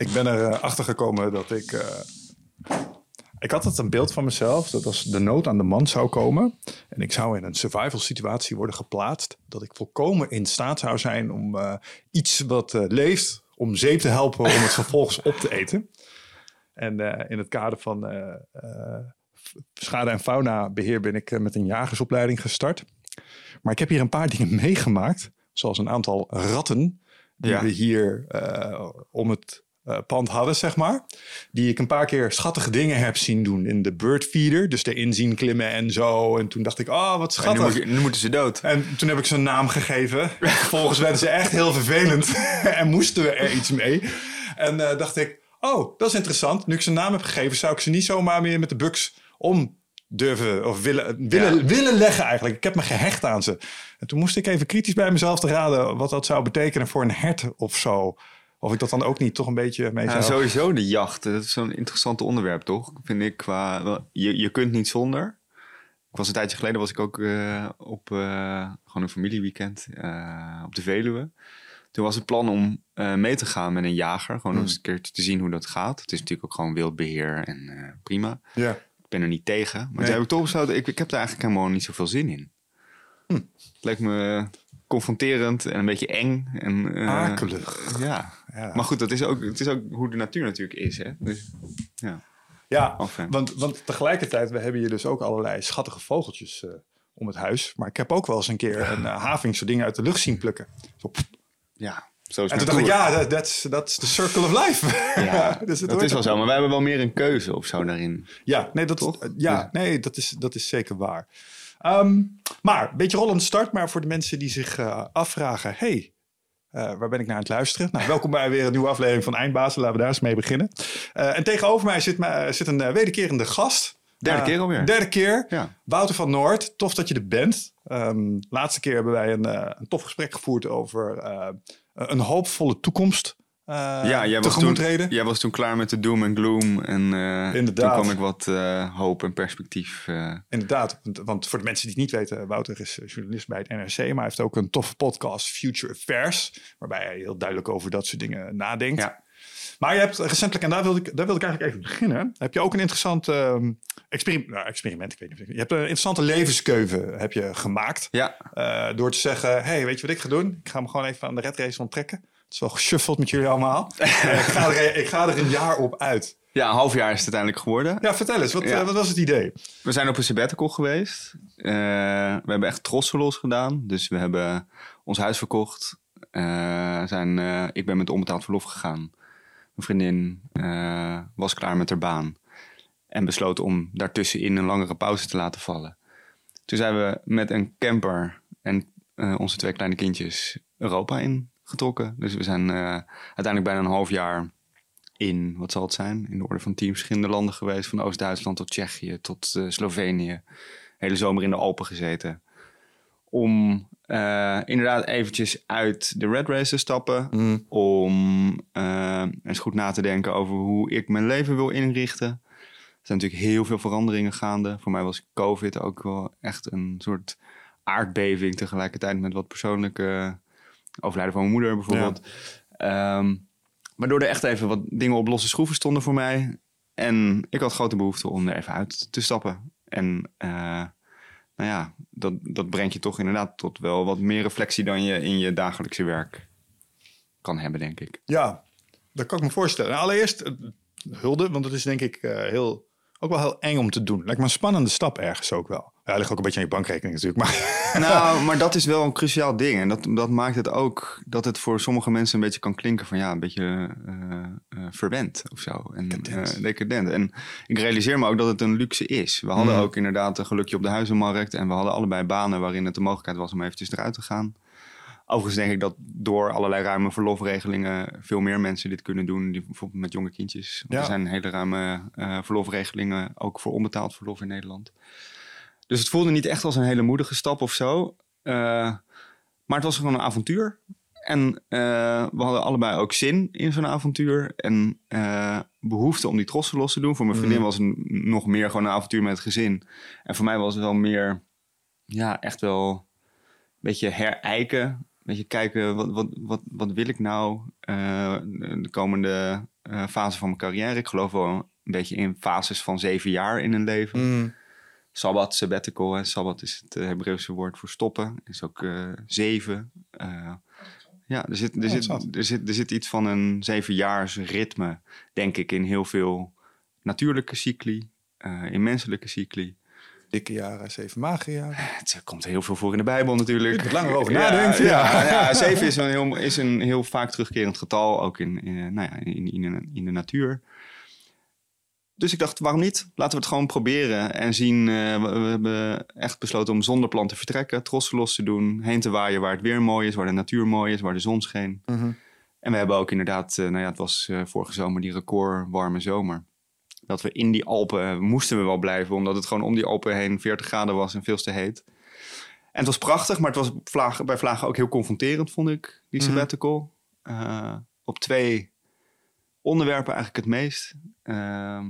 Ik ben erachter achter gekomen dat ik. eh, ik had het een beeld van mezelf dat als de nood aan de man zou komen. en ik zou in een survival situatie worden geplaatst. dat ik volkomen in staat zou zijn om eh, iets wat eh, leeft. om zeep te helpen om het vervolgens op te eten. En eh, in het kader van eh, eh, schade- en faunabeheer ben ik eh, met een jagersopleiding gestart. Maar ik heb hier een paar dingen meegemaakt. Zoals een aantal ratten die Ja. we hier eh, om het eh, pand hadden, zeg maar. Die ik een paar keer schattige dingen heb zien doen in de birdfeeder. Dus erin zien klimmen en zo. En toen dacht ik, oh, wat En nu, schattig. moet je- nu moeten ze dood. En toen heb ik ze een naam gegeven. Vervolgens werden ze echt heel vervelend en moesten we er iets mee. En eh, dacht ik, oh, dat is interessant. Nu ik ze een naam heb gegeven, zou ik ze niet zomaar meer met de buks om durven of willen, willen, Ja. willen leggen eigenlijk. Ik heb me gehecht aan ze. En toen moest ik even kritisch bij mezelf te raden wat dat zou betekenen voor een hert of zo. Of ik dat dan ook niet toch een beetje mee Ja, zou... sowieso de jacht. Dat is zo'n interessant onderwerp, toch? Vind ik qua... Je, je kunt niet zonder. Ik was een tijdje geleden was ik ook eh, op eh, gewoon een familieweekend eh, op de Veluwe. Toen was het plan om mee te gaan met een jager. Gewoon Hmm. eens een keer te zien hoe dat gaat. Het is natuurlijk ook gewoon wildbeheer en prima. Ja. Ik ben er niet tegen. Maar Nee. toen heb ik toch besloten, ik, ik heb er eigenlijk helemaal niet zoveel zin in. Hm. Het leek me confronterend en een beetje eng. En, Akelig. Ja. Ja. Maar goed, dat is ook, het is ook hoe de natuur natuurlijk is. Hè? Dus, ja. Ja, Enfin. want, want tegelijkertijd, we hebben hier dus ook allerlei schattige vogeltjes eh, om het huis. Maar ik heb ook wel eens een keer een uh, having zo dingen uit de lucht zien plukken. Zo, ja, zo is en toen dacht ik, ja, that- that's, that's the circle of life. Ja, dus dat is wel zo. Maar wij hebben wel meer een keuze of zo daarin. Ja, nee, dat, Toch? eh, ja, nee, dat, is, dat is zeker waar. Ehm, maar, een beetje rollende start. Maar voor de mensen die zich afvragen... hey, eh, waar ben ik naar aan het luisteren? Nou, welkom bij weer een nieuwe aflevering van Eindbazen. Laten we daar eens mee beginnen. Eh, en tegenover mij zit, mij- zit een wederkerende gast. Derde keer alweer. Derde keer. Ja. Wouter van Noord, tof dat je er bent. Ehm, laatste keer hebben wij een, een tof gesprek gevoerd over een hoopvolle toekomst. Eh ja, jij was, toen, treden. jij was toen klaar met de doom en gloom. En eh, Inderdaad. toen kwam ik wat eh, hoop en perspectief. eh, Inderdaad, want, want voor de mensen die het niet weten, Wouter is journalist bij het NRC, maar hij heeft ook een toffe podcast, Future Affairs, waarbij hij heel duidelijk over dat soort dingen nadenkt. Ja. Maar je hebt recentelijk, en daar wilde ik, daar wilde ik eigenlijk even beginnen, heb je ook een interessant ehm, experiment, nou, experiment, ik weet niet je hebt een interessante levenskeuze heb je gemaakt, ja, eh, door te zeggen, hey, weet je wat ik ga doen? Ik ga me gewoon even aan de red race onttrekken. Het is wel geshuffeld met jullie allemaal. Eh, ik, ga er, ik ga er een jaar op uit. ja, een half jaar is het uiteindelijk geworden. Ja, vertel eens, wat, Ja. eh, wat was het idee? We zijn op een sabbatical geweest. Eh, we hebben echt trosselos gedaan. Dus we hebben ons huis verkocht. Zijn, ik ben met onbetaald verlof gegaan. Mijn vriendin was klaar met haar baan. En besloot om daartussenin een langere pauze te laten vallen. Toen zijn we met een camper en onze twee kleine kindjes Europa ingetrokken. Dus we zijn eh, uiteindelijk bijna een half jaar in, wat zal het zijn, in de orde van tien verschillende landen geweest. Van Oost-Duitsland tot Tsjechië tot eh, Slovenië. Hele zomer in de Alpen gezeten. Om eh, inderdaad eventjes uit de red race te stappen. Om eh, eens goed na te denken over hoe ik mijn leven wil inrichten. Er zijn natuurlijk heel veel veranderingen gaande. Voor mij was COVID ook wel echt een soort aardbeving. Tegelijkertijd met wat persoonlijke overlijden van mijn moeder bijvoorbeeld. Ehm, waardoor er echt even wat dingen op losse schroeven stonden voor mij. En ik had grote behoefte om er even uit te stappen. En eh, nou ja, dat, dat brengt je toch inderdaad tot wel wat meer reflectie dan je in je dagelijkse werk kan hebben, denk ik. Ja, dat kan ik me voorstellen. Nou, allereerst hulde, want het is denk ik eh, heel, ook wel heel eng om te doen. Lijkt me een spannende stap ergens ook wel. Ja, ligt ook een beetje aan je bankrekening natuurlijk. Maar Nou, maar dat is wel een cruciaal ding. En dat, dat maakt het ook dat het voor sommige mensen een beetje kan klinken van ja, een beetje eh, eh, verwend of zo. En Decadent. eh, decadent. En ik realiseer me ook dat het een luxe is. We hadden Mhm. ook inderdaad een gelukje op de huizenmarkt. En we hadden allebei banen waarin het de mogelijkheid was om eventjes eruit te gaan. Overigens denk ik dat door allerlei ruime verlofregelingen veel meer mensen dit kunnen doen. Die bijvoorbeeld met jonge kindjes. Ja. Er zijn hele ruime eh, verlofregelingen ook voor onbetaald verlof in Nederland. Dus het voelde niet echt als een hele moedige stap of zo. Eh, maar het was gewoon een avontuur. En eh, we hadden allebei ook zin in zo'n avontuur. En eh, behoefte om die trossen los te doen. Voor mijn vriendin Mm. was het nog meer gewoon een avontuur met het gezin. En voor mij was het wel meer, ja, echt wel een beetje herijken. Beetje kijken, wat, wat, wat, wat wil ik nou eh, de komende eh, fase van mijn carrière. Ik geloof wel een beetje in fases van zeven jaar in een leven. Mm. Sabbat, sabbatical. Hè. Sabbat is het eh, Hebreeuwse woord voor stoppen. Is ook zeven. Ja, er zit, er, zit, interessant. er, zit, er zit iets van een zevenjaars ritme, denk ik, in heel veel natuurlijke cycli, in menselijke cycli. Dikke jaren, zeven magere jaren. Het komt heel veel voor in de Bijbel natuurlijk. Er langer over Ja, nadenkt. Ja, Ja. ja, zeven is een, heel, is een heel vaak terugkerend getal, ook in, in, nou ja, in, in, de- in de natuur. Dus ik dacht, waarom niet? Laten we het gewoon proberen en zien. eh, we, we hebben echt besloten om zonder plan te vertrekken, trossen los te doen, heen te waaien waar het weer mooi is, waar de natuur mooi is, waar de zon scheen. Mhm. En we hebben ook inderdaad, eh, nou ja, het was eh, vorige zomer die record warme zomer. Dat we in die Alpen moesten we wel blijven, omdat het gewoon om die Alpen heen 40 graden was en veel te heet. En het was prachtig, maar het was vlagen, bij Vlagen ook heel confronterend, vond ik, die Mhm. sabbatical. Eh, op twee onderwerpen eigenlijk het meest. Ehm,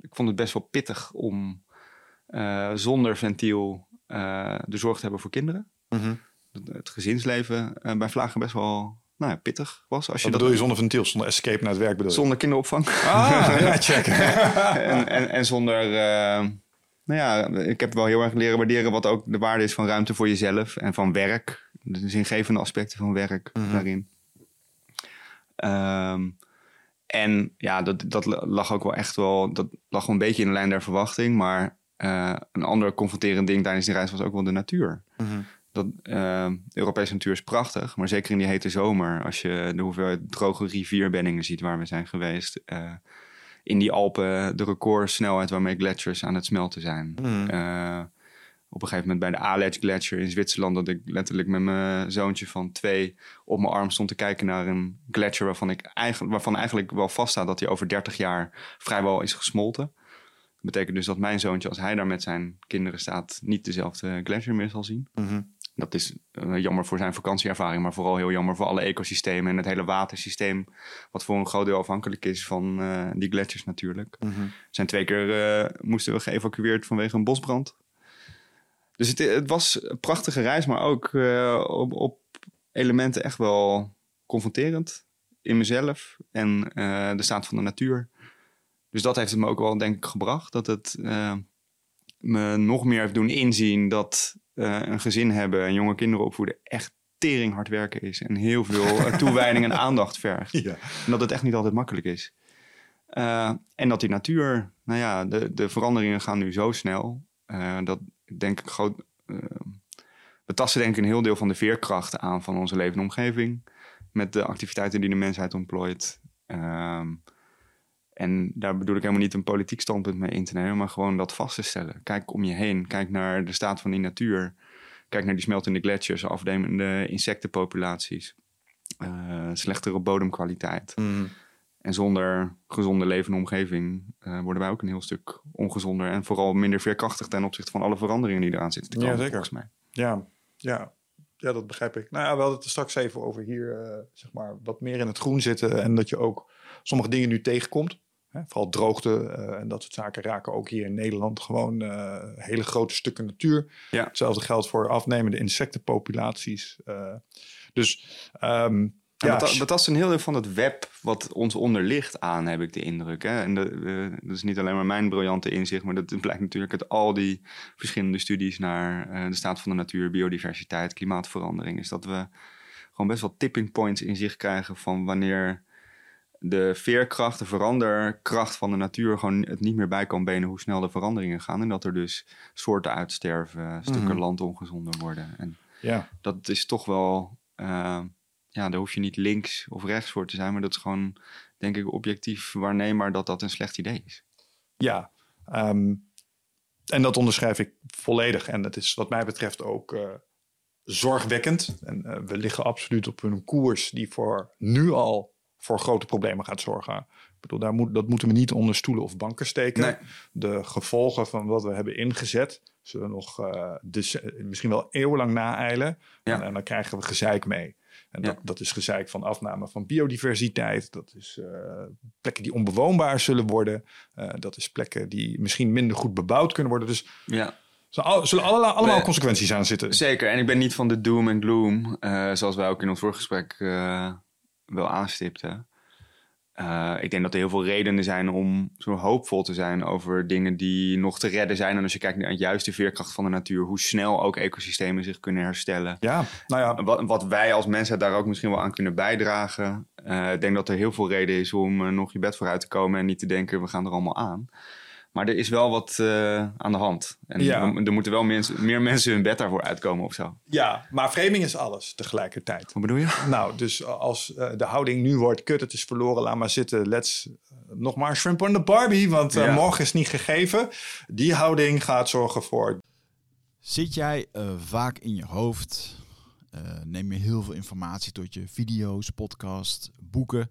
ik vond het best wel pittig om eh, zonder ventiel eh, de zorg te hebben voor kinderen. Mhm. Het gezinsleven bij Vlagen best wel nou ja, pittig was. Als je dat bedoel je zonder ventiel, zonder escape naar het werk bedoel je? zonder kinderopvang. Ah, ja, check. en, en, en zonder. eh, nou ja, ik heb wel heel erg leren waarderen wat ook de waarde is van ruimte voor jezelf en van werk. De zingevende aspecten van werk Mhm. daarin. Ehm, en ja, dat, dat lag ook wel echt wel. Dat lag wel een beetje in de lijn der verwachting. Maar eh, een ander confronterend ding tijdens die reis was ook wel de natuur. Mhm. Dat, eh, de Europese natuur is prachtig, maar zeker in die hete zomer, als je de hoeveelheid droge rivierbeddingen ziet waar we zijn geweest, eh, in die Alpen de recordsnelheid waarmee gletsjers aan het smelten zijn. Mhm. Eh, op een gegeven moment bij de Aletsch Gletsjer in Zwitserland, dat ik letterlijk met mijn zoontje van twee op mijn arm stond te kijken naar een gletsjer waarvan, ik eigenlijk, waarvan eigenlijk wel vaststaat dat hij over 30 jaar vrijwel is gesmolten. Dat betekent dus dat mijn zoontje, als hij daar met zijn kinderen staat, niet dezelfde gletsjer meer zal zien. Mhm. Dat is eh, jammer voor zijn vakantieervaring, maar vooral heel jammer voor alle ecosystemen en het hele watersysteem, wat voor een groot deel afhankelijk is van eh, die gletsjers natuurlijk. Mhm. We zijn twee keer eh, moesten we geëvacueerd vanwege een bosbrand. Dus het, het was een prachtige reis, maar ook op, op elementen echt wel confronterend in mezelf en de staat van de natuur. Dus dat heeft het me ook wel, denk ik, gebracht. Dat het me nog meer heeft doen inzien dat eh, een gezin hebben en jonge kinderen opvoeden echt tering hard werken is. En heel veel eh, toewijding en aandacht vergt. Ja. En dat het echt niet altijd makkelijk is. Eh, en dat die natuur, nou ja, de, de veranderingen gaan nu zo snel. eh, dat denk ik groot. we tasten denk ik een heel deel van de veerkracht aan van onze levende omgeving. Met de activiteiten die de mensheid ontplooit. Ehm, en daar bedoel ik helemaal niet een politiek standpunt mee in te nemen, maar gewoon dat vast te stellen. Kijk om je heen, kijk naar de staat van die natuur. Kijk naar die smeltende gletsjers, afnemende insectenpopulaties. eh, slechtere bodemkwaliteit. Mhm. En zonder gezonde levende omgeving eh, worden wij ook een heel stuk ongezonder. En vooral minder veerkrachtig ten opzichte van alle veranderingen die eraan zitten te Ja, komen. zeker. Volgens mij. Ja, ja. ja, dat begrijp ik. Nou ja, we hadden het er straks even over hier, eh, zeg maar, wat meer in het groen zitten. En dat je ook sommige dingen nu tegenkomt. Vooral droogte eh, en dat soort zaken raken ook hier in Nederland gewoon eh, hele grote stukken natuur. Ja. Hetzelfde geldt voor afnemende insectenpopulaties. eh. dus ehm, Ja, dat, dat tast een heel deel van het web wat ons onder ligt aan, heb ik de indruk. Hè? En de, dat is niet alleen maar mijn briljante inzicht, maar dat blijkt natuurlijk uit al die verschillende studies naar de staat van de natuur, biodiversiteit, klimaatverandering. Is dat we gewoon best wel tipping points in zicht krijgen van wanneer de veerkracht, de veranderkracht van de natuur gewoon het niet meer bij kan benen hoe snel de veranderingen gaan. En dat er dus soorten uitsterven, stukken Mhm. land ongezonder worden. En ja, dat is toch wel. eh, ja, daar hoef je niet links of rechts voor te zijn, maar dat is gewoon, denk ik, objectief waarneembaar dat dat een slecht idee is. ja. ehm, en dat onderschrijf ik volledig. En het is wat mij betreft ook eh, zorgwekkend. En eh, we liggen absoluut op een koers die voor nu al voor grote problemen gaat zorgen. Ik bedoel, daar moet, dat moeten we niet onder stoelen of banken steken. Nee. De gevolgen van wat we hebben ingezet zullen nog eh, misschien wel eeuwenlang naeilen. Ja. En, en dan krijgen we gezeik mee. En dat, Ja. dat is gezeik van afname van biodiversiteit. Dat is eh, plekken die onbewoonbaar zullen worden. Eh, dat is plekken die misschien minder goed bebouwd kunnen worden. Dus Ja, zullen, zullen alle- allemaal consequenties aan zitten. zeker. En ik ben niet van de doom en gloom, zoals wij ook in ons voorgesprek wel aanstipten. eh, ik denk dat er heel veel redenen zijn om zo hoopvol te zijn over dingen die nog te redden zijn. En als je kijkt naar het juiste veerkracht van de natuur, hoe snel ook ecosystemen zich kunnen herstellen. Ja, nou ja. Wat, wat wij als mensheid daar ook misschien wel aan kunnen bijdragen. Eh, ik denk dat er heel veel reden is om eh, nog je bed vooruit te komen en niet te denken, we gaan er allemaal aan. Maar er is wel wat uh, aan de hand. En Ja. er, er moeten wel mensen, meer mensen hun bed daarvoor uitkomen of zo. ja, maar framing is alles tegelijkertijd. Wat bedoel je? Nou, dus als eh, de houding nu wordt, kut, het is verloren, laat maar zitten. Let's eh, nog maar shrimp on the Barbie, want eh, Ja. morgen is niet gegeven. Die houding gaat zorgen voor Zit jij eh, vaak in je hoofd? Eh, neem je heel veel informatie tot je video's, podcasts, boeken?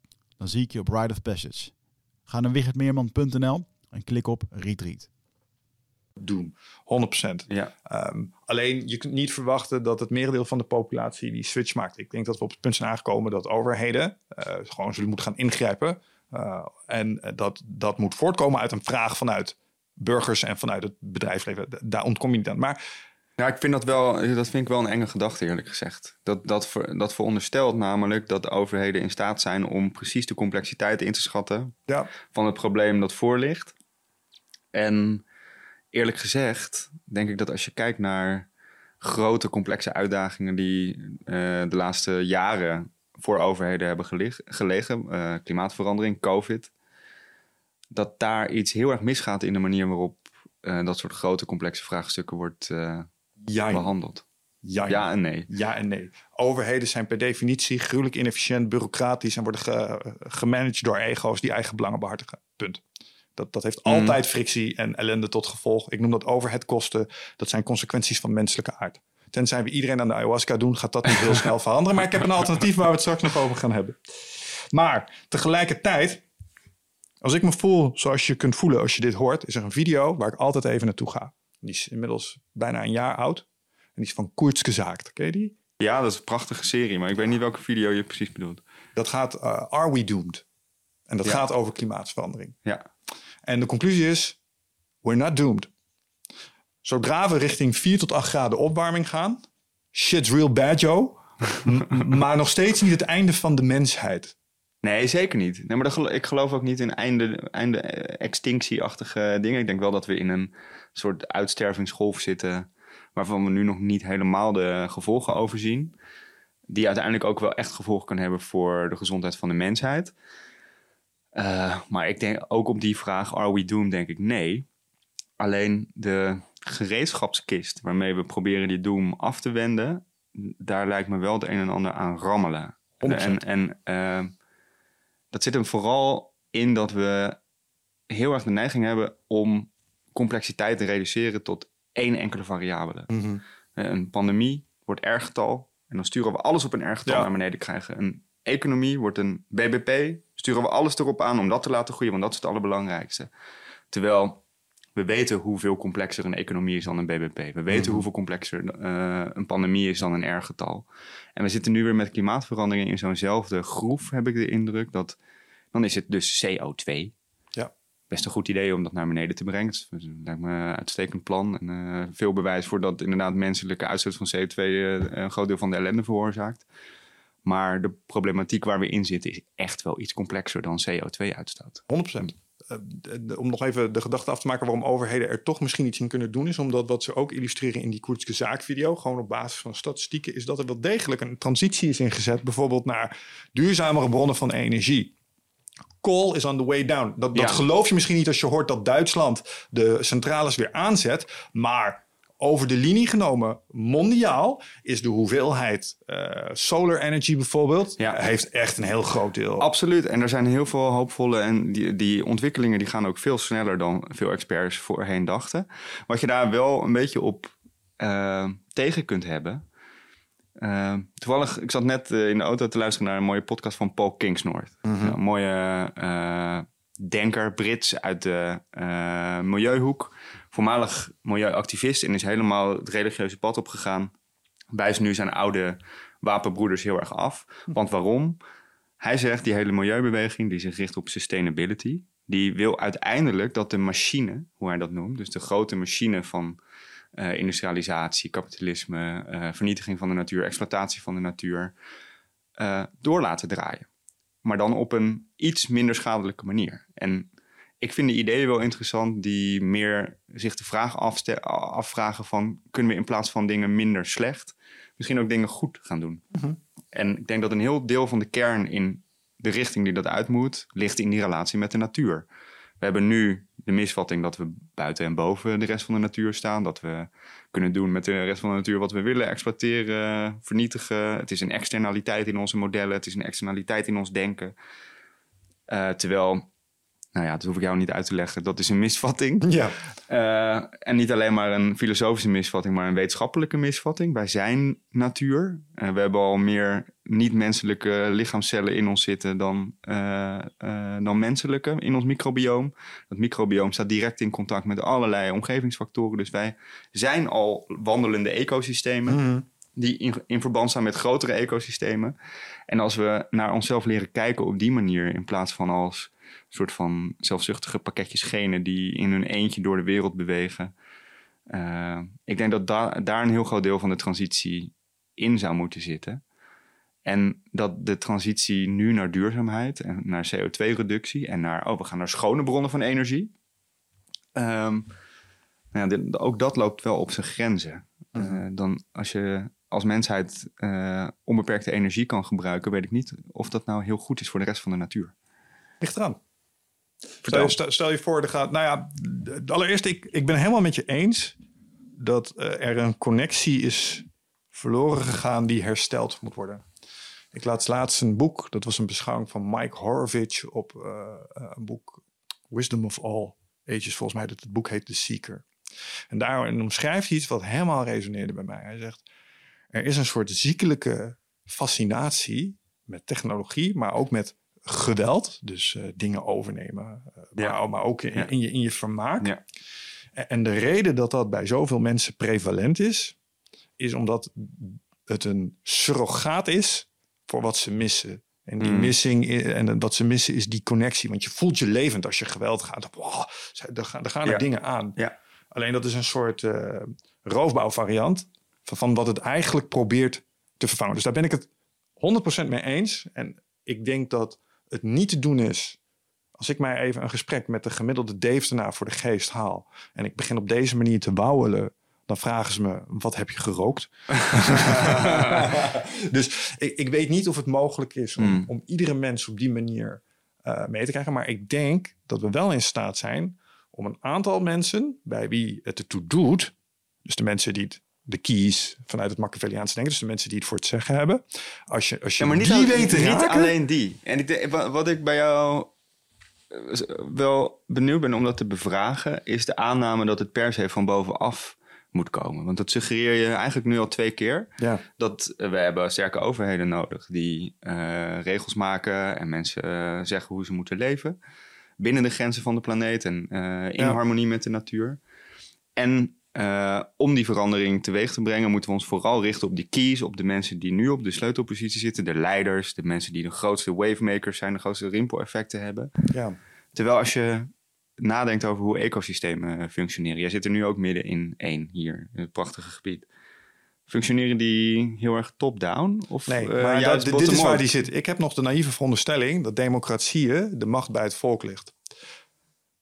Dan zie ik je op Ride of Passage. Ga naar wichertmeerman.nl en klik op Retreat. doen. 100%. Ja. Ehm, alleen je kunt niet verwachten dat het merendeel van de populatie die switch maakt. Ik denk dat we op het punt zijn aangekomen dat overheden eh, gewoon zullen moeten gaan ingrijpen. Uh, en eh, dat, dat moet voortkomen uit een vraag vanuit burgers en vanuit het bedrijfsleven. Daar ontkom je niet aan. Maar Ja, ik vind dat wel, dat vind ik wel een enge gedachte, eerlijk gezegd. Dat, dat, ver, dat veronderstelt namelijk dat de overheden in staat zijn om precies de complexiteit in te schatten ja, van het probleem dat voor ligt. En eerlijk gezegd, denk ik dat als je kijkt naar grote complexe uitdagingen die uh, de laatste jaren voor overheden hebben geleg, gelegen, uh, klimaatverandering, COVID, dat daar iets heel erg misgaat in de manier waarop uh, dat soort grote complexe vraagstukken wordt ja, behandeld. Ja, ja, en nee. Ja en nee. Overheden zijn per definitie gruwelijk inefficiënt, bureaucratisch en worden ge, gemanaged door ego's die eigen belangen behartigen. Punt. Dat, dat heeft mm. altijd frictie en ellende tot gevolg. Ik noem dat overheadkosten. Dat zijn consequenties van menselijke aard. Tenzij we iedereen aan de ayahuasca doen, gaat dat niet heel snel veranderen. Maar ik heb een alternatief waar we het straks nog over gaan hebben. Maar tegelijkertijd, als ik me voel zoals je kunt voelen als je dit hoort, is er een video waar ik altijd even naartoe ga. Die is inmiddels bijna een jaar oud. En die is van Kurzgesagt. Ken je die? Ja, dat is een prachtige serie, maar ik weet niet welke video je precies bedoelt. Dat gaat uh, Are We Doomed? En dat Ja. gaat over klimaatverandering. Ja, En de conclusie is, we're not doomed. Zodra we richting 4 tot 8 graden opwarming gaan, shit's real bad, Joe. Maar nog steeds niet het einde van de mensheid. nee, zeker niet. Nee, maar ik geloof ook niet in einde, einde eh, extinctieachtige dingen. Ik denk wel dat we in een soort uitstervingsgolf zitten, waarvan we nu nog niet helemaal de gevolgen overzien. Die uiteindelijk ook wel echt gevolgen kan hebben voor de gezondheid van de mensheid. Eh, maar ik denk ook op die vraag, are we doomed, denk ik nee. Alleen de gereedschapskist waarmee we proberen die doom af te wenden, daar lijkt me wel het een en ander aan rammelen. 100%. En, en eh, dat zit hem vooral in dat we heel erg de neiging hebben om complexiteit te reduceren tot één enkele variabele. Eh, Een pandemie wordt R-getal en dan sturen we alles op een R-getal Ja. naar beneden krijgen. Een economie wordt een BBP, sturen we alles erop aan om dat te laten groeien, want dat is het allerbelangrijkste. Terwijl we weten hoeveel complexer een economie is dan een BBP. We weten hoeveel complexer eh, een pandemie is dan een R-getal. En we zitten nu weer met klimaatverandering in zo'nzelfde groef, heb ik de indruk. Dat, dan is het dus CO2. Best een goed idee om dat naar beneden te brengen. Is- lijkt me een uitstekend plan. En eh, veel bewijs voor dat inderdaad menselijke uitstoot van CO2 eh, een groot deel van de ellende veroorzaakt. Maar de problematiek waar we in zitten is echt wel iets complexer dan CO2-uitstoot. 100%. Uh, om nog even de gedachte af te maken waarom overheden er toch misschien iets in kunnen doen, is omdat wat ze ook illustreren in die Koertske zaakvideo, gewoon op basis van statistieken, is dat er wel degelijk een transitie is ingezet, bijvoorbeeld naar duurzamere bronnen van energie. Coal is on the way down. Dat, dat geloof je misschien niet als je hoort dat Duitsland de centrales weer aanzet, maar over de linie genomen, mondiaal, is de hoeveelheid uh, solar energy bijvoorbeeld, ja. heeft echt een heel groot deel. Absoluut. En er zijn heel veel hoopvolle en die, die ontwikkelingen die gaan ook veel sneller dan veel experts voorheen dachten. Wat je daar wel een beetje op uh, tegen kunt hebben. Uh, toevallig, ik zat net in de auto te luisteren naar een mooie podcast van Paul Kingsnorth. Mm -hmm. Een mooie denker, Brits uit de milieuhoek voormalig milieuactivist en is helemaal het religieuze pad opgegaan. Wijst nu zijn oude wapenbroeders heel erg af. Want waarom? Hij zegt die hele milieubeweging die zich richt op sustainability, die wil uiteindelijk dat de machine, hoe hij dat noemt, dus de grote machine van uh, industrialisatie, kapitalisme, uh, vernietiging van de natuur, exploitatie van de natuur, uh, door laten draaien. Maar dan op een iets minder schadelijke manier. En ik vind de ideeën wel interessant die meer zich de vraag afvragen van... kunnen we in plaats van dingen minder slecht misschien ook dingen goed gaan doen? Mhm. En ik denk dat een heel deel van de kern in de richting die dat uit moet... ligt in die relatie met de natuur. We hebben nu de misvatting dat we buiten en boven de rest van de natuur staan. Dat we kunnen doen met de rest van de natuur wat we willen. Exploiteren, vernietigen. Het is een externaliteit in onze modellen. Het is een externaliteit in ons denken. Uh, terwijl nou ja, dat hoef ik jou niet uit te leggen. Dat is een misvatting. Ja. Uh, en niet alleen maar een filosofische misvatting, maar een wetenschappelijke misvatting. Wij zijn natuur. Uh, we hebben al meer niet-menselijke lichaamcellen in ons zitten dan, uh, dan menselijke in ons microbioom. Dat microbioom staat direct in contact met allerlei omgevingsfactoren. Dus wij zijn al wandelende ecosystemen. Mm. Die in, in verband staan met grotere ecosystemen. En als we naar onszelf leren kijken op die manier, in plaats van als soort van zelfzuchtige pakketjes genen die in hun eentje door de wereld bewegen. Uh, ik denk dat da daar een heel groot deel van de transitie in zou moeten zitten. En dat de transitie nu naar duurzaamheid en naar CO2-reductie en naar, oh, we gaan naar schone bronnen van energie. Um, nou ja, dit, ook dat loopt wel op zijn grenzen. Uh, dan als je als mensheid uh, onbeperkte energie kan gebruiken, weet ik niet of dat nou heel goed is voor de rest van de natuur. Ligt eraan. Stel, stel, je voor, er gaat. Nou ja, allereerst, ik, ik ben helemaal met je eens dat uh, er een connectie is verloren gegaan die hersteld moet worden. Ik laat laatst een boek, dat was een beschouwing van Mike Horvich op uh, een boek Wisdom of All Ages, volgens mij dat het boek heet The Seeker. En daarin omschrijft hij iets wat helemaal resoneerde bij mij. Hij zegt, er is een soort ziekelijke fascinatie met technologie, maar ook met geweld, dus uh, dingen overnemen, uh, ja. maar, maar, ook in, ja. in, je, in je vermaak. Ja. En, en de reden dat dat bij zoveel mensen prevalent is, is omdat het een surrogaat is voor wat ze missen. En die mm. missing en wat ze missen is die connectie. Want je voelt je levend als je geweld gaat. Wow, er gaan, er, gaan er dingen aan. Alleen dat is een soort uh, roofbouwvariant van, van wat het eigenlijk probeert te vervangen. Dus daar ben ik het 100% mee eens. En ik denk dat het niet te doen is. Als ik mij even een gesprek met de gemiddelde Deeftenaar voor de geest haal. en ik begin op deze manier te wauwelen. dan vragen ze me: wat heb je gerookt? dus ik, ik, weet niet of het mogelijk is om, mm. om iedere mens op die manier uh, mee te krijgen. Maar ik denk dat we wel in staat zijn om een aantal mensen bij wie het ertoe doet. Dus de mensen die het de keys vanuit het Machiavelliaanse denken. Dus de mensen die het voor het zeggen hebben. Als je, als je ja, maar niet die weet Niet alleen die. En ik, wat ik bij jou eh, wel benieuwd ben om dat te bevragen... is de aanname dat het per se van bovenaf moet komen. Want dat suggereer je eigenlijk nu al twee keer. Ja. Dat we hebben sterke overheden nodig die uh, regels maken en mensen uh, zeggen hoe ze moeten leven. Binnen de grenzen van de planeet en uh, in ja. harmonie met de natuur. En uh, om die verandering teweeg te brengen, moeten we ons vooral richten op die keys, op de mensen die nu op de sleutelpositie zitten, de leiders, de mensen die de grootste wavemakers zijn, de grootste rimpel-effecten hebben. Ja. Terwijl als je nadenkt over hoe ecosystemen functioneren, jij zit er nu ook midden in één hier, in het prachtige gebied. Functioneren die heel erg top-down? Of Nee, eh, maar juist dat, dit is waar die zit. Ik heb nog de naïeve veronderstelling dat democratieën de macht bij het volk ligt.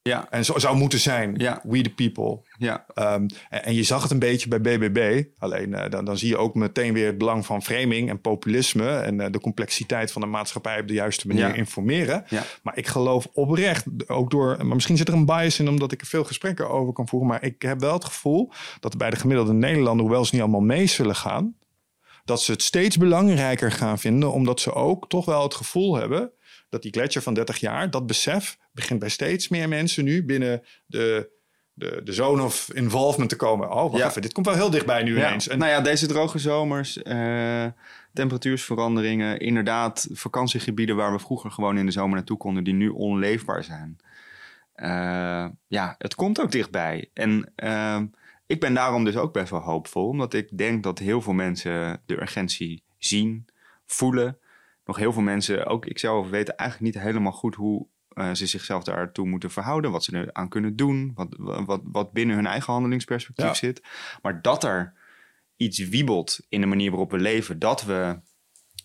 Ja, En zo zou moeten zijn. Ja. We the people. ja, Ehm, en, en je zag het een beetje bij BBB. Alleen eh, dan, dan zie je ook meteen weer het belang van framing en populisme. En eh, de complexiteit van de maatschappij op de juiste manier Ja. informeren. ja. Maar ik geloof oprecht, ook door. Maar misschien zit er een bias in omdat ik er veel gesprekken over kan voeren. Maar ik heb wel het gevoel dat bij de gemiddelde Nederlander, hoewel ze niet allemaal mee zullen gaan. Dat ze het steeds belangrijker gaan vinden, omdat ze ook toch wel het gevoel hebben dat die gletsjer van 30 jaar, dat besef, begint bij steeds meer mensen nu binnen de, de, de zone of involvement te komen. Oh, wacht Ja. even, dit komt wel heel dichtbij nu Ja. ineens. En, Nou ja, deze droge zomers, eh temperatuursveranderingen, inderdaad vakantiegebieden waar we vroeger gewoon in de zomer naartoe konden, die nu onleefbaar zijn. Eh, ja, het komt ook dichtbij. En ehm, ik ben daarom dus ook best wel hoopvol, omdat ik denk dat heel veel mensen de urgentie zien, voelen. Nog heel veel mensen, ook ikzelf, weten eigenlijk niet helemaal goed hoe eh, ze zichzelf daartoe moeten verhouden, wat ze er aan kunnen doen, wat, wat, wat binnen hun eigen handelingsperspectief Ja. zit. Maar dat er iets wiebelt in de manier waarop we leven, dat we,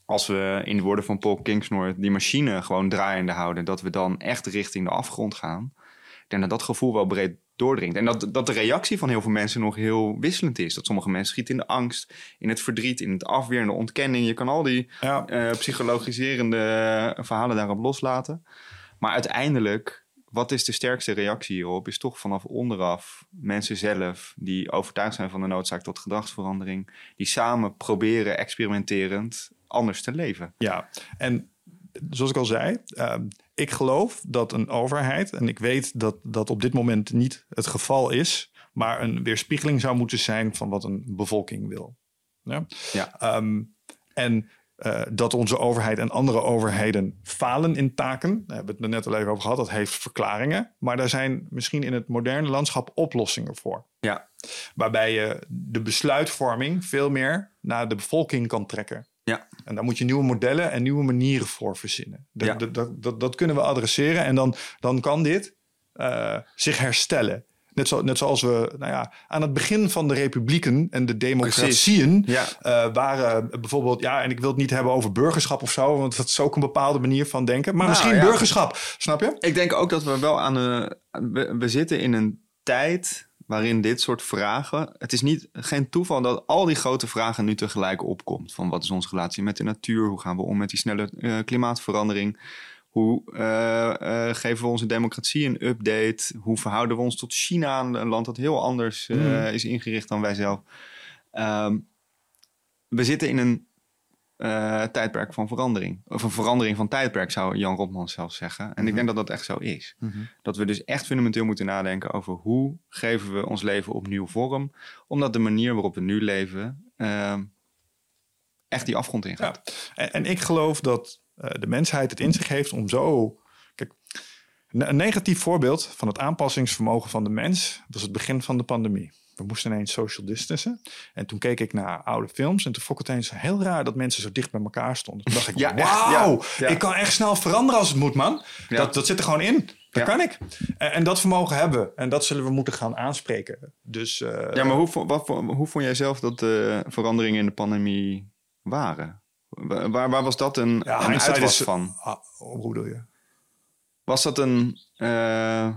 als we in de woorden van Paul Kingsnorth die machine gewoon draaiende houden, dat we dan echt richting de afgrond gaan. Ik denk dat dat gevoel wel breed doordringt. En dat, dat de reactie van heel veel mensen nog heel wisselend is. Dat sommige mensen schieten in de angst, in het verdriet, in het afweer, in de ontkenning. Je kan al die ja, eh, psychologiserende verhalen daarop loslaten. Maar uiteindelijk, wat is de sterkste reactie hierop? Is toch vanaf onderaf mensen zelf die overtuigd zijn van de noodzaak tot gedragsverandering, die samen proberen experimenterend anders te leven. Ja, en zoals ik al zei, ehm, ik geloof dat een overheid, en ik weet dat dat op dit moment niet het geval is, maar een weerspiegeling zou moeten zijn van wat een bevolking wil. Ja? Ja. Ehm, en eh, dat onze overheid en andere overheden falen in taken, daar hebben we het net al even over gehad, dat heeft verklaringen, maar daar zijn misschien in het moderne landschap oplossingen voor. Ja, Waarbij je de besluitvorming veel meer naar de bevolking kan trekken. Ja, En daar moet je nieuwe modellen en nieuwe manieren voor verzinnen. Dat, Ja. dat, dat, dat, dat kunnen we adresseren en dan, dan kan dit eh, zich herstellen. Net, zo, net zoals we nou ja, aan het begin van de republieken en de democratieën ja. eh, waren bijvoorbeeld, ja, en ik wil het niet hebben over burgerschap of zo, want dat is ook een bepaalde manier van denken. Maar Nou, misschien ja. burgerschap, snap je? Ik denk ook dat we wel aan de. We, we zitten in een tijd waarin dit soort vragen. Het is niet, geen toeval dat al die grote vragen nu tegelijk opkomt. Van wat is onze relatie met de natuur? Hoe gaan we om met die snelle eh, klimaatverandering? Hoe eh, eh, geven we onze democratie een update? Hoe verhouden we ons tot China, een land dat heel anders Mm. is ingericht dan wij zelf? Ehm, we zitten in een eh, tijdperk van verandering. Of een verandering van tijdperk, zou Jan Rotman zelf zeggen. En ik denk dat dat echt zo is. Dat we dus echt fundamenteel moeten nadenken over hoe geven we ons leven opnieuw vorm. Omdat de manier waarop we nu leven ehm, echt die afgrond ingaat. En, en ik geloof dat eh, de mensheid het in zich heeft om zo. Kijk, een negatief voorbeeld van het aanpassingsvermogen van de mens was het begin van de pandemie. We moesten ineens social distancen. En toen keek ik naar oude films. En toen vond ik het eens heel raar dat mensen zo dicht bij elkaar stonden. Toen dacht ik, Ja, wauw, ja, ja. ik kan echt snel veranderen als het moet, man. Ja. Dat, dat zit er gewoon in. Dat kan ik. En, en dat vermogen hebben we. En dat zullen we moeten gaan aanspreken. Dus eh, Ja, maar hoe, wat, hoe vond jij zelf dat de veranderingen in de pandemie waren? Wa- Waar, waar was dat een, ja, een uitwas is- van? Ah, hoe bedoel je? Was dat een, eh,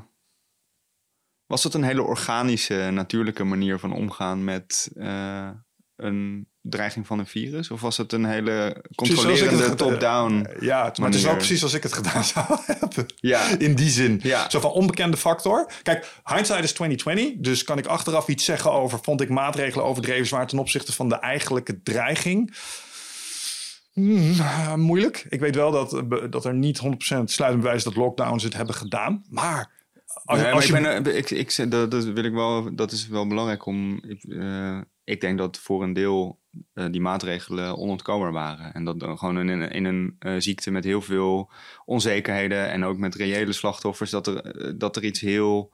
was dat een hele organische, natuurlijke manier van omgaan met eh, een dreiging van een virus? Of was het een hele het controlerende top-down? Eh, Ja, het- maar het is wel precies zoals ik het gedaan zou hebben. Ja. In die zin. Ja. Zo van onbekende factor. Kijk, hindsight is 2020. Dus kan ik achteraf iets zeggen over... vond ik maatregelen overdreven zwaar ten opzichte van de eigenlijke dreiging? Hmm, moeilijk. Ik weet wel dat, eh, dat er niet 100% sluitend bewijs dat lockdowns het hebben gedaan. Maar als, Nee, als je... ik ben, ik, ik, zeg- dat, dat wil ik wel, dat is wel belangrijk om. Ik, eh, ik denk dat voor een deel eh, die maatregelen onontkoombaar waren. En dat dan gewoon in, een- in een eh, ziekte met heel veel onzekerheden en ook met reële slachtoffers, dat er, dat er iets heel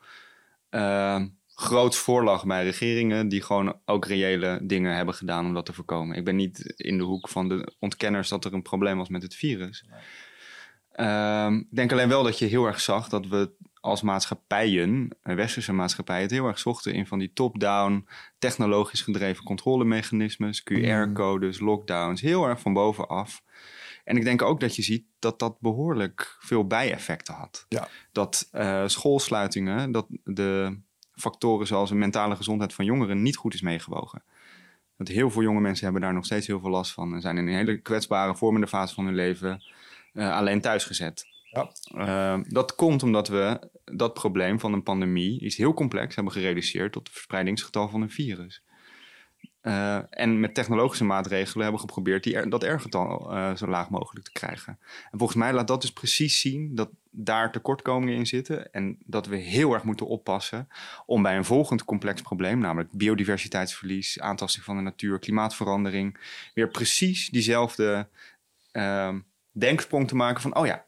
groots voorlag bij regeringen die gewoon ook reële dingen hebben gedaan om dat te voorkomen. Ik ben niet in de hoek van de ontkenners dat er een probleem was met het virus. Ehm, ik denk alleen wel dat je heel erg zag dat we als maatschappijen, eh, westerse maatschappijen, het heel erg zochten in van die top-down, technologisch gedreven controlemechanismes, QR-codes, lockdowns, heel erg van bovenaf. En ik denk ook dat je ziet dat dat behoorlijk veel bijeffecten had. Ja. Dat uh, schoolsluitingen, dat de factoren zoals een mentale gezondheid van jongeren niet goed is meegewogen. Dat heel veel jonge mensen hebben daar nog steeds heel veel last van en zijn in een hele kwetsbare, vormende fase van hun leven uh, alleen thuis gezet. Ja. Uh, dat komt omdat we dat probleem van een pandemie, iets heel complex, hebben gereduceerd tot het verspreidingsgetal van een virus. Uh, en met technologische maatregelen hebben we geprobeerd die dat R-getal uh, zo laag mogelijk te krijgen. En volgens mij laat dat dus precies zien dat daar tekortkomingen in zitten. En dat we heel erg moeten oppassen om bij een volgend complex probleem, namelijk biodiversiteitsverlies, aantasting van de natuur, klimaatverandering, weer precies diezelfde uh, denksprong te maken van, oh ja,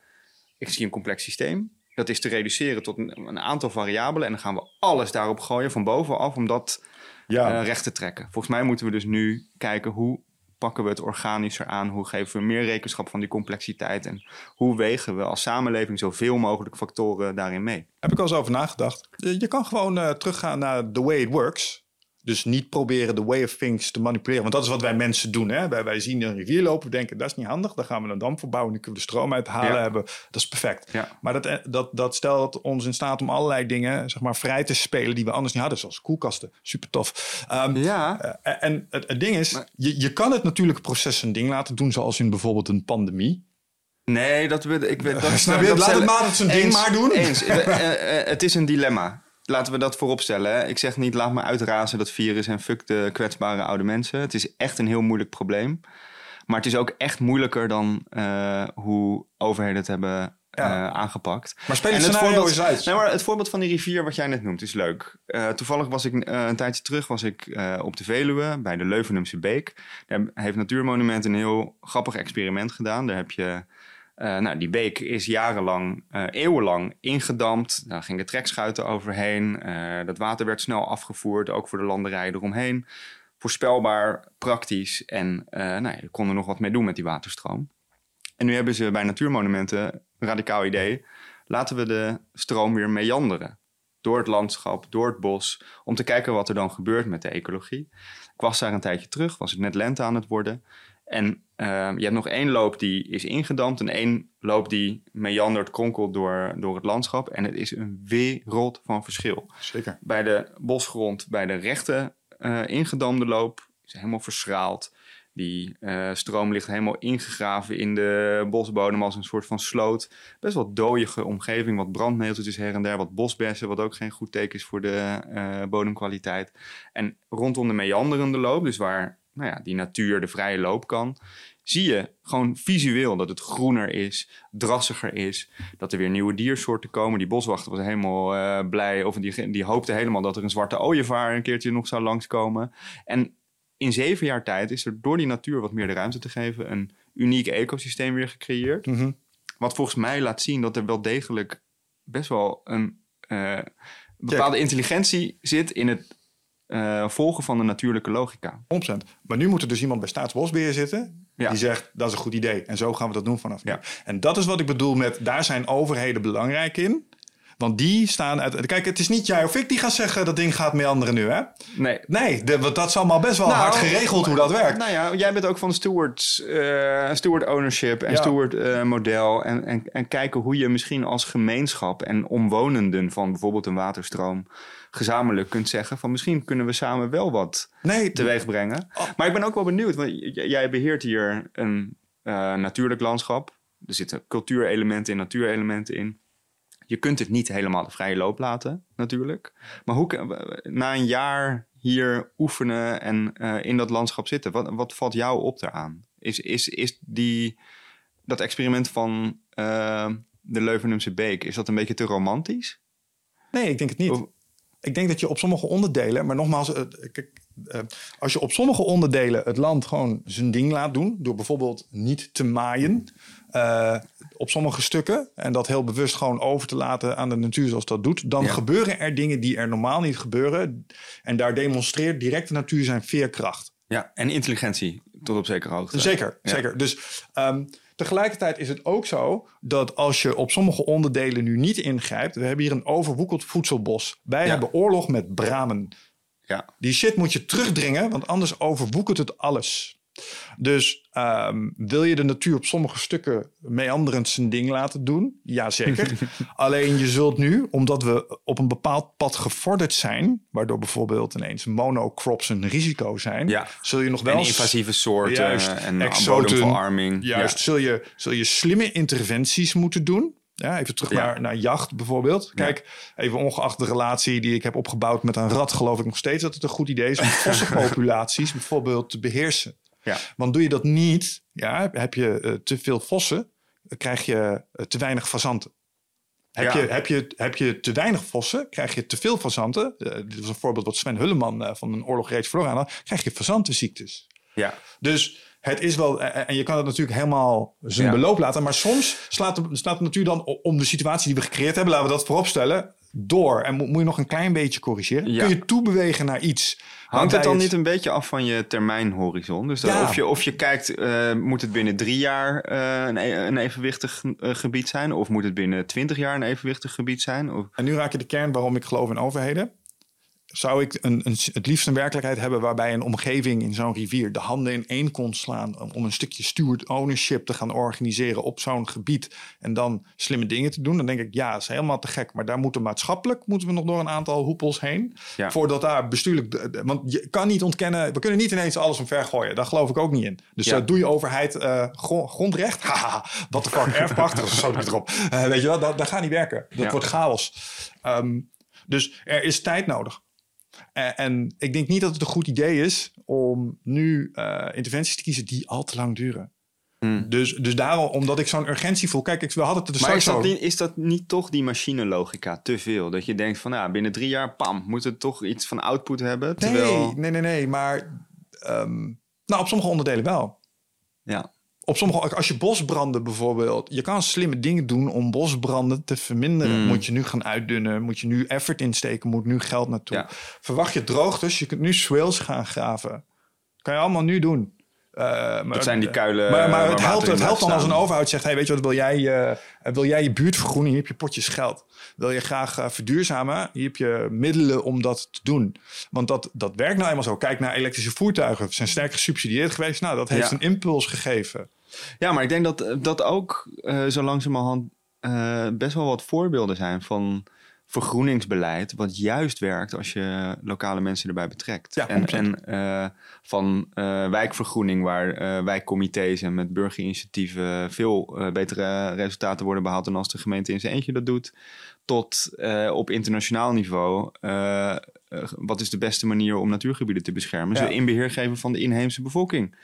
ik zie een complex systeem. Dat is te reduceren tot een, een aantal variabelen. En dan gaan we alles daarop gooien van bovenaf om dat ja. uh, recht te trekken. Volgens mij moeten we dus nu kijken hoe pakken we het organischer aan? Hoe geven we meer rekenschap van die complexiteit? En hoe wegen we als samenleving zoveel mogelijk factoren daarin mee? Heb ik al eens over nagedacht. Je kan gewoon uh, teruggaan naar the way it works. Dus niet proberen de way of things te manipuleren. Want dat is wat wij mensen doen. Hè? Wij, wij zien een rivier lopen, we denken dat is niet handig. Dan gaan we een dam verbouwen, dan kunnen we de stroom uithalen Ja. hebben. Dat is perfect. Ja. Maar dat, dat, dat stelt ons in staat om allerlei dingen zeg maar, vrij te spelen die we anders niet hadden. Zoals koelkasten. Super tof. Ehm, Ja, eh, en het, het ding is, Maar- je, je kan het natuurlijke proces een ding laten doen. Zoals in bijvoorbeeld een pandemie. nee, dat. Ik, Snap je? dat Laat het maar het zijn ding maar doen. Eens. Eh, eh, eh, het is een dilemma. Laten we dat voorop stellen. hè. Ik zeg niet, laat me uitrazen dat virus en fuck de kwetsbare oude mensen. Het is echt een heel moeilijk probleem. Maar het is ook echt moeilijker dan eh, hoe overheden het hebben eh, aangepakt. Maar speel En het voorbeeld, eens uit. Nee, maar het voorbeeld van die rivier wat jij net noemt is leuk. Eh, toevallig was ik een tijdje terug was ik, op de Veluwe bij de Leuvenumse Beek. Daar heeft Natuurmonument een heel grappig experiment gedaan. Daar heb je... eh, nou, die beek is jarenlang, eh, eeuwenlang ingedampt. Daar gingen trekschuiten overheen. Eh, dat water werd snel afgevoerd, ook voor de landerijen eromheen. Voorspelbaar, praktisch en nou, je kon er nog wat mee doen met die waterstroom. En nu hebben ze bij Natuurmonumenten een radicaal idee. Laten we de stroom weer meanderen. Door het landschap, door het bos. Om te kijken wat er dan gebeurt met de ecologie. Ik was daar een tijdje terug, was het net lente aan het worden. En eh, je hebt nog één loop die is ingedampt. En één loop die meandert, kronkelt door, door het landschap. En het is een wereld van verschil. Zeker. Bij de bosgrond, bij de rechte eh, ingedamde loop, is helemaal verschraald. Die eh, stroom ligt helemaal ingegraven in de bosbodem als een soort van sloot. Best wel dooie omgeving, wat brandneteltjes her en der, wat bosbessen, wat ook geen goed teken is voor de eh, bodemkwaliteit. En rondom de meanderende loop, dus waar nou ja, die natuur de vrije loop kan, zie je gewoon visueel dat het groener is, drassiger is, dat er weer nieuwe diersoorten komen. Die boswachter was helemaal eh, blij, of die, die hoopte helemaal dat er een zwarte ooievaar een keertje nog zou langskomen. En in zeven jaar tijd is er door die natuur wat meer de ruimte te geven een uniek ecosysteem weer gecreëerd. Mhm. Wat volgens mij laat zien dat er wel degelijk best wel een eh, bepaalde intelligentie zit in het eh, volgen van de natuurlijke logica. 100%. Maar nu moet er dus iemand bij Staatsbosbeheer zitten. Ja. Die zegt, dat is een goed idee. En zo gaan we dat doen vanaf nu. Ja. En dat is wat ik bedoel met, daar zijn overheden belangrijk in. Want die staan uit... Kijk, het is niet jij of ik die gaan zeggen, dat ding gaat meanderen nu, hè? Nee, Nee, de, want dat is allemaal best wel Nou, hard geregeld hoe dat werkt. Nou ja, jij bent ook van stewards, eh, steward ownership en Ja. steward eh, model. En, en, en kijken hoe je misschien als gemeenschap en omwonenden van bijvoorbeeld een waterstroom gezamenlijk kunt zeggen van misschien kunnen we samen wel wat Nee, teweeg brengen. Oh. Maar ik ben ook wel benieuwd, want jij beheert hier een eh, natuurlijk landschap. Er zitten cultuurelementen in, natuurelementen in. Je kunt het niet helemaal de vrije loop laten, natuurlijk. Maar hoe, na een jaar hier oefenen en eh, in dat landschap zitten, wat, wat valt jou op daaraan? Is, is, is die, dat experiment van eh, de Leuvenumse Beek, is dat een beetje te romantisch? nee, ik denk het niet. Of- Ik denk dat je op sommige onderdelen, maar nogmaals, eh, kijk, eh, als je op sommige onderdelen het land gewoon zijn ding laat doen, door bijvoorbeeld niet te maaien eh, op sommige stukken en dat heel bewust gewoon over te laten aan de natuur zoals dat doet, dan Ja. gebeuren er dingen die er normaal niet gebeuren. En daar demonstreert direct de natuur zijn veerkracht. Ja, en intelligentie tot op zekere hoogte. Zeker, Ja. zeker. Dus, ehm, Tegelijkertijd is het ook zo dat als je op sommige onderdelen nu niet ingrijpt, we hebben hier een overwoekeld voedselbos. Wij Ja. hebben oorlog met bramen. Ja. Die shit moet je terugdringen, want anders overwoekert het alles. Dus ehm, wil je de natuur op sommige stukken meanderend zijn ding laten doen? Jazeker. Alleen je zult nu, omdat we op een bepaald pad gevorderd zijn, waardoor bijvoorbeeld ineens monocrops een risico zijn, Ja. zul je nog wel En invasieve soorten Juist, en bodemverarming. Juist, zul, je, zul je slimme interventies moeten doen. Ja, even terug Ja. naar, naar jacht bijvoorbeeld. Kijk, even ongeacht de relatie die ik heb opgebouwd met een rat, geloof ik nog steeds dat het een goed idee is om vossenpopulaties bijvoorbeeld te beheersen. Ja. Want doe je dat niet, ja, heb je eh, te veel vossen, dan krijg je eh, te weinig fazanten. Heb, Ja. je, heb, je, heb je te weinig vossen, krijg je te veel fazanten. Eh, dit was een voorbeeld wat Sven Hulleman eh, van een oorlog reeds verloren had. Krijg je fazantenziektes. Ja. Dus het is wel, eh, en je kan het natuurlijk helemaal zijn Ja. beloop laten, maar soms slaat de, slaat de natuur dan om de situatie die we gecreëerd hebben, laten we dat vooropstellen, door. En mo- moet je nog een klein beetje corrigeren. Ja. Kun je toebewegen naar iets. Hangt het dan niet een beetje af van je termijnhorizon? Dus Ja. of, je, of je kijkt, eh, moet het binnen drie jaar eh, een, e- een evenwichtig eh, gebied zijn? Of moet het binnen twintig jaar een evenwichtig gebied zijn? Of, En nu raak je de kern waarom ik geloof in overheden. Zou ik een, een, het liefst een werkelijkheid hebben waarbij een omgeving in zo'n rivier de handen in één kon slaan om, een stukje steward ownership te gaan organiseren op zo'n gebied en dan slimme dingen te doen? Dan denk ik, ja, dat is helemaal te gek. Maar daar moeten maatschappelijk moeten we nog door een aantal hoepels heen. Ja. Voordat daar bestuurlijk. Want je kan niet ontkennen, we kunnen niet ineens alles omver gooien. Daar geloof ik ook niet in. Dus Ja. doe je overheid eh, gro- grondrecht. Haha, wat de fuck, erfpacht. Zo ik erop. Eh, weet je wel, dat, dat gaat niet werken. Dat Ja. wordt chaos. Ehm, dus er is tijd nodig. En, en ik denk niet dat het een goed idee is om nu eh, interventies te kiezen die al te lang duren. Hmm. Dus, dus daarom, omdat ik zo'n urgentie voel. Kijk, ik, we hadden het er Maar straks is dat, is dat niet toch die machinelogica te veel? Dat je denkt van ja, binnen drie jaar, pam, moet het toch iets van output hebben? Terwijl, Nee, nee, nee, nee. Maar ehm, nou, op sommige onderdelen wel. Ja, Op sommige, als je bosbranden bijvoorbeeld, je kan slimme dingen doen om bosbranden te verminderen. Mm. Moet je nu gaan uitdunnen, moet je nu effort insteken, moet nu geld naartoe. Ja. Verwacht je droogtes, je kunt nu swales gaan graven. Kan je allemaal nu doen. Eh, maar, dat zijn die kuilen. maar, maar het helpt, het helpt dan als een overheid zegt: hey, weet je wat, wil jij, eh, wil jij je buurt vergroenen? Hier heb je potjes geld. Wil je graag eh, verduurzamen? Hier heb je middelen om dat te doen. Want dat, dat werkt nou eenmaal zo. Kijk naar elektrische voertuigen. Ze zijn sterk gesubsidieerd geweest. Nou, dat heeft Ja. een impuls gegeven. Ja, maar ik denk dat dat ook zo langzamerhand best wel wat voorbeelden zijn van vergroeningsbeleid, wat juist werkt als je lokale mensen erbij betrekt. Ja, en 100%. en eh, van eh, wijkvergroening, waar eh, wijkcomité's en met burgerinitiatieven veel betere resultaten worden behaald dan als de gemeente in zijn eentje dat doet, tot op internationaal niveau. wat is de beste manier om natuurgebieden te beschermen? Ja. Ze in beheer geven van de inheemse bevolking.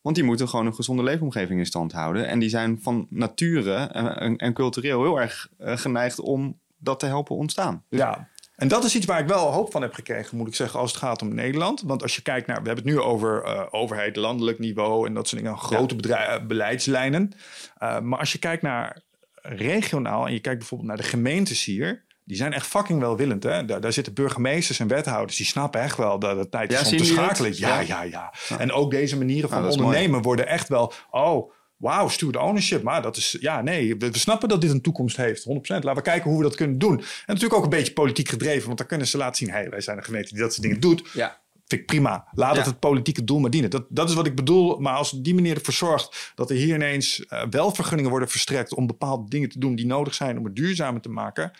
Want die moeten gewoon een gezonde leefomgeving in stand houden. En die zijn van nature en, en cultureel heel erg geneigd om dat te helpen ontstaan. Ja. En dat is iets waar ik wel hoop van heb gekregen, moet ik zeggen, als het gaat om Nederland. Want als je kijkt naar, we hebben het nu over eh, overheid, landelijk niveau en dat soort dingen, grote eh, beleidslijnen. Uh, maar als je kijkt naar regionaal en je kijkt bijvoorbeeld naar de gemeentes hier, die zijn echt fucking welwillend. Hè? Daar, daar zitten burgemeesters en wethouders, die snappen echt wel dat het tijd is Ja, om te schakelen. Ja, Ja. ja, ja, En ook deze manieren van Nou, mooi. ondernemen worden echt wel, oh, wauw, steward ownership. Maar dat is, ja, nee, we, we snappen dat dit een toekomst heeft, 100%. Laten we kijken hoe we dat kunnen doen. En natuurlijk ook een beetje politiek gedreven, want dan kunnen ze laten zien, hey, wij zijn een gemeente die dat soort dingen doet. Ja. Vind ik prima. Laat het Ja. het politieke doel maar dienen. Dat, dat is wat ik bedoel. Maar als die manier ervoor zorgt dat er hier ineens eh, wel vergunningen worden verstrekt om bepaalde dingen te doen die nodig zijn om het duurzamer te maken.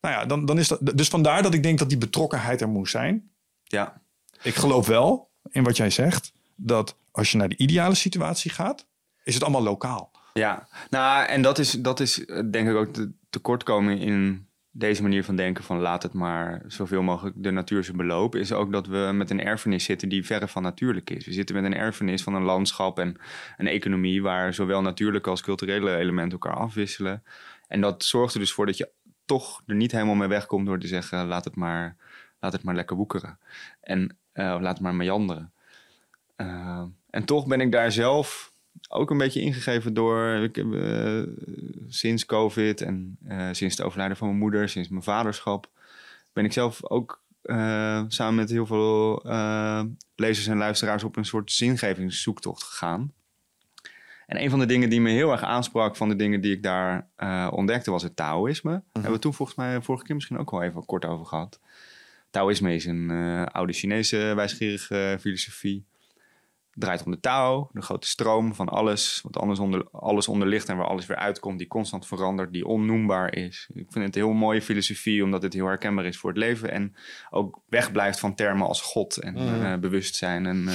Nou ja, dan, dan is dat. Dus vandaar dat ik denk dat die betrokkenheid er moest zijn. Ja. Ik geloof wel in wat jij zegt, dat als je naar de ideale situatie gaat, is het allemaal lokaal. Ja, nou, en dat is, dat is eh, denk ik ook de tekortkoming in deze manier van denken van laat het maar zoveel mogelijk de natuur zijn beloop, is ook dat we met een erfenis zitten die verre van natuurlijk is. We zitten met een erfenis van een landschap en een economie waar zowel natuurlijke als culturele elementen elkaar afwisselen. En dat zorgt er dus voor dat je toch er niet helemaal mee wegkomt door te zeggen laat het maar, laat het maar lekker woekeren. En eh, laat het maar meanderen. Uh, en toch ben ik daar zelf ook een beetje ingegeven door uh, sinds COVID en uh, sinds het overlijden van mijn moeder, sinds mijn vaderschap, ben ik zelf ook uh, samen met heel veel lezers en luisteraars op een soort zingevingszoektocht gegaan. En een van de dingen die me heel erg aansprak van de dingen die ik daar eh, ontdekte was het Taoïsme. Daar hebben we toen volgens mij vorige keer misschien ook wel even kort over gehad. Taoïsme is een eh, oude Chinese wijsgerige filosofie. Draait om de Tao, de grote stroom van alles, wat anders onder, alles onder ligt en waar alles weer uitkomt, die constant verandert, die onnoembaar is. Ik vind het een heel mooie filosofie, omdat het heel herkenbaar is voor het leven en ook wegblijft van termen als God en Mhm. eh, bewustzijn en eh,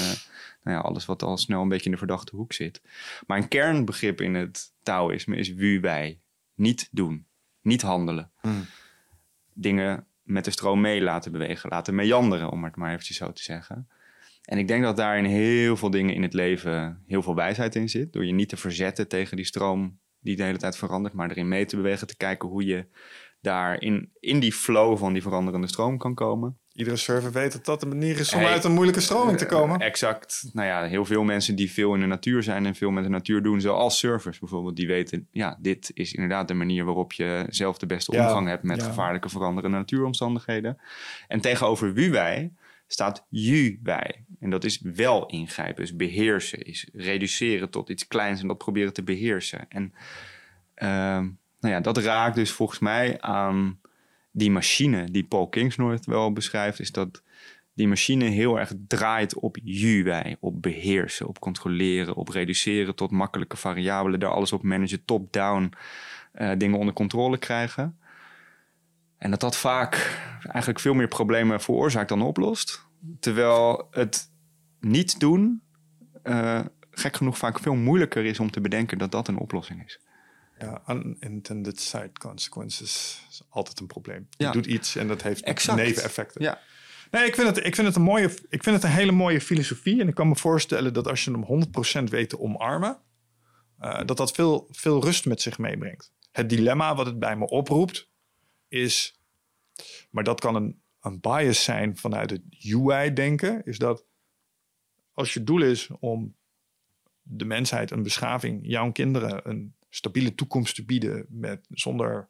nou ja, alles wat al snel een beetje in de verdachte hoek zit. Maar een kernbegrip in het Taoïsme is wu wij. Niet doen, niet handelen. Mm. Dingen met de stroom mee laten bewegen, laten meanderen, om het maar eventjes zo te zeggen. En ik denk dat daarin heel veel dingen in het leven heel veel wijsheid in zit. Door je niet te verzetten tegen die stroom die de hele tijd verandert, maar erin mee te bewegen, te kijken hoe je daar in, in die flow van die veranderende stroom kan komen. Iedere server weet dat dat de manier is om Hey, uit een moeilijke stroming te komen. Exact. Nou ja, heel veel mensen die veel in de natuur zijn en veel met de natuur doen, zoals surfers bijvoorbeeld, die weten, ja, dit is inderdaad de manier waarop je zelf de beste Ja, omgang hebt met ja. gevaarlijke veranderende natuuromstandigheden. En tegenover wie wij staat ju wij. En dat is wel ingrijpen, is beheersen, is reduceren tot iets kleins en dat proberen te beheersen. En ehm, nou ja, dat raakt dus volgens mij aan die machine die Paul Kingsnorth wel beschrijft, is dat die machine heel erg draait op UI, op beheersen, op controleren, op reduceren tot makkelijke variabelen, daar alles op managen, top-down eh, dingen onder controle krijgen. En dat dat vaak eigenlijk veel meer problemen veroorzaakt dan oplost. Terwijl het niet doen, eh, gek genoeg, vaak veel moeilijker is om te bedenken dat dat een oplossing is. Ja, unintended side consequences is altijd een probleem. Ja. Je doet iets en dat heeft neveneffecten. Ja, Nee, ik vind, het, ik, vind het een mooie, ik vind het een hele mooie filosofie. En ik kan me voorstellen dat als je hem 100% weet te omarmen, eh, dat dat veel, veel rust met zich meebrengt. Het dilemma wat het bij me oproept is, maar dat kan een, een bias zijn vanuit het UI-denken, is dat als je doel is om de mensheid, een beschaving, jouw kinderen een stabiele toekomst te bieden met, zonder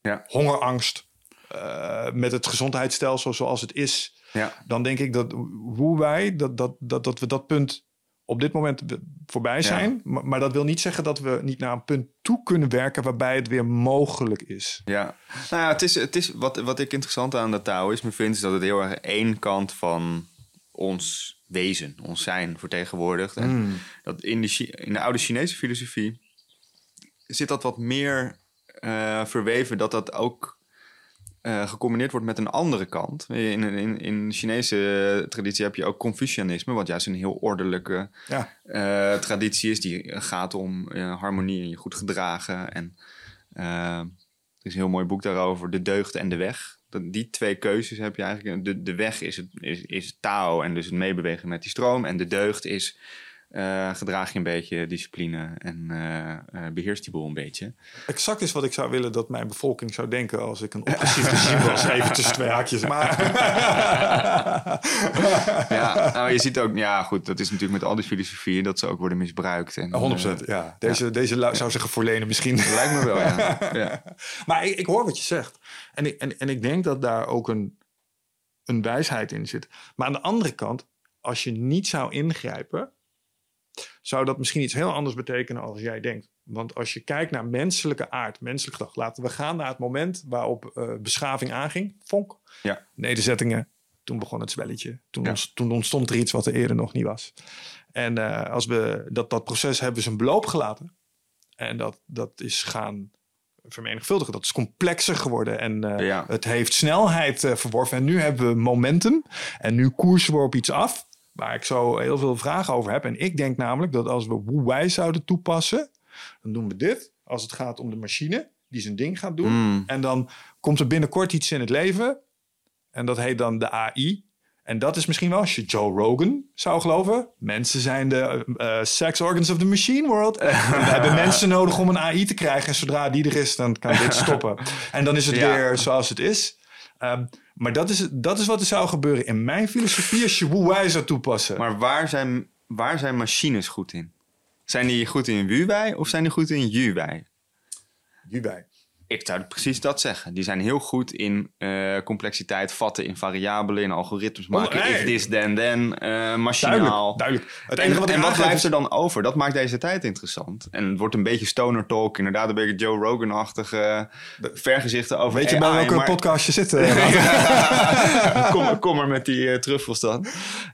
Ja. hongerangst, eh, met het gezondheidsstelsel zoals het is, ja. dan denk ik dat hoe wij, dat, dat, dat, dat we dat punt op dit moment voorbij zijn. Maar, maar dat wil niet zeggen dat we niet naar een punt toe kunnen werken waarbij het weer mogelijk is. Ja, nou ja, het is, het is wat, wat ik interessant aan dat Taoïsme vind, is dat het heel erg één kant van ons wezen, ons zijn vertegenwoordigt. En Hmm. dat in de, in de oude Chinese filosofie zit dat wat meer eh, verweven, dat dat ook eh, gecombineerd wordt met een andere kant. In, in, in de Chinese traditie heb je ook Confucianisme, wat juist een heel ordelijke Ja, eh, traditie is. Die gaat om eh, harmonie en je goed gedragen. En eh, er is een heel mooi boek daarover, De Deugd en de Weg. Dat, die twee keuzes heb je eigenlijk. De, de weg is, het, is, is Tao en dus het meebewegen met die stroom. En de deugd is eh, gedraag je een beetje discipline en eh eh, beheerst die boel een beetje. exact is wat ik zou willen dat mijn bevolking zou denken als ik een oppressief regime was. Even tussen twee haakjes. Maar Ja, nou, je ziet ook, ja goed, dat is natuurlijk met al die filosofieën dat ze ook worden misbruikt. En, 100%. eh, ja, deze, deze zou zeggen voorlenen misschien. lijkt me wel, ja. ja. Maar ik, ik hoor wat je zegt. En ik, en, en ik denk dat daar ook een, een wijsheid in zit. Maar aan de andere kant, als je niet zou ingrijpen, zou dat misschien iets heel anders betekenen als jij denkt. Want als je kijkt naar menselijke aard, menselijk gedrag, laten we gaan naar het moment waarop eh, beschaving aanging. Vonk, Ja. nederzettingen, toen begon het zwelletje. Toen, Ja. toen ontstond er iets wat er eerder nog niet was. En eh, als we dat, dat proces hebben we zijn beloop gelaten. En dat, dat is gaan vermenigvuldigen. Dat is complexer geworden en eh, Ja. het heeft snelheid verworven. En nu hebben we momentum en nu koersen we op iets af waar ik zo heel veel vragen over heb. En ik denk namelijk dat als we hoe wij zouden toepassen, dan doen we dit. Als het gaat om de machine die zijn ding gaat doen. Mm. En dan komt er binnenkort iets in het leven. En dat heet dan de AI. En dat is misschien wel, als je Joe Rogan zou geloven. Mensen zijn de eh, sex organs of the machine world. We hebben mensen nodig om een AI te krijgen. En zodra die er is, dan kan dit stoppen. En dan is het Ja. weer zoals het is. Ehm, maar dat is, dat is wat er zou gebeuren in mijn filosofie als je wij zou toepassen. Maar waar zijn, waar zijn machines goed in? Zijn die goed in Wuwei of zijn die goed in Juwei? Wij. Ik zou precies dat zeggen. Die zijn heel goed in eh, complexiteit vatten, in variabelen, in algoritmes maken. nee. If this, then, then, eh, machinaal. Duidelijk, duidelijk. Het En, wat en blijft is- er dan over? Dat maakt deze tijd interessant. En het wordt een beetje stoner talk, inderdaad een beetje Joe Rogan-achtige vergezichten over Weet je bij welke maar- podcast je zit? eh? kom, kom maar met die truffels dan.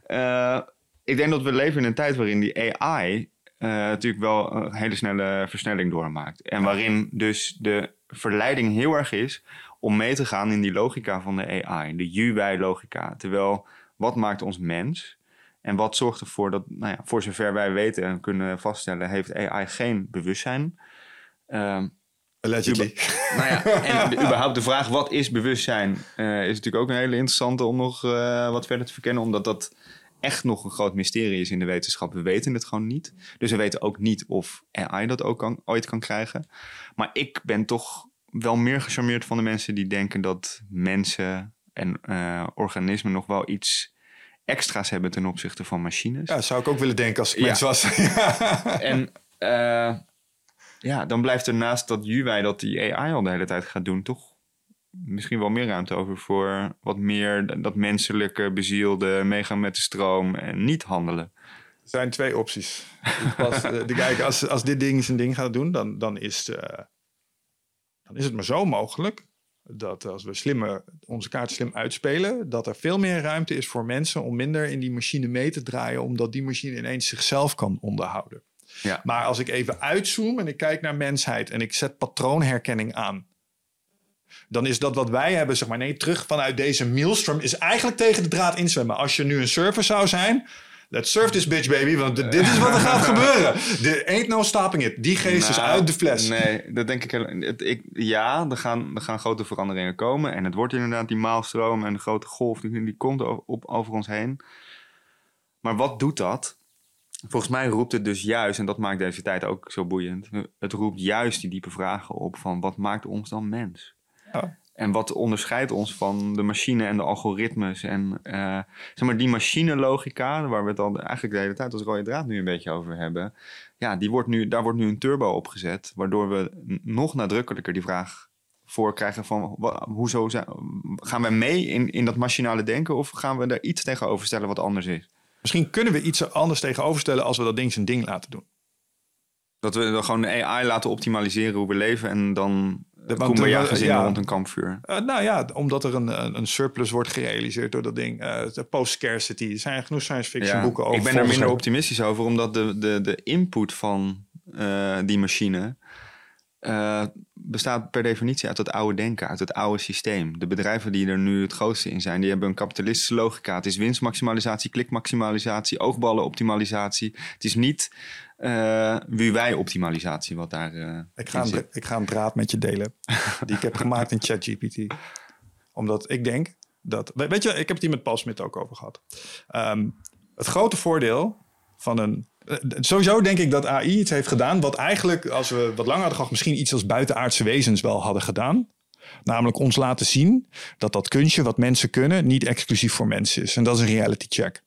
Eh, ik denk dat we leven in een tijd waarin die AI eh, natuurlijk wel een hele snelle versnelling doormaakt. En waarin dus de verleiding heel erg is om mee te gaan in die logica van de AI, de UI-logica. Terwijl, wat maakt ons mens? En wat zorgt ervoor dat, nou ja, voor zover wij weten en kunnen vaststellen, heeft AI geen bewustzijn? Ehm, Allegedly. nou ja, en überhaupt de vraag wat is bewustzijn eh, is natuurlijk ook een hele interessante om nog eh, wat verder te verkennen. Omdat dat echt nog een groot mysterie is in de wetenschap. We weten het gewoon niet. Dus we weten ook niet of AI dat ook kan, ooit kan krijgen. Maar ik ben toch wel meer gecharmeerd van de mensen die denken dat mensen en eh, organismen nog wel iets extra's hebben ten opzichte van machines. Ja, zou ik ook willen denken als ik Ja. mens was. En eh, ja, dan blijft er naast dat UI dat die AI al de hele tijd gaat doen, toch misschien wel meer ruimte over voor wat meer dat menselijke, bezielde, meegaan met de stroom en niet handelen. Er zijn twee opties. Pas, eh, de, kijk, als, als dit ding zijn ding gaat doen, dan, dan, is, het, eh, dan is het maar zo mogelijk dat als we slimmer, onze kaart slim uitspelen, dat er veel meer ruimte is voor mensen om minder in die machine mee te draaien, omdat die machine ineens zichzelf kan onderhouden. Ja. Maar als ik even uitzoom en ik kijk naar mensheid en ik zet patroonherkenning aan, dan is dat wat wij hebben, zeg maar, nee, terug vanuit deze maelstrom, is eigenlijk tegen de draad inzwemmen. Als je nu een surfer zou zijn, let's surf this bitch, baby, want dit is wat er gaat gebeuren. There ain't no stopping it. Die geest is Nou, uit de fles. Nee, dat denk ik het- ik Ja, er gaan, er gaan grote veranderingen komen. En het wordt inderdaad die maalstroom en de grote golf, die, die komt o- op, over ons heen. Maar wat doet dat? Volgens mij roept het dus juist, en dat maakt deze tijd ook zo boeiend. Het roept juist die diepe vragen op van wat maakt ons dan mens? Ja. En wat onderscheidt ons van de machine en de algoritmes? En eh, zeg maar, die machinelogica, waar we het al eigenlijk de hele tijd als rode draad nu een beetje over hebben. Ja, die wordt nu, daar wordt nu een turbo op gezet, waardoor we nog nadrukkelijker die vraag voor krijgen van hoezo zijn, gaan we mee in, in dat machinale denken of gaan we daar iets tegenover stellen wat anders is? Misschien kunnen we iets anders tegenoverstellen als we dat ding zijn ding laten doen. Dat we dan gewoon de AI laten optimaliseren hoe we leven en dan want komen we ja gezinnen ja. rond een kampvuur. Eh, nou ja, omdat er een, een, surplus wordt gerealiseerd door dat ding. eh, de post-scarcity. Er zijn genoeg science fiction Ja, boeken over. ik ben er minder optimistisch over, omdat de, de, de input van eh, die machine eh, bestaat per definitie uit het oude denken, uit het oude systeem. De bedrijven die er nu het grootste in zijn, die hebben een kapitalistische logica. Het is winstmaximalisatie, klikmaximalisatie, oogballenoptimalisatie. Het is niet eh wie wij optimalisatie wat daar eh, Ik ga, een, ik ga een draad met je delen. die ik heb gemaakt in ChatGPT. Omdat ik denk dat. we- Weet je, ik heb het hier met Paul Smit ook over gehad. Ehm, het grote voordeel van een. eh, Sowieso denk ik dat AI iets heeft gedaan. wat eigenlijk, als we wat langer hadden gehad. misschien iets als buitenaardse wezens wel hadden gedaan. Namelijk ons laten zien dat dat kunstje wat mensen kunnen. niet exclusief voor mensen is. En dat is een reality check.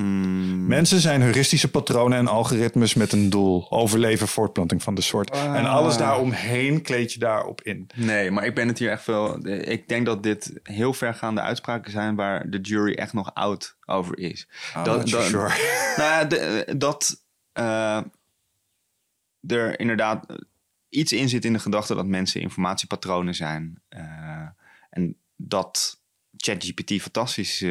Mm, Mensen zijn heuristische patronen en algoritmes met een doel. Overleven, voortplanting van de soort. En alles daaromheen kleed je daarop in. Nee, maar ik ben het hier echt wel. Ik denk dat dit heel vergaande uitspraken zijn waar de jury echt nog oud over is. not so sure. Nou de- dat eh, er inderdaad iets in zit in de gedachte dat mensen informatiepatronen zijn. Eh, en dat ChatGPT fantastische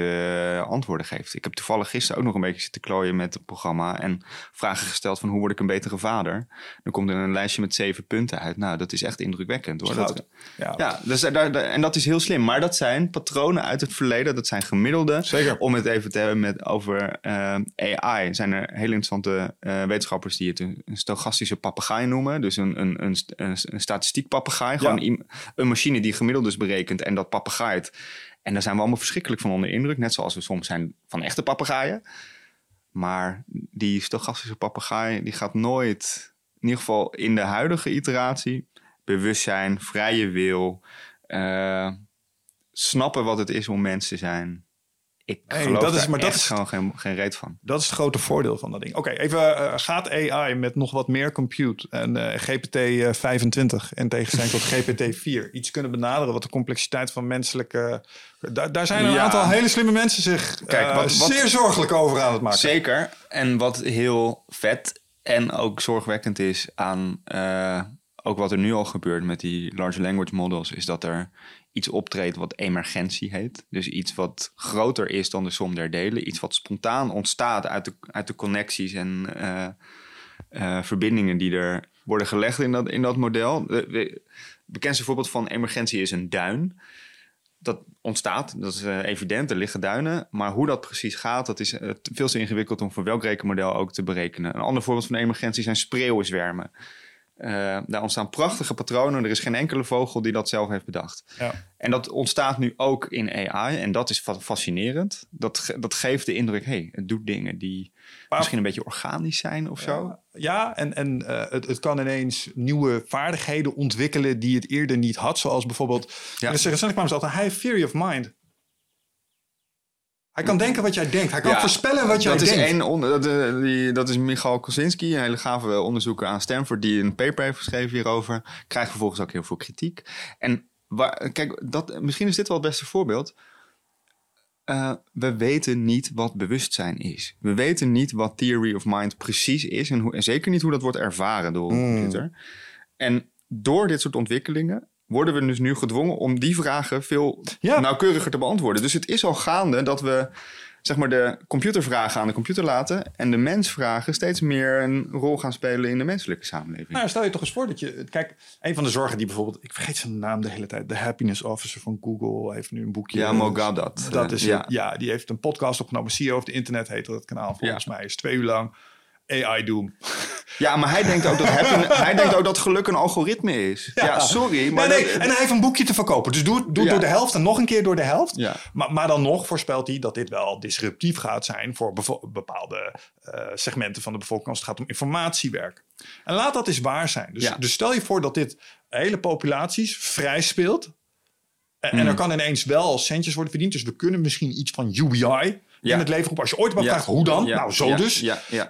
eh, antwoorden geeft. Ik heb toevallig gisteren ook nog een beetje zitten klooien met het programma en vragen gesteld van hoe word ik een betere vader. Dan komt er een lijstje met zeven punten uit. Nou, dat is echt indrukwekkend hoor. Dat. Ja, ja, dus daar, daar- en dat is heel slim. Maar dat zijn patronen uit het verleden. Dat zijn gemiddelde. Zeker. Om het even te hebben met, over eh, AI. Zijn er hele interessante eh, wetenschappers die het een, een stochastische papegaai noemen. Dus een, een, een, een, een statistiek papegaai. Gewoon een machine die gemiddeldes berekent en dat papegaait. En daar zijn we allemaal verschrikkelijk van onder indruk. Net zoals we soms zijn van echte papegaaien. Maar die stochastische papegaai die gaat nooit, in ieder geval in de huidige iteratie, bewustzijn, vrije wil, eh, snappen wat het is om mens te zijn. Ik geloof dat is- maar dat is- gewoon geen, geen reet van. Dat is het grote voordeel van dat ding. Oké, even eh, gaat AI met nog wat meer compute en eh, GPT eh, 25 in tegenstelling tot GPT 4 iets kunnen benaderen wat de complexiteit van menselijke. Daar, daar zijn een Ja. aantal hele slimme mensen zich Kijk, eh, wat- wat- zeer zorgelijk over aan het maken. Zeker. En wat heel vet en ook zorgwekkend is aan eh, ook wat er nu al gebeurt met die large language models, is dat er iets optreedt wat emergentie heet. Dus iets wat groter is dan de som der delen. Iets wat spontaan ontstaat uit de, uit de connecties en eh, eh, verbindingen die er worden gelegd in dat, in dat model. De, de- het bekendste voorbeeld van emergentie is een duin dat ontstaat, dat is eh, evident, er liggen duinen. Maar hoe dat precies gaat, dat is veel te ingewikkeld om voor welk rekenmodel ook te berekenen. Een ander voorbeeld van emergentie zijn spreeuwenzwermen. Eh, daar ontstaan prachtige patronen. Er is geen enkele vogel die dat zelf heeft bedacht. Ja. En dat ontstaat nu ook in AI. En dat is fa- fascinerend. Dat, ge- dat geeft de indruk, hey, het doet dingen die Maar- misschien een beetje organisch zijn of zo. Ja, en, en eh, het, het kan ineens nieuwe vaardigheden ontwikkelen die het eerder niet had. Zoals bijvoorbeeld, Ja. ja. recentelijk kwamen ze altijd, hij heeft theory of mind. Hij kan denken wat jij denkt. Hij kan Ja, voorspellen wat jij dat is denkt. één onder, dat, eh, die, dat is Michal Kosinski, een hele gave onderzoeker aan Stanford, die een paper heeft geschreven hierover. Krijgt vervolgens ook heel veel kritiek. En waar, kijk, dat, misschien is dit wel het beste voorbeeld. Eh, we weten niet wat bewustzijn is. We weten niet wat theory of mind precies is. En, hoe, en zeker niet hoe dat wordt ervaren door een Mm. computer. En door dit soort ontwikkelingen worden we dus nu gedwongen om die vragen veel Ja. nauwkeuriger te beantwoorden. Dus het is al gaande dat we zeg maar, de computervragen aan de computer laten en de mensvragen steeds meer een rol gaan spelen in de menselijke samenleving. Nou, stel je toch eens voor dat je... Kijk, een van de zorgen die bijvoorbeeld... Ik vergeet zijn naam de hele tijd. De happiness officer van Google heeft nu een boekje. ja, Mogadat. Dat is ja. het. Ja, die heeft een podcast opgenomen. CEO of the Internet heet dat kanaal volgens mij. Is twee uur lang. AI Doom. ja, maar hij denkt ook dat, hij denkt ook dat geluk een algoritme is. Ja, sorry. Maar nee, nee. dat- En hij heeft een boekje te verkopen. Dus doe, doe Ja. door de helft en nog een keer door de helft. Ja. Maar, maar dan nog voorspelt hij dat dit wel disruptief gaat zijn voor bepaalde eh, segmenten van de bevolking als het gaat om informatiewerk. En laat dat eens waar zijn. Dus, dus stel je voor dat dit hele populaties vrij speelt. En, en Hmm. er kan ineens wel centjes worden verdiend. Dus we kunnen misschien iets van UBI. In het leven roepen. Als je ooit Ja. gevraagd, hoe dan? Nou, zo dus.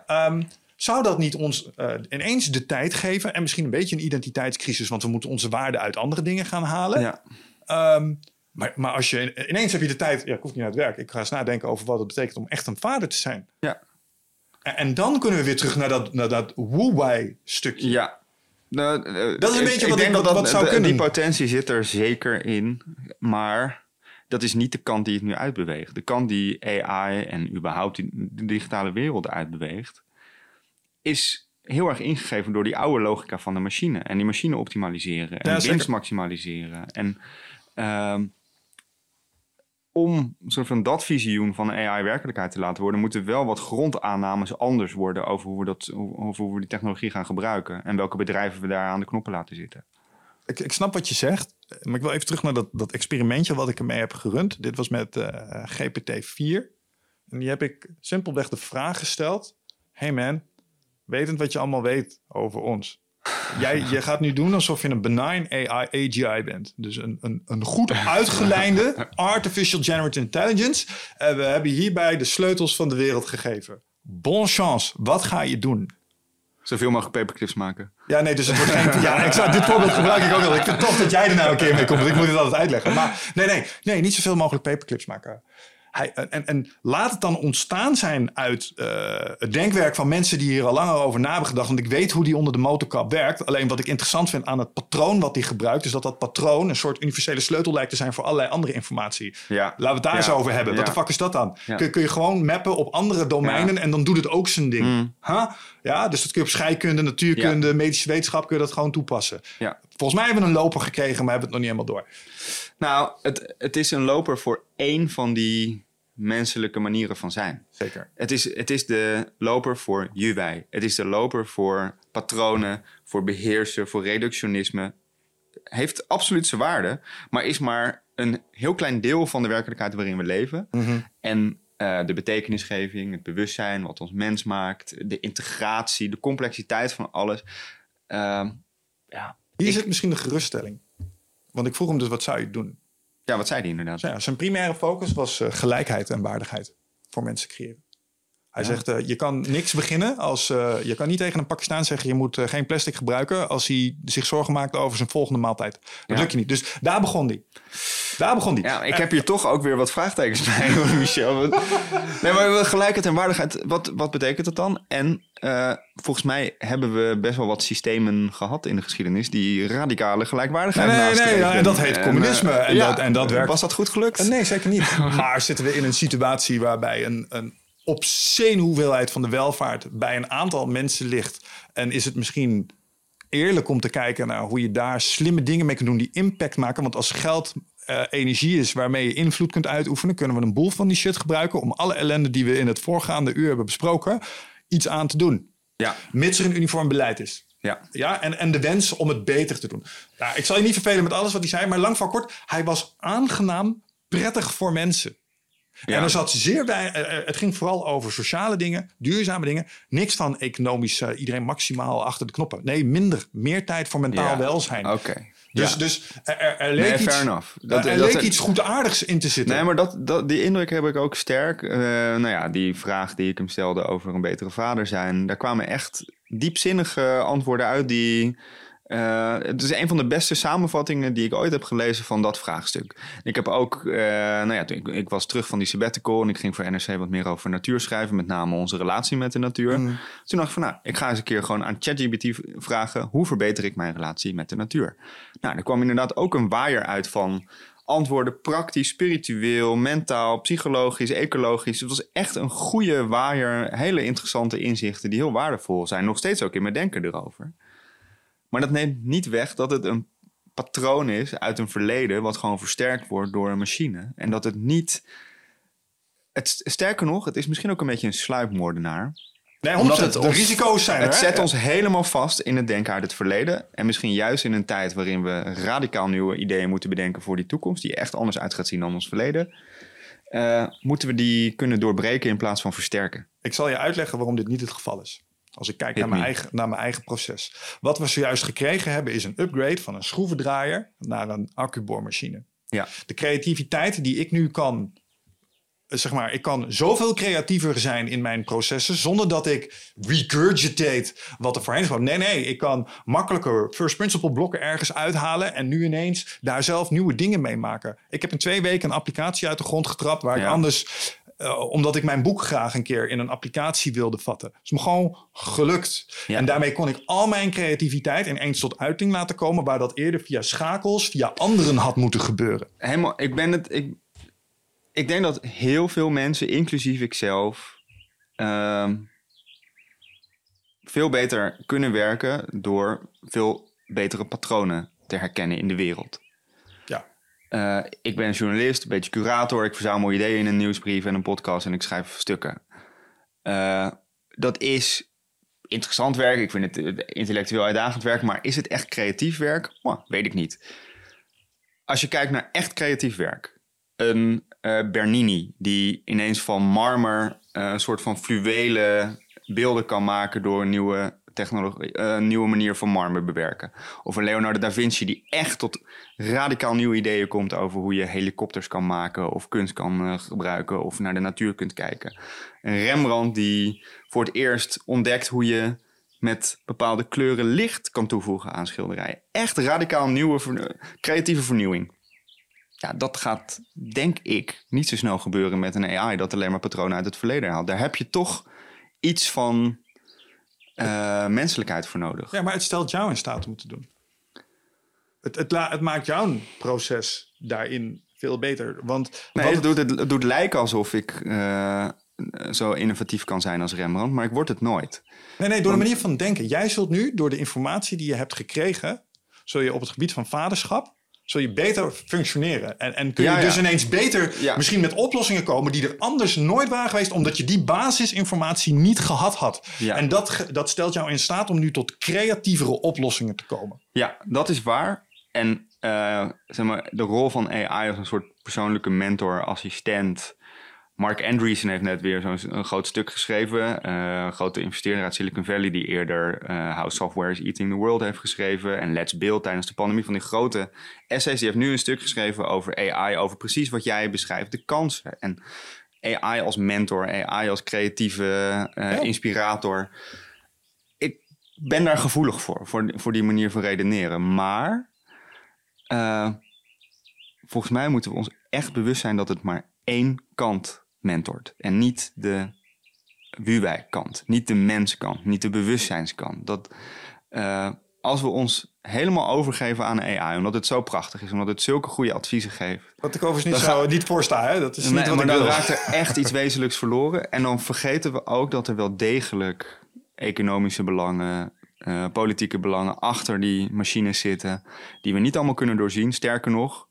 Ehm, zou dat niet ons eh, ineens de tijd geven en misschien een beetje een identiteitscrisis, want we moeten onze waarden uit andere dingen gaan halen? ja. Ehm, maar, maar als je ineens heb je de tijd, ja, ik hoef niet naar het werk, ik ga eens nadenken over wat het betekent om echt een vader te zijn. ja. En, en dan kunnen we weer terug naar dat, naar dat woe stukje. Ja. Nou, eh, Dat is een beetje ik wat denk ik- dat wat- dat- wat zou de- kunnen. Die potentie zit er zeker in. Maar dat is niet de kant die het nu uitbeweegt. De kant die AI en überhaupt die, de digitale wereld uitbeweegt... is heel erg ingegeven door die oude logica van de machine. En die machine optimaliseren. En Ja, winst zeker. maximaliseren. En ehm, om soort van dat visioen van AI werkelijkheid te laten worden, moeten wel wat grondaannames anders worden over hoe we, dat, over hoe we die technologie gaan gebruiken. En welke bedrijven we daar aan de knoppen laten zitten. Ik, ik snap wat je zegt, maar ik wil even terug naar dat, dat experimentje wat ik ermee heb gerund. Dit was met eh, GPT-4. En die heb ik simpelweg de vraag gesteld: Hey man, wetend wat je allemaal weet over ons. Jij je gaat nu doen alsof je een benign AI, AGI bent. Dus een, een, een goed uitgelijnde Artificial General Intelligence. En we hebben hierbij de sleutels van de wereld gegeven. Bon chance, wat ga je doen? Zoveel mogelijk paperclips maken. Ja, nee, dus het wordt geen... Ja, ik dit voorbeeld gebruik ik ook wel. Ik vind toch dat jij er nou een keer mee komt, ik moet het altijd uitleggen. Maar nee, nee, nee, niet zoveel mogelijk paperclips maken. Hij, en, en laat het dan ontstaan zijn uit eh, het denkwerk van mensen die hier al langer over na hebben gedacht. Want ik weet hoe die onder de motorkap werkt. Alleen wat ik interessant vind aan het patroon wat hij gebruikt, is dat dat patroon een soort universele sleutel lijkt te zijn voor allerlei andere informatie. Ja. Laten we het daar Ja. eens over hebben. Wat de fuck is dat dan? Kun, kun je gewoon mappen op andere domeinen en dan doet het ook zijn ding. Mm. Huh? Ja, dus dat kun je op scheikunde, natuurkunde, medische wetenschap kun je dat gewoon toepassen. Volgens mij hebben we een loper gekregen, maar hebben het nog niet helemaal door. Nou, het, het is een loper voor één van die menselijke manieren van zijn. Zeker. Het is, het is de loper voor UI. Het is de loper voor patronen, voor beheersen, voor reductionisme. Heeft absoluut zijn waarde, maar is maar een heel klein deel van de werkelijkheid waarin we leven. En eh, de betekenisgeving, het bewustzijn, wat ons mens maakt, de integratie, de complexiteit van alles. Ehm, ja, Hier Ik- zit misschien de geruststelling. Want ik vroeg hem dus, wat zou je doen? Ja, wat zei hij inderdaad? Ja, zijn primaire focus was eh, gelijkheid en waardigheid voor mensen creëren. Hij zegt, eh, je kan niks beginnen als... eh, je kan niet tegen een Pakistaan zeggen... je moet geen plastic gebruiken... als hij zich zorgen maakt over zijn volgende maaltijd. Dat Ja. lukt je niet. Dus daar begon hij. Daar begon hij. Ja, ik heb hier toch ook weer wat vraagtekens bij, Michel. Nee, maar gelijkheid en waardigheid, wat, wat betekent dat dan? En eh, volgens mij hebben we best wel wat systemen gehad in de geschiedenis die radicale gelijkwaardigheid Nee, nee, nee, ja, en dat heet communisme. eh, En dat- en dat werkt. Was dat goed gelukt? Eh, Nee, zeker niet. maar zitten we in een situatie waarbij een, een obscene hoeveelheid van de welvaart bij een aantal mensen ligt. En is het misschien eerlijk om te kijken naar hoe je daar slimme dingen mee kunt doen die impact maken. Want als geld energie is waarmee je invloed kunt uitoefenen, kunnen we een boel van die shit gebruiken om alle ellende die we in het voorgaande uur hebben besproken, iets aan te doen. Ja, Mits er een uniform beleid is. ja. Ja, en, en de wens om het beter te doen. Nou, ik zal je niet vervelen met alles wat hij zei, maar lang van kort, hij was aangenaam prettig voor mensen. Ja. En er zat zeer bij, eh, eh, het ging vooral over sociale dingen, duurzame dingen. Niks van economisch eh, iedereen maximaal achter de knoppen. Nee, minder. Meer tijd voor mentaal Ja. welzijn. Oké. Dus, Ja. dus er, er, er leek, Nee, iets, enough. er dat leek iets goedaardigs in te zitten. Nee, maar dat, dat, die indruk heb ik ook sterk. Eh, nou ja, die vraag die ik hem stelde over een betere vader zijn. Daar kwamen echt diepzinnige antwoorden uit die... eh, het is een van de beste samenvattingen die ik ooit heb gelezen van dat vraagstuk. Ik heb ook, eh, nou ja, ik, ik was terug van die sabbatical en ik ging voor NRC wat meer over natuur schrijven, met name onze relatie met de natuur. Mm. Toen dacht ik van, nou, ik ga eens een keer gewoon aan ChatGPT vragen, hoe verbeter ik mijn relatie met de natuur? Nou, er kwam inderdaad ook een waaier uit van antwoorden praktisch, spiritueel, mentaal, psychologisch, ecologisch. Het was echt een goede waaier, hele interessante inzichten die heel waardevol zijn. Nog steeds ook in mijn denken erover. Maar dat neemt niet weg dat het een patroon is uit een verleden wat gewoon versterkt wordt door een machine. En dat het niet... Het, sterker nog, het is misschien ook een beetje een sluipmoordenaar. nee, omdat 100%. het de ons- risico's zijn Het zet ons helemaal vast in het denken uit het verleden. En misschien juist in een tijd waarin we radicaal nieuwe ideeën moeten bedenken voor die toekomst, die echt anders uit gaat zien dan ons verleden. eh, moeten we die kunnen doorbreken in plaats van versterken. Ik zal je uitleggen waarom dit niet het geval is. Als ik kijk naar mijn, eigen, naar mijn eigen proces. Wat we zojuist gekregen hebben is een upgrade van een schroevendraaier naar een accuboormachine. Ja. De creativiteit die ik nu kan, eh, zeg maar, ik kan zoveel creatiever zijn in mijn processen zonder dat ik regurgitate wat er voorheen is. Nee, nee, ik kan makkelijker first principle blokken ergens uithalen en nu ineens daar zelf nieuwe dingen mee maken. Ik heb in twee weken een applicatie uit de grond getrapt waar ik anders eh, omdat ik mijn boek graag een keer in een applicatie wilde vatten. Het is me gewoon gelukt. Ja. En daarmee kon ik al mijn creativiteit ineens tot uiting laten komen... waar dat eerder via schakels, via anderen had moeten gebeuren. Helemaal, ik ben het. Ik, ik denk dat heel veel mensen, inclusief ikzelf, ehm, veel beter kunnen werken door veel betere patronen te herkennen in de wereld. Eh, ik ben journalist, een beetje curator. Ik verzamel ideeën in een nieuwsbrief en een podcast en ik schrijf stukken. Eh, dat is interessant werk. Ik vind het intellectueel uitdagend werk. Maar is het echt creatief werk? Weet ik niet. Als je kijkt naar echt creatief werk. Een eh, Bernini die ineens van marmer een soort van fluwelen beelden kan maken door nieuwe technologie, eh, een nieuwe manier van marmer bewerken. Of een Leonardo da Vinci die echt tot radicaal nieuwe ideeën komt over hoe je helikopters kan maken of kunst kan eh, gebruiken of naar de natuur kunt kijken. Een Rembrandt die voor het eerst ontdekt hoe je met bepaalde kleuren licht kan toevoegen aan schilderijen. Echt radicaal nieuwe creatieve vernieuwing. Ja, dat gaat, denk ik, niet zo snel gebeuren met een AI dat alleen maar patronen uit het verleden haalt. Daar heb je toch iets van eh, menselijkheid voor nodig. Ja, maar het stelt jou in staat om het te doen. Het, het, het maakt jouw proces daarin veel beter. Want Nee, het, doet, het, het doet lijken alsof ik eh, zo innovatief kan zijn als Rembrandt, maar ik word het nooit. Nee, nee, door de manier van denken. Jij zult nu, door de informatie die je hebt gekregen, zul je op het gebied van vaderschap, zul je beter functioneren. En, en kun je Ja, ja. dus ineens beter Ja. misschien met oplossingen komen die er anders nooit waren geweest, omdat je die basisinformatie niet gehad had. En dat, dat stelt jou in staat om nu tot creatievere oplossingen te komen. Ja, dat is waar. En eh, zeg maar, de rol van AI als een soort persoonlijke mentor, assistent, Mark Andreessen heeft net weer zo'n groot stuk geschreven. Een grote investeerder uit Silicon Valley die eerder eh, How Software is Eating the World heeft geschreven. En Let's Build tijdens de pandemie van die grote essays. Die heeft nu een stuk geschreven over AI, over precies wat jij beschrijft, de kansen. En AI als mentor, AI als creatieve eh, inspirator. Ik ben daar gevoelig voor, voor, voor die manier van redeneren. Maar volgens mij moeten we ons echt bewust zijn dat het maar één kant mentort. En niet de Wuwijk-kant, niet de menskant, niet de bewustzijnskant. Dat eh, als we ons helemaal overgeven aan AI, omdat het zo prachtig is, omdat het zulke goede adviezen geeft. Wat ik overigens niet, Dan zo, niet voorsta, hè? dat is niet wat maar ik dan wil. raakt er echt iets wezenlijks verloren. En dan vergeten we ook dat er wel degelijk economische belangen, eh, politieke belangen achter die machines zitten, die we niet allemaal kunnen doorzien. Sterker nog,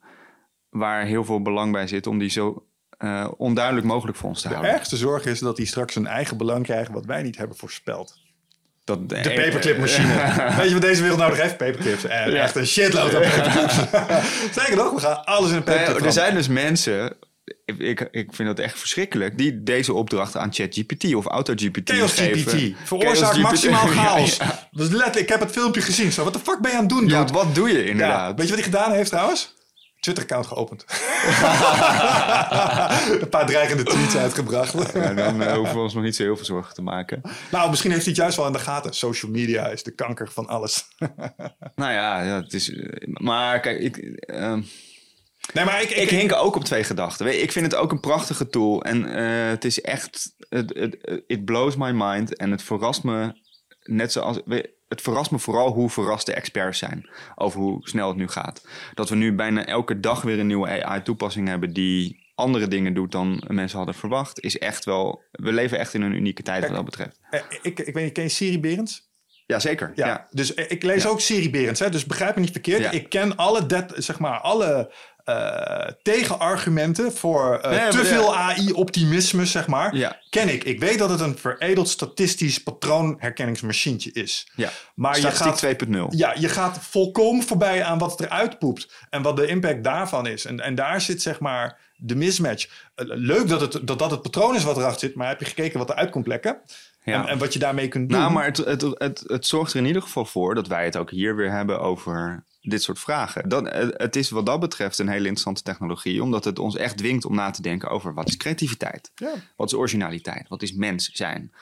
waar heel veel belang bij zit om die zo eh, onduidelijk mogelijk voor ons te De houden. ergste zorg is dat die straks een eigen belang krijgen wat wij niet hebben voorspeld. Dat, De paperclipmachine. Weet je wat deze wereld nodig heeft? Paperclips. En echt een shitload aan paperclips. Zeker nog, we gaan alles in een paperclip er zijn dus mensen, ik, ik, vind dat echt verschrikkelijk, die deze opdrachten aan ChatGPT of AutoGPT Chaos geven. GPT. Veroorzaakt maximaal chaos. ja. Dat is letterlijk, ik heb het filmpje gezien. Zo, wat de fuck ben je aan het doen, Ja, wat doe je inderdaad? Weet je wat hij gedaan heeft trouwens? Twitter-account geopend. een paar dreigende tweets uitgebracht. Ja, dan eh, hoeven we ons nog niet zo heel veel zorgen te maken. nou, misschien heeft hij het juist wel in de gaten. Social media is de kanker van alles. Nou ja, ja het is. eh, Maar kijk, ik, ehm, nee, maar ik, ik, ik hink ook op twee gedachten. Ik vind het ook een prachtige tool. En eh, het is echt. Het, it blows my mind. En het verrast me. Net zoals. Het verrast me vooral hoe verrast de experts zijn over hoe snel het nu gaat. Dat we nu bijna elke dag weer een nieuwe AI-toepassing hebben die andere dingen doet dan mensen hadden verwacht, is echt wel. We leven echt in een unieke tijd wat dat betreft. eh, ik, ik weet niet, ken je Siri Berends? Jazeker. Ja, Ja. dus eh, ik lees Ja. ook Siri Berends. Hè? Dus begrijp me niet verkeerd. Ja. Ik ken alle, dat, zeg maar, alle eh, tegenargumenten voor eh, Nee, te ja. veel AI-optimisme, zeg maar. Ja. Ken ik. Ik weet dat het een veredeld statistisch patroonherkenningsmachientje is. Ja. Maar je Statistiek gaat, 2.0. ja, je gaat volkomen voorbij aan wat het eruit poept. En wat de impact daarvan is. En, en daar zit zeg maar de mismatch. Eh, leuk dat, het, dat dat het patroon is wat erachter zit. Maar heb je gekeken wat eruit komt lekken? Ja. En, en wat je daarmee kunt doen? Nou, maar het, het, het, het zorgt er in ieder geval voor dat wij het ook hier weer hebben over dit soort vragen. Dat, het het is wat dat betreft een hele interessante technologie, omdat het ons echt dwingt om na te denken over wat is creativiteit? Ja. Wat is originaliteit? Wat is mens zijn?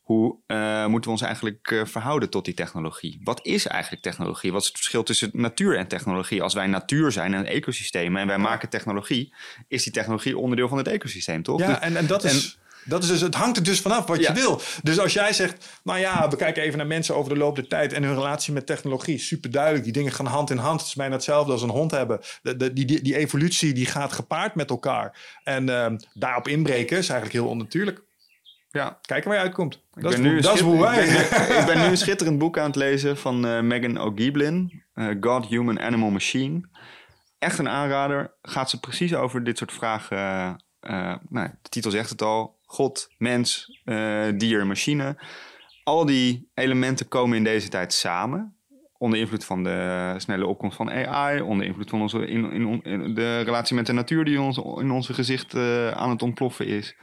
Hoe eh, moeten we ons eigenlijk eh, verhouden tot die technologie? Wat is eigenlijk technologie? Wat is het verschil tussen natuur en technologie? Als wij natuur zijn en ecosystemen en wij maken technologie, is die technologie onderdeel van het ecosysteem, toch? Ja, Dus- en, en dat is. Dat is dus, het hangt er dus vanaf wat Ja. je wil. Dus als jij zegt, nou ja, we kijken even naar mensen over de loop der tijd en hun relatie met technologie. Super duidelijk, die dingen gaan hand in hand. Het is bijna hetzelfde als een hond hebben. De, de, die, die, die evolutie die gaat gepaard met elkaar. En ehm, daarop inbreken is eigenlijk heel onnatuurlijk. ja. Kijken waar je uitkomt. Ik Dat is, ben, nu hoe- een dat is hoe wij... ik, ben, ik ben nu een schitterend boek aan het lezen van eh, Megan O'Giblin. eh, God, Human, Animal, Machine. Echt een aanrader. Gaat ze precies over dit soort vragen. eh, nou, de titel zegt het al. God, mens, eh, dier, machine. Al die elementen komen in deze tijd samen. Onder invloed van de snelle opkomst van AI. Onder invloed van onze, in, in, de relatie met de natuur die onze, in onze gezicht eh, aan het ontploffen is.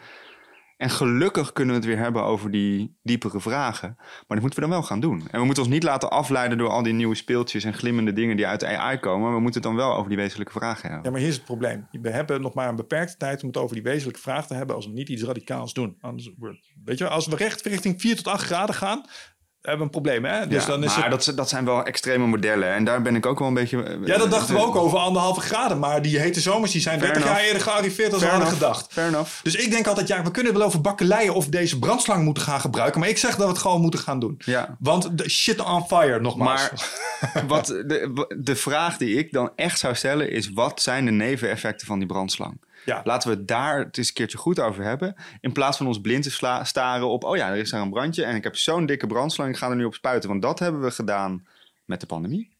En gelukkig kunnen we het weer hebben over die diepere vragen. Maar dat moeten we dan wel gaan doen. En we moeten ons niet laten afleiden door al die nieuwe speeltjes en glimmende dingen die uit AI komen. We moeten het dan wel over die wezenlijke vragen hebben. Ja, maar hier is het probleem. We hebben nog maar een beperkte tijd om het over die wezenlijke vraag te hebben als we niet iets radicaals doen. Weet je, als we recht richting 4 tot 8 graden gaan, hebben een probleem. Hè? Dus Ja, dan is maar het, dat, dat zijn wel extreme modellen. En daar ben ik ook wel een beetje... eh, Ja, dat dachten we ook over anderhalve graden. Maar die hete zomers die zijn Fair 30 jaar eerder gearriveerd dan we hadden gedacht. Fair enough. Dus ik denk altijd, ja, we kunnen wel over bakkeleien of deze brandslang moeten gaan gebruiken. Maar ik zeg dat we het gewoon moeten gaan doen. Ja. Want de shit on fire, nogmaals. Maar wat de, de vraag die ik dan echt zou stellen is... wat zijn de neveneffecten van die brandslang? Ja. Laten we het daar het eens een keertje goed over hebben. In plaats van ons blind te sla- staren op... oh ja, er is daar een brandje en ik heb zo'n dikke brandslang... ik ga er nu op spuiten. Want dat hebben we gedaan met de pandemie.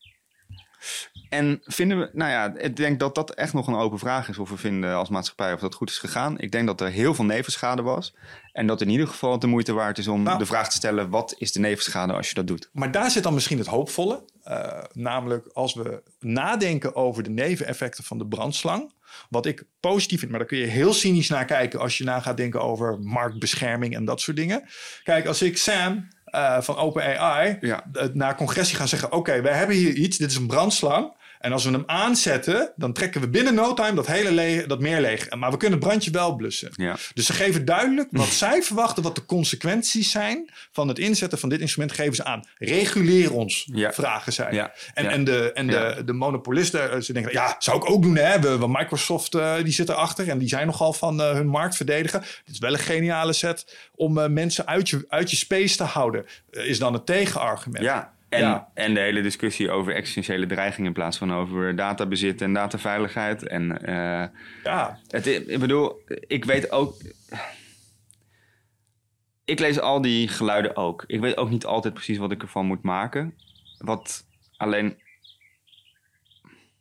En vinden we, nou ja, ik denk dat dat echt nog een open vraag is of we vinden als maatschappij of dat goed is gegaan. Ik denk dat er heel veel nevenschade was. En dat in ieder geval het de moeite waard is om Nou. de vraag te stellen: wat is de nevenschade als je dat doet? Maar daar zit dan misschien het hoopvolle. Eh, namelijk als we nadenken over de neveneffecten van de brandslang. Wat ik positief vind, maar daar kun je heel cynisch naar kijken als je na gaat denken over marktbescherming en dat soort dingen. Kijk, als ik Sam eh, van OpenAI Ja. naar congressie ga zeggen: Oké, wij hebben hier iets, dit is een brandslang. En als we hem aanzetten, dan trekken we binnen no time dat hele le- dat meer leeg. Maar we kunnen het brandje wel blussen. Ja. Dus ze geven duidelijk wat zij verwachten, wat de consequenties zijn van het inzetten van dit instrument, geven ze aan. Reguleer ons, Ja. vragen zij. Ja. En, en, de, en de, de monopolisten, eh, ze denken, ja, zou ik ook doen. Hè? We, we Microsoft, eh, die zit erachter en die zijn nogal van eh, hun markt verdedigen. Dit is wel een geniale set om mensen uit je, uit je space te houden, is dan het tegenargument. Ja. En, Ja. en de hele discussie over existentiële dreigingen in plaats van over databezit en dataveiligheid. En eh, Ja, Het, ik bedoel, ik weet ook. Ik lees al die geluiden ook. Ik weet ook niet altijd precies wat ik ervan moet maken. Wat alleen.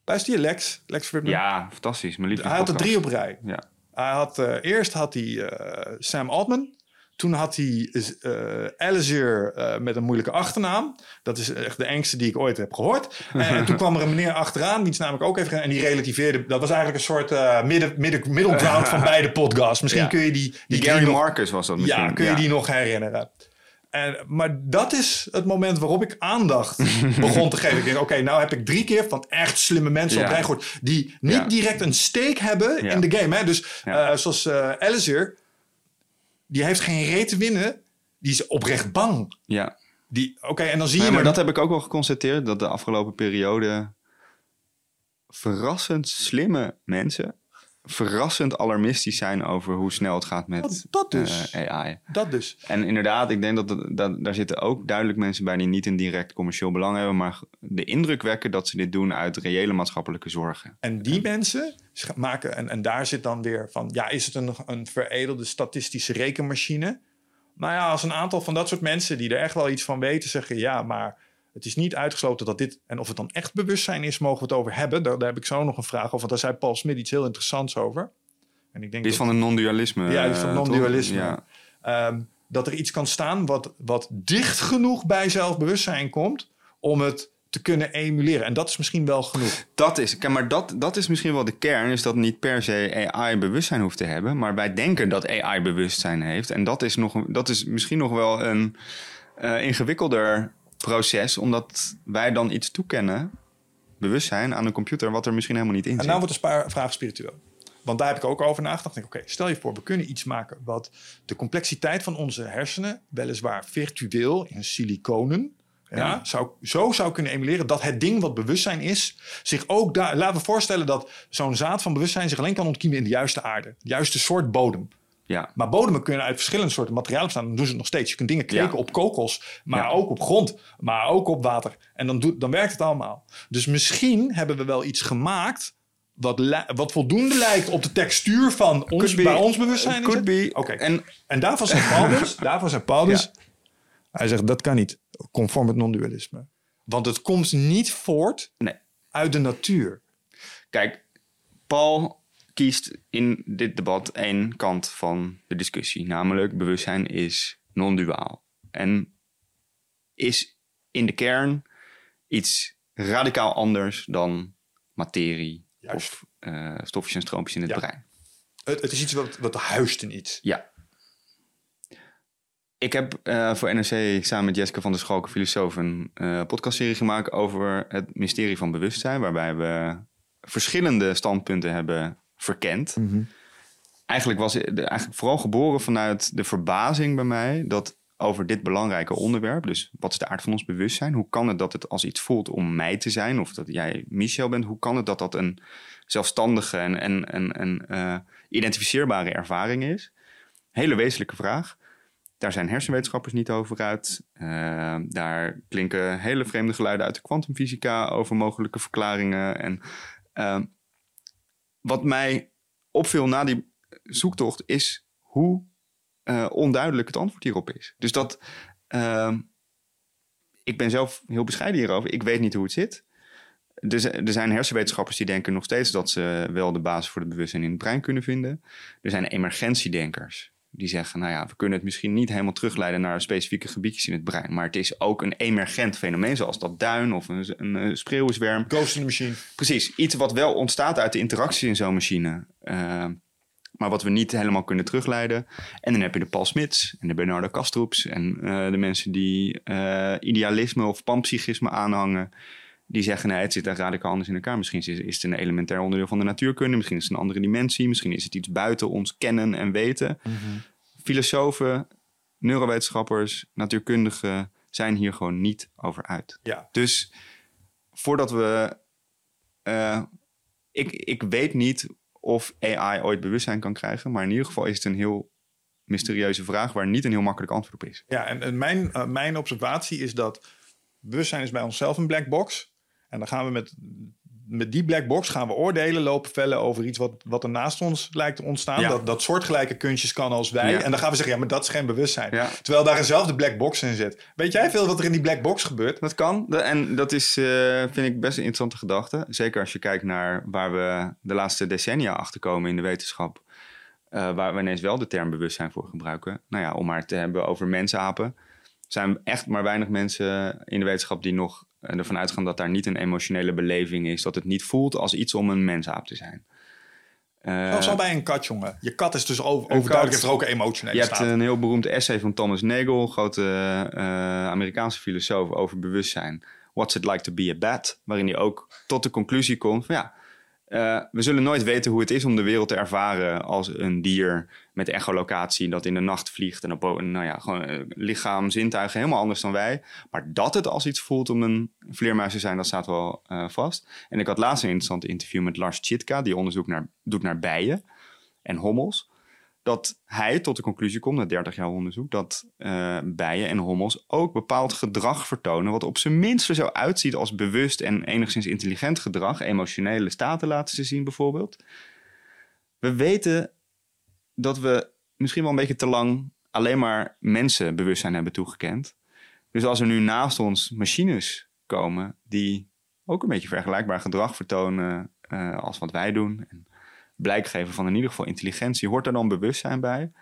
luister je Lex, Lex Fridman. Ja, fantastisch. Mijn Hij had er drie op rij. Ja. Hij had, eh, eerst had hij eh, Sam Altman. Toen had hij Alistair eh, met een moeilijke achternaam. Dat is echt de engste die ik ooit heb gehoord. en toen kwam er een meneer achteraan, die is namelijk ook even... En die relativeerde... Dat was eigenlijk een soort eh midden, midden, middle ground van beide podcasts. Misschien Ja. kun je die... die Gary nog- Marcus was dat misschien. Ja, kun je die nog herinneren? En, maar dat is het moment waarop ik aandacht begon te geven. Ik denk, oké, nou heb ik drie keer van echt slimme mensen op rij gehoord... die niet Ja. direct een stake hebben Ja. in de game. Hè? Dus zoals Alistair, die heeft geen reet te winnen. Die is oprecht bang. Ja. Die, Oké, en dan zie je maar dat heb ik ook wel geconstateerd. Dat de afgelopen periode verrassend slimme mensen... verrassend alarmistisch zijn over hoe snel het gaat met Dat- dat dus. eh, AI. Dat dus. En inderdaad, ik denk dat, dat daar zitten ook duidelijk mensen bij die niet een direct commercieel belang hebben, maar de indruk wekken dat ze dit doen uit reële maatschappelijke zorgen. En die mensen maken, en, en daar zit dan weer van, ja, is het een, een veredelde statistische rekenmachine? Nou ja, als een aantal van dat soort mensen die er echt wel iets van weten, zeggen ja, maar het is niet uitgesloten dat dit, en of het dan echt bewustzijn is, mogen we het over hebben. Daar, daar heb ik zo nog een vraag over, want daar zei Paul Smit iets heel interessants over. En ik denk Dit is dat, van een non-dualisme. Ja, is van eh, non-dualisme. Ja. ehm, dat er iets kan staan wat, wat dicht genoeg bij zelfbewustzijn komt om het te kunnen emuleren. En dat is misschien wel genoeg. Dat is, maar dat, dat is misschien wel de kern, is dat niet per se AI bewustzijn hoeft te hebben, maar wij denken dat AI bewustzijn heeft. En dat is, nog, dat is misschien nog wel een eh, ingewikkelder proces, omdat wij dan iets toekennen, bewustzijn, aan een computer, wat er misschien helemaal niet in En zit. nou wordt de vraag spiritueel. Want daar heb ik ook over nagedacht. Denk, Oké, stel je voor, we kunnen iets maken wat de complexiteit van onze hersenen, weliswaar virtueel in siliconen, ja. Ja. zou, zo zou kunnen emuleren dat het ding wat bewustzijn is, zich ook daar. Laten we voorstellen dat zo'n zaad van bewustzijn zich alleen kan ontkiemen in de juiste aarde, de juiste soort bodem. Ja, Maar bodemen kunnen uit verschillende soorten materialen bestaan. Dan doen ze het nog steeds. Je kunt dingen kweken Ja. op kokos, maar Ja. ook op grond, maar ook op water. En dan, doet, dan werkt het allemaal. Dus misschien hebben we wel iets gemaakt wat, wat voldoende lijkt op de textuur van ons, be. bij ons bewustzijn. could be. Oké. En En daarvan zegt Paul dus, daarvan zegt Paul dus hij zegt dat kan niet, conform het non-dualisme. Want het komt niet voort nee, uit de natuur. Kijk, Paul kiest in dit debat één kant van de discussie. Namelijk, bewustzijn is non-duaal. En is in de kern iets radicaal anders dan materie Juist. of eh, stofjes en stroompjes in het Ja. brein. Het, het is iets wat, wat huist in iets. Ja. Ik heb eh, voor NRC samen met Jessica van der Schalken, filosoof, een eh, podcastserie gemaakt over het mysterie van bewustzijn. Waarbij we verschillende standpunten hebben verkend. Eigenlijk was het eigenlijk vooral geboren vanuit de verbazing bij mij dat over dit belangrijke onderwerp, dus wat is de aard van ons bewustzijn? Hoe kan het dat het als iets voelt om mij te zijn, of dat jij Michel bent? Hoe kan het dat dat een zelfstandige en, en, en, en eh, identificeerbare ervaring is? Hele wezenlijke vraag. Daar zijn hersenwetenschappers niet over uit. Eh, daar klinken hele vreemde geluiden uit de kwantumfysica over mogelijke verklaringen. En eh, wat mij opviel na die zoektocht is hoe eh, onduidelijk het antwoord hierop is. Dus dat. eh, ik ben zelf heel bescheiden hierover. Ik weet niet hoe het zit. er, er zijn hersenwetenschappers die denken nog steeds dat ze wel de basis voor het bewustzijn in het brein kunnen vinden. Er zijn emergentiedenkers die zeggen, nou ja, we kunnen het misschien niet helemaal terugleiden naar specifieke gebiedjes in het brein. Maar het is ook een emergent fenomeen, zoals dat duin of een, een, eh, spreeuwenzwerm. Ghost in the Machine. Precies, iets wat wel ontstaat uit de interactie in zo'n machine. eh, maar wat we niet helemaal kunnen terugleiden. En dan heb je de Paul Smits en de Bernardo Kastroeps. En eh, de mensen die idealisme of panpsychisme aanhangen. Die zeggen, nee, het zit echt radicaal anders in elkaar. Misschien is, het een elementair onderdeel van de natuurkunde. Misschien is het een andere dimensie. Misschien is het iets buiten ons kennen en weten. Filosofen, neurowetenschappers, natuurkundigen zijn hier gewoon niet over uit. Ja. Dus voordat we. eh, ik, ik weet niet of AI ooit bewustzijn kan krijgen. Maar in ieder geval is het een heel mysterieuze vraag waar niet een heel makkelijk antwoord op is. Ja, en, en mijn, eh, mijn observatie is dat bewustzijn is bij onszelf een black box. En dan gaan we met, met die black box gaan we oordelen, lopen vellen over iets wat, wat er naast ons lijkt te ontstaan. Ja. Dat, dat soortgelijke kunstjes kan als wij. Ja. En dan gaan we zeggen, ja, maar dat is geen bewustzijn. Ja. Terwijl daar eenzelfde black box in zit. Weet jij veel wat er in die black box gebeurt? Dat kan. En dat is, eh, vind ik, best een interessante gedachte. Zeker als je kijkt naar waar we de laatste decennia achter komen in de wetenschap. eh, waar we ineens wel de term bewustzijn voor gebruiken. Nou ja, om maar te hebben over mensapen. Er zijn echt maar weinig mensen in de wetenschap die nog eh, ervan uitgaan dat daar niet een emotionele beleving is. Dat het niet voelt als iets om een mensaap te zijn. Zelfs al bij een kat, jongen. Je kat is dus over, overduidelijk heeft er ook een emotionele je hebt een heel beroemd essay van Thomas Nagel, grote eh, Amerikaanse filosoof, over bewustzijn. What's it like to be a bat? Waarin hij ook tot de conclusie komt van ja, eh, we zullen nooit weten hoe het is om de wereld te ervaren als een dier met echolocatie dat in de nacht vliegt en op nou ja, gewoon eh, lichaam, zintuigen helemaal anders dan wij. Maar dat het als iets voelt om een vleermuis te zijn, dat staat wel eh, vast. En ik had laatst een interessant interview met Lars Chitka, die onderzoek naar, doet naar bijen en hommels dat hij tot de conclusie komt, na 30 jaar onderzoek, dat eh, bijen en hommels ook bepaald gedrag vertonen, wat op zijn minst er zo uitziet als bewust en enigszins intelligent gedrag. Emotionele staten laten ze zien bijvoorbeeld. We weten dat we misschien wel een beetje te lang alleen maar mensen bewustzijn hebben toegekend. Dus als er nu naast ons machines komen die ook een beetje vergelijkbaar gedrag vertonen eh, als wat wij doen. En blijk geven van in ieder geval intelligentie. Hoort er dan bewustzijn bij?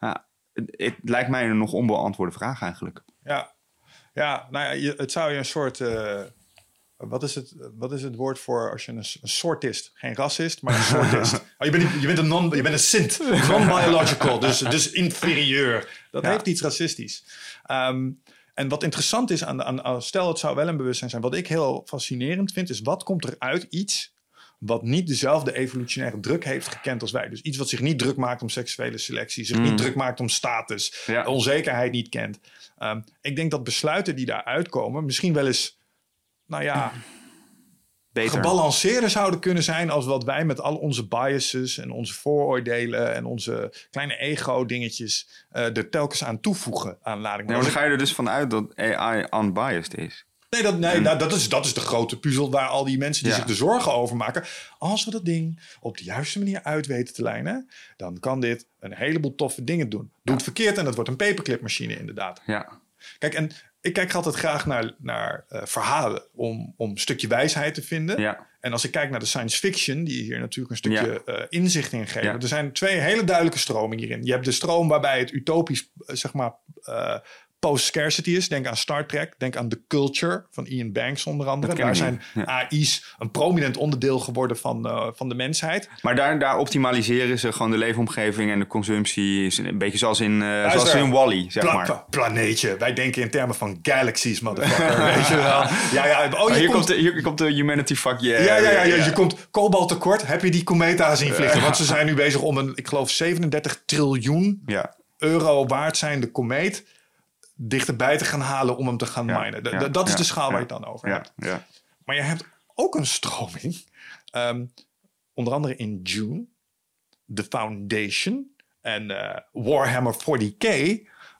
Nou, het, het lijkt mij een nog onbeantwoorde vraag eigenlijk. Ja, ja nou ja, je, het zou je een soort. eh, wat, is het, wat is het woord voor als je een, s- een soortist, geen racist, maar een soortist. oh, je, bent, je bent een non, je bent een sint, non-biological, dus, dus inferieur. Dat Ja. heeft iets racistisch. Ehm, en wat interessant is aan, aan, aan- stel het zou wel een bewustzijn zijn, wat ik heel fascinerend vind, is wat komt er uit iets wat niet dezelfde evolutionaire druk heeft gekend als wij. Dus iets wat zich niet druk maakt om seksuele selectie, zich Mm. niet druk maakt om status, Ja. onzekerheid niet kent. Ehm, ik denk dat besluiten die daaruit komen misschien wel eens, nou ja, Beter. gebalanceerder zouden kunnen zijn als wat wij met al onze biases en onze vooroordelen en onze kleine ego-dingetjes eh, er telkens aan toevoegen aan lading. Maar dan ga je er dus vanuit dat AI unbiased is. Nee, dat, nee nou, dat, is, dat is de grote puzzel waar al die mensen die Ja. zich er zorgen over maken. Als we dat ding op de juiste manier uit weten te lijnen, dan kan dit een heleboel toffe dingen doen. Doe het verkeerd en dat wordt een paperclipmachine inderdaad. Ja. Kijk, en ik kijk altijd graag naar, naar eh, verhalen om, om een stukje wijsheid te vinden. Ja. En als ik kijk naar de science fiction, die hier natuurlijk een stukje eh, inzicht in geven. Ja. Er zijn twee hele duidelijke stromingen hierin. Je hebt de stroom waarbij het utopisch, eh, zeg maar, post-scarcity is. Denk aan Star Trek, denk aan The Culture van Ian Banks onder andere. Daar zijn. AI's een prominent onderdeel geworden van, eh, van de mensheid. Maar daar, daar optimaliseren ze gewoon de leefomgeving en de consumptie. Is een beetje zoals in, eh, zoals in Wally, zeg Pla- maar. pla- planeetje. Wij denken in termen van galaxies, motherfucker. weet je wel? Ja, ja. Oh, je hier, komt, komt de, hier komt de humanity fuck yeah. ja, ja, ja, ja, weer. je komt kobalt tekort. Heb je die cometa zien vliegen? Want ze zijn nu bezig om een, ik geloof, 37 triljoen Ja. euro waard zijnde komeet dichterbij te gaan halen om hem te gaan minen. Dat is de schaal waar je het dan over Ja, hebt. ja. Maar je hebt ook een stroming, ehm, onder andere in June, The Foundation en eh, Warhammer 40k.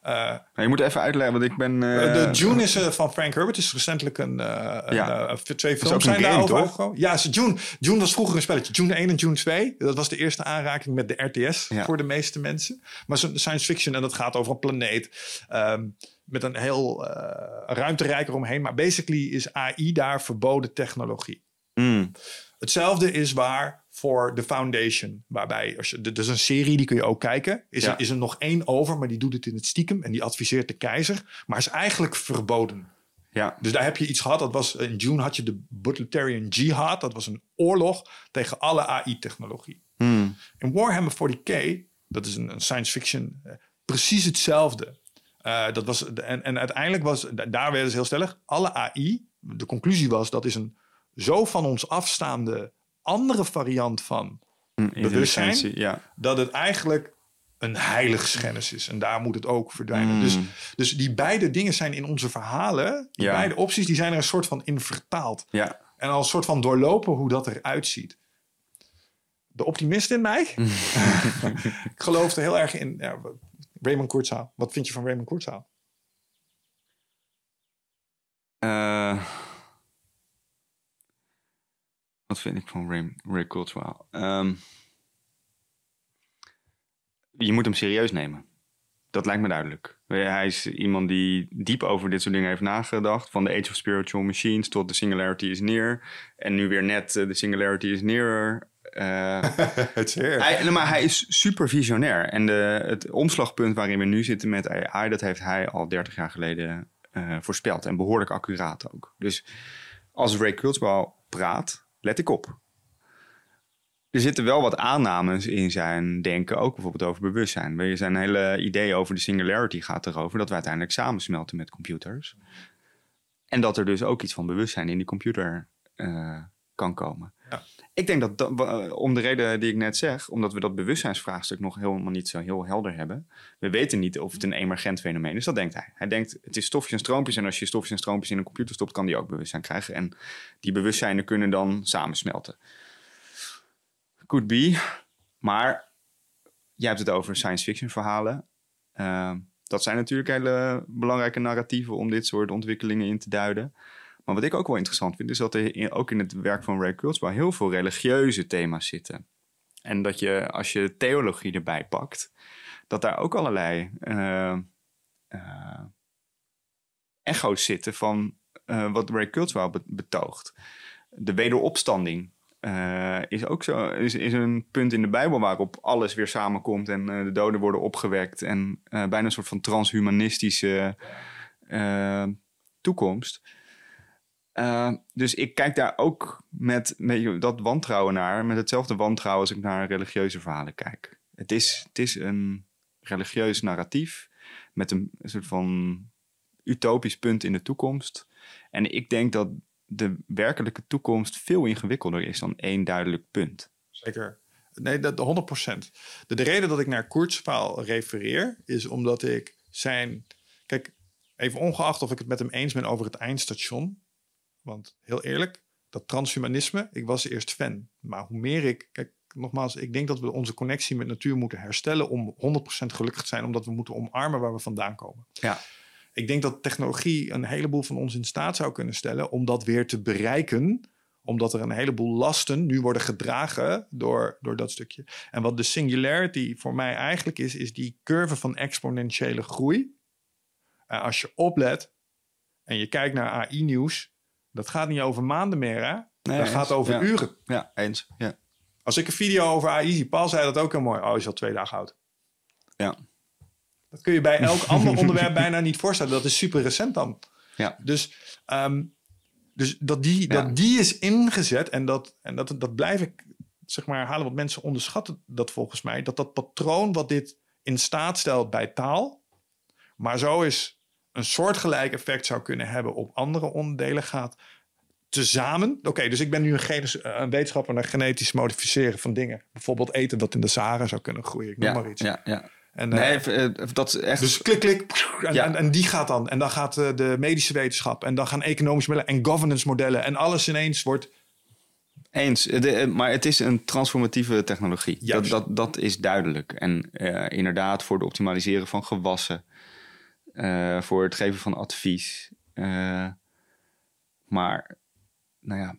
Eh, Maar je moet even uitleggen, want ik ben... eh, de June is van Frank Herbert. is recentelijk een, een, Ja. eh, twee films een zijn daarover. Ja, ze- June, June was vroeger een spelletje. June 1 en June 2. Dat was de eerste aanraking met de RTS Ja. voor de meeste mensen. Maar science fiction en dat gaat over een planeet. ehm, met een heel eh ruimterijk eromheen. Maar basically is AI daar verboden technologie. Mm. Hetzelfde is waar voor The Foundation. Waarbij, als je, er is een serie, die kun je ook kijken. Is, Ja. er, is er nog één over, maar die doet het in het stiekem. En die adviseert de keizer. Maar is eigenlijk verboden. Ja. Dus daar heb je iets gehad. Dat was, in June had je de Butlerian Jihad. Dat was een oorlog tegen alle AI-technologie. Mm. In Warhammer 40k, dat is een, een science fiction, eh, precies hetzelfde. Eh, dat was, en, en uiteindelijk was, da- daar werden ze heel stellig, alle AI, de conclusie was, dat is een zo van ons afstaande andere variant van, Mm, Bewustzijn? Ja. dat het eigenlijk een heiligschennis is. En daar moet het ook verdwijnen. Mm. Dus, dus die beide dingen zijn in onze verhalen, die Ja. beide opties, die zijn er een soort van in vertaald. Ja. En al een soort van doorlopen hoe dat eruit ziet. De optimist in mij. ik geloof er heel erg in. Ja, Raymond Kurzweil. Wat vind je van Raymond Kurzweil? Eh, wat vind ik van Ray, Ray Kurzweil? Ehm, je moet hem serieus nemen. Dat lijkt me duidelijk. Hij is iemand die diep over dit soort dingen heeft nagedacht. Van de Age of Spiritual Machines tot de Singularity is Near. En nu weer net eh, de Singularity is Nearer. Eh, hij, nee, maar hij is super visionair. En de, het omslagpunt waarin we nu zitten met AI, dat heeft hij al 30 jaar geleden eh, voorspeld. En behoorlijk accuraat ook. Dus als Ray Kurzweil praat, let ik op. Er zitten wel wat aannames in zijn denken, ook bijvoorbeeld over bewustzijn. Je, Zijn hele idee over de singularity gaat erover dat we uiteindelijk samensmelten met computers. En dat er dus ook iets van bewustzijn in die computer eh, kan komen. Ja. Ik denk dat, dat wa- om de reden die ik net zeg, omdat we dat bewustzijnsvraagstuk nog helemaal niet zo heel helder hebben. We weten niet of het een emergent fenomeen is. Dat denkt hij. Hij denkt het is stofjes en stroompjes. En als je stofjes en stroompjes in een computer stopt, kan die ook bewustzijn krijgen. En die bewustzijnen kunnen dan samensmelten. Could be. Maar jij hebt het over science fiction verhalen. Uh, dat zijn natuurlijk hele belangrijke narratieven om dit soort ontwikkelingen in te duiden. Maar wat ik ook wel interessant vind, is dat er ook in het werk van Ray Kurzweil heel veel religieuze thema's zitten. En dat je, als je theologie erbij pakt, dat daar ook allerlei eh, eh, echo's zitten van eh, wat Ray Kurzweil be- betoogt. De wederopstanding is ook zo, is, is een punt in de Bijbel waarop alles weer samenkomt en de doden worden opgewekt en bijna een soort van transhumanistische toekomst. Uh, dus ik kijk daar ook met, dat wantrouwen naar, met hetzelfde wantrouwen als ik naar religieuze verhalen kijk. Het is, het is een religieus narratief met een, soort van utopisch punt in de toekomst. En ik denk dat de werkelijke toekomst veel ingewikkelder is dan één duidelijk punt. Zeker. Nee, dat 100%. De, de reden dat ik naar Kurzweil refereer is omdat ik zijn. Kijk, even ongeacht of ik het met hem eens ben over het eindstation. Want heel eerlijk, dat transhumanisme, ik was eerst fan. Maar hoe meer ik. Kijk, nogmaals, ik denk dat we onze connectie met natuur moeten herstellen om 100% gelukkig te zijn, omdat we moeten omarmen waar we vandaan komen. Ja. Ik denk dat technologie een heleboel van ons in staat zou kunnen stellen om dat weer te bereiken omdat er een heleboel lasten nu worden gedragen door, door dat stukje. En wat de singularity voor mij eigenlijk is, is die curve van exponentiële groei. En als je oplet en je kijkt naar AI-nieuws, dat gaat niet over maanden meer, hè? Nee, dat eens. gaat over Ja. uren. Ja, eens. Ja. Als ik een video over AI zie, Paul zei dat ook heel mooi. Oh, is al twee dagen oud. Ja. Dat kun je bij elk ander onderwerp bijna niet voorstellen. Dat is super recent dan. Ja. Dus, ehm, dus dat, die, Ja. dat die is ingezet en, dat, en dat, dat blijf ik zeg maar herhalen. Want mensen onderschatten dat volgens mij. Dat dat patroon wat dit in staat stelt bij taal. Maar zo is een soortgelijk effect zou kunnen hebben op andere onderdelen gaat tezamen. Oké, dus ik ben nu een, genes- een wetenschapper naar genetisch modificeren van dingen. Bijvoorbeeld eten wat in de Sahara zou kunnen groeien. Ik noem Ja, maar iets. ja, ja. En, eh, Nee, even, eh, dat is echt... dus klik, klik. En, Ja. en, en die gaat dan. En dan gaat eh, de medische wetenschap. En dan gaan economische modellen en governance modellen. En alles ineens wordt. Eens, De- eh, maar het is een transformatieve technologie. Dat, dat, dat is duidelijk. En eh, inderdaad, voor het optimaliseren van gewassen, eh, voor het geven van advies. eh, maar, nou ja,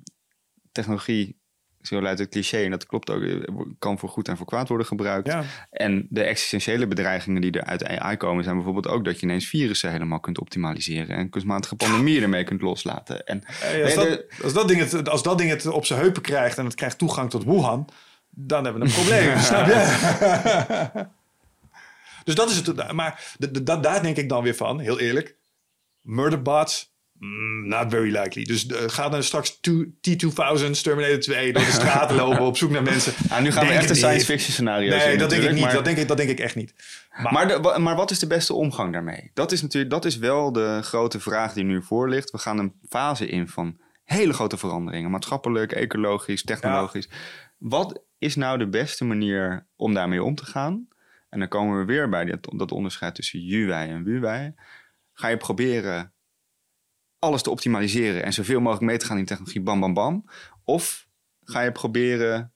technologie zo luidt het cliché, en dat klopt ook, eh, kan voor goed en voor kwaad worden gebruikt. Ja. En de existentiële bedreigingen die er uit AI komen, zijn bijvoorbeeld ook dat je ineens virussen helemaal kunt optimaliseren en kunstmatige pandemieën ermee kunt loslaten. En Hey, als, dat, als, dat ding het, als dat ding het op zijn heupen krijgt en het krijgt toegang tot Wuhan, dan hebben we een probleem. snap je? dus dat is het. Maar dat- daar denk ik dan weer van, heel eerlijk. Murderbots, mm, not very likely. Dus eh, ga dan straks to- T-2000's, Terminator 2 door de straten lopen op zoek naar mensen. Ah, nu gaan we echt het science fiction scenario's Nee, in dat denk ik niet. maar- Dat, denk ik, dat denk ik echt niet. Maar, Maar, de, wa- maar wat is de beste omgang daarmee? Dat is natuurlijk dat is wel de grote vraag die nu voor ligt. We gaan een fase in van hele grote veranderingen, maatschappelijk, ecologisch, technologisch. Wat is nou de beste manier om daarmee om te gaan? En dan komen we weer bij dat, dat onderscheid tussen juwei en wuwei. Ga je proberen alles te optimaliseren en zoveel mogelijk mee te gaan in technologie, bam, bam, bam? Of ga je proberen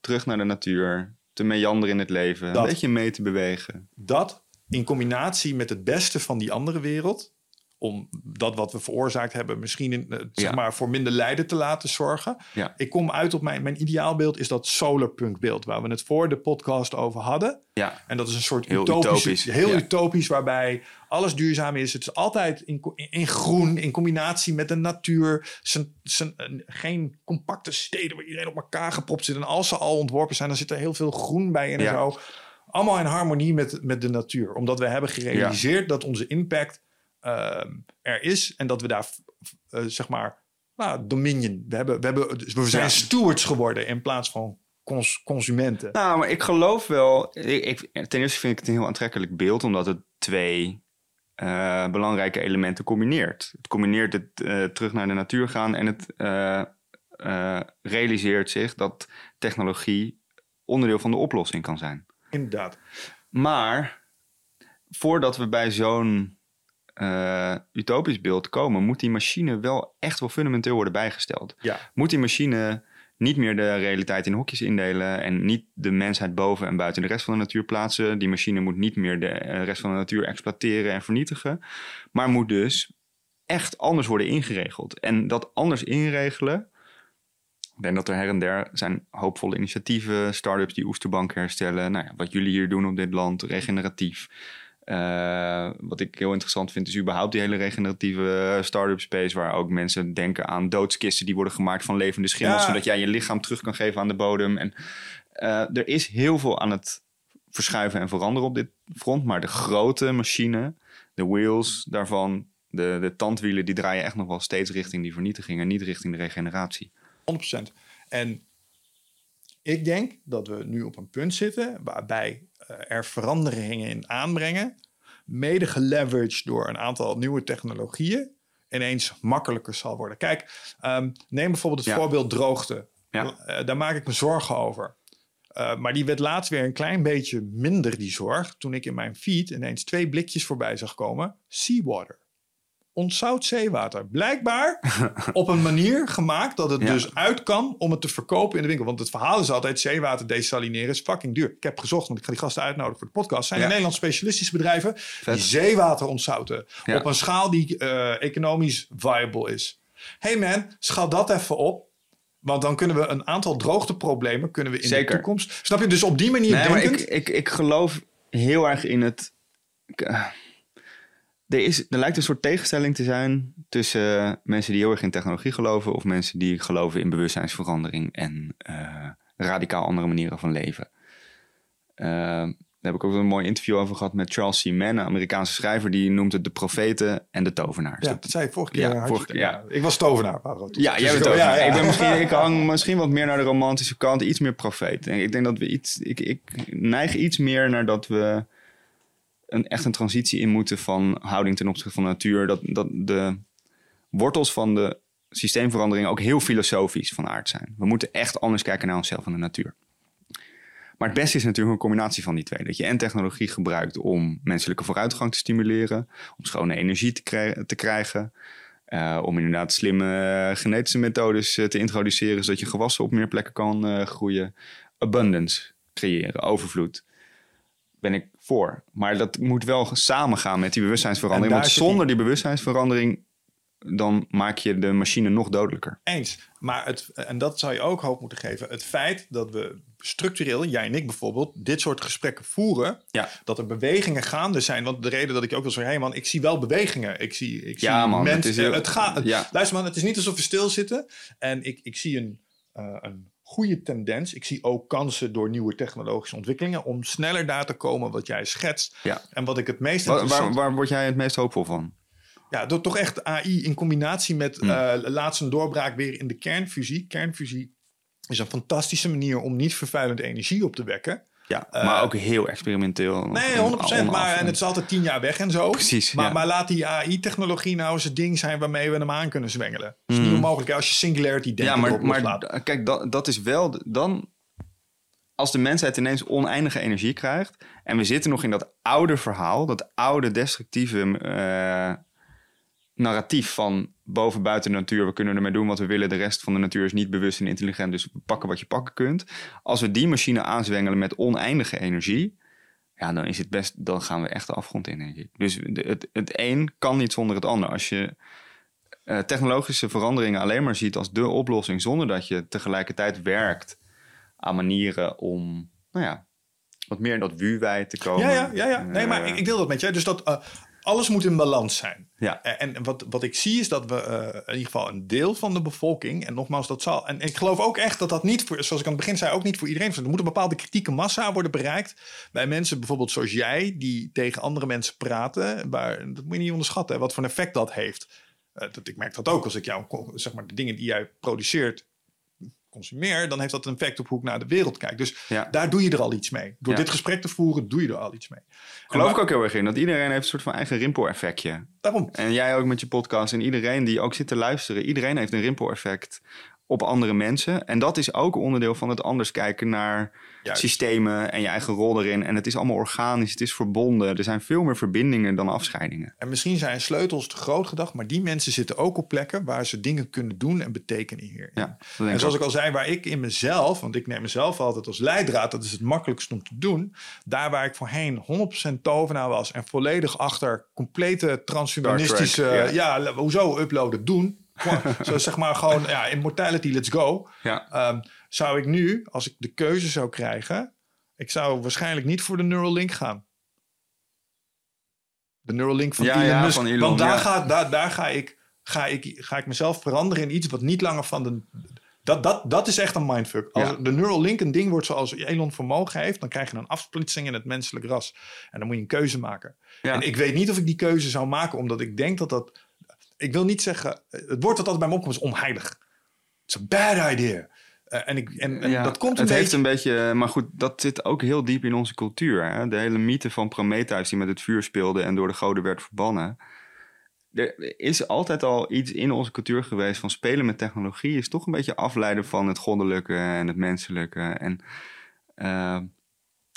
terug naar de natuur, te meanderen in het leven, Dat. een beetje mee te bewegen? dat in combinatie met het beste van die andere wereld, om dat wat we veroorzaakt hebben misschien in, eh, zeg Ja. maar voor minder lijden te laten zorgen. Ja. Ik kom uit op mijn, mijn ideaalbeeld is dat solarpunk beeld waar we het voor de podcast over hadden. Ja, En dat is een soort Heel utopisch, utopisch, heel ja. utopisch waarbij alles duurzaam is. Het is altijd in, groen, in combinatie met de natuur. Zijn, zijn, eh, geen compacte steden waar iedereen op elkaar gepropt zit. En als ze al ontworpen zijn, dan zit er heel veel groen bij en zo. Allemaal in harmonie met, met de natuur. Omdat we hebben gerealiseerd dat onze impact er is. En dat we daar, eh, zeg maar, nou, dominion. We, hebben, we, hebben, dus we zijn Ja. stewards geworden in plaats van cons- consumenten. Nou, maar ik geloof wel. Ik, ik- ten eerste vind ik het een heel aantrekkelijk beeld, omdat het twee eh, belangrijke elementen combineert. Het combineert het eh, terug naar de natuur gaan en het realiseert zich dat technologie onderdeel van de oplossing kan zijn. Inderdaad. Maar voordat we bij zo'n eh, utopisch beeld komen, moet die machine wel echt wel fundamenteel worden bijgesteld. Ja. Moet die machine niet meer de realiteit in hokjes indelen en niet de mensheid boven en buiten de rest van de natuur plaatsen. Die machine moet niet meer de eh, rest van de natuur exploiteren en vernietigen, maar moet dus echt anders worden ingeregeld. En dat anders inregelen. Ik denk dat er her en der zijn hoopvolle initiatieven, start-ups die oesterbanken herstellen. Nou ja, wat jullie hier doen op dit land, regeneratief. Eh, wat ik heel interessant vind, is überhaupt die hele regeneratieve start-up space, waar ook mensen denken aan doodskisten die worden gemaakt van levende schimmels, Ja. zodat jij je lichaam terug kan geven aan de bodem. En eh, er is heel veel aan het verschuiven en veranderen op dit front, maar de grote machine, de wheels daarvan, de, de tandwielen, die draaien echt nog wel steeds richting die vernietiging en niet richting de regeneratie. 100%. En ik denk dat we nu op een punt zitten waarbij eh, er veranderingen in aanbrengen, mede geleveraged door een aantal nieuwe technologieën, ineens makkelijker zal worden. Kijk, ehm, neem bijvoorbeeld het Ja. voorbeeld droogte. Ja. Eh, daar maak ik me zorgen over. Eh, maar die werd laatst weer een klein beetje minder, die zorg, toen ik in mijn feed ineens twee blikjes voorbij zag komen. Seawater. Ontzout zeewater. Blijkbaar op een manier gemaakt dat het Ja. dus uit kan om het te verkopen in de winkel. Want het verhaal is altijd zeewater desalineren is fucking duur. Ik heb gezocht, want ik ga die gasten uitnodigen voor de podcast. Zijn Ja. in Nederland specialistische bedrijven die zeewater ontzouten. Ja. Op een schaal die eh, economisch viable is. Hey man, schaal dat even op. Want dan kunnen we een aantal droogteproblemen kunnen we in de toekomst. Snap je? Dus op die manier Nee, denkend. ik, ik, ik geloof heel erg in het. Eh, er, is, er lijkt een soort tegenstelling te zijn tussen mensen die heel erg in technologie geloven of mensen die geloven in bewustzijnsverandering en eh, radicaal andere manieren van leven. Eh, daar heb ik ook een mooi interview over gehad met Charles C. Mann, een Amerikaanse schrijver, die noemt het de profeten en de tovenaars. ja, dat zei ik vorige keer. Ja, vorige keer, ja. Ik was tovenaar. Paro. Ja, jij bent ik- ook. ja, ja. Ik, ben misschien, ik hang misschien wat meer naar de romantische kant, iets meer profeet. Ik denk dat we iets. Ik, ik neig iets meer naar dat we een, echt een transitie in moeten van houding ten opzichte van natuur. Dat, dat de wortels van de systeemverandering ook heel filosofisch van aard zijn. We moeten echt anders kijken naar onszelf en de natuur. Maar het beste is natuurlijk een combinatie van die twee. Dat je en technologie gebruikt om menselijke vooruitgang te stimuleren, om schone energie te, krij- te krijgen, eh, om inderdaad slimme genetische methodes eh, te introduceren, zodat je gewassen op meer plekken kan eh, groeien. Abundance creëren, overvloed. Ben ik voor. Maar dat moet wel samengaan met die bewustzijnsverandering. Want zonder die bewustzijnsverandering dan maak je de machine nog dodelijker. Eens. Maar het, en dat zou je ook hoop moeten geven. Het feit dat we structureel, jij en ik bijvoorbeeld, dit soort gesprekken voeren. Ja. Dat er bewegingen gaande zijn. Want de reden dat ik ook wil zeggen, hé man, ik zie wel bewegingen. Ik zie, ik Ja, zie man, het mensen. is heel- het gaat. Ja. Luister man, het is niet alsof we stilzitten. En ik, ik zie een, eh, een goede tendens. Ik zie ook kansen door nieuwe technologische ontwikkelingen om sneller daar te komen wat jij schetst. Ja. En wat ik het meest Waar, waar, word jij het meest hoopvol van? ja, door toch echt AI in combinatie met Hmm. eh laatst een doorbraak weer in de kernfusie. Kernfusie is een fantastische manier om niet vervuilende energie op te wekken. Ja, maar ook heel experimenteel. Nee, En 100%. onaf Maar, en het is altijd tien jaar weg en zo. Precies, Maar, ja. maar laat die AI-technologie nou eens het ding zijn waarmee we hem aan kunnen zwengelen. Dat is Mm. nieuwe mogelijk als je singularity denkt Ja, maar, maar kijk, dat, dat is wel dan. Als de mensheid ineens oneindige energie krijgt. en we zitten nog in dat oude verhaal, dat oude destructieve eh, narratief van boven buiten de natuur, we kunnen ermee doen wat we willen, de rest van de natuur is niet bewust en intelligent, dus pakken wat je pakken kunt. Als we die machine aanzwengelen met oneindige energie, ja, dan is het best, dan gaan we echt de afgrond in, denk ik. Dus het, het een kan niet zonder het ander. Als je eh, technologische veranderingen alleen maar ziet als de oplossing, zonder dat je tegelijkertijd werkt aan manieren om, nou ja, wat meer in dat wuwij te komen. Ja, ja, ja, ja. Nee, maar Eh, ik, ik deel dat met je. Dus dat eh, alles moet in balans zijn. Ja. Eh, En wat, wat ik zie is dat we eh, in ieder geval een deel van de bevolking, en nogmaals, dat zal. En ik geloof ook echt dat dat niet voor, zoals ik aan het begin zei, ook niet voor iedereen is. Er moet een bepaalde kritieke massa worden bereikt. Bij mensen bijvoorbeeld zoals jij, die tegen andere mensen praten. Waar, dat moet je niet onderschatten, hè, wat voor een effect dat heeft. Eh, dat, ik merk dat ook als ik jou, zeg maar, de dingen die jij produceert, consumeer, dan heeft dat een effect op hoe ik naar de wereld kijk. Dus Ja. daar doe je er al iets mee. Door Ja. dit gesprek te voeren, doe je er al iets mee. Geloof ik ook heel erg in. Dat iedereen heeft een soort van eigen rimpel-effectje. Daarom. En jij ook met je podcast. En iedereen die ook zit te luisteren. Iedereen heeft een rimpel-effect op andere mensen. En dat is ook onderdeel van het anders kijken naar Juist. systemen en je eigen rol erin. En het is allemaal organisch, het is verbonden. Er zijn veel meer verbindingen dan afscheidingen. En misschien zijn sleutels te groot gedacht, maar die mensen zitten ook op plekken waar ze dingen kunnen doen en betekenen hier. Ja, En zoals ik al zei, waar ik in mezelf, want ik neem mezelf altijd als leidraad, dat is het makkelijkst om te doen. Daar waar ik voorheen 100% tovenaar was en volledig achter complete transhumanistische, ja. hoezo uploaden, doen. Zo zeg maar gewoon, ja, immortality, let's go. Ja. Ehm, zou ik nu, als ik de keuze zou krijgen, ik zou waarschijnlijk niet voor de Neuralink gaan. De Neuralink van Ja, Elon ja, Musk. van Elon, Want daar, ja. ga, daar, daar ga, ik, ga, ik, ga ik mezelf veranderen in iets wat niet langer van de... Dat, dat, dat is echt een mindfuck. Als de Neuralink een ding wordt zoals Elon vermogen heeft... dan krijg je een afsplitsing in het menselijk ras. En dan moet je een keuze maken. En ik weet niet of ik die keuze zou maken... omdat ik denk dat dat... Ik wil niet zeggen... Het woord dat altijd bij me opkomt is onheilig. It's a bad idea. Eh, en ik, en, en Ja, dat komt een het heeft beetje... een beetje, maar goed, dat zit ook heel diep in onze cultuur. Hè? De hele mythe van Prometheus die met het vuur speelde en door de goden werd verbannen. Er is altijd al iets in onze cultuur geweest van spelen met technologie is toch een beetje afleiden van het goddelijke en het menselijke. En eh,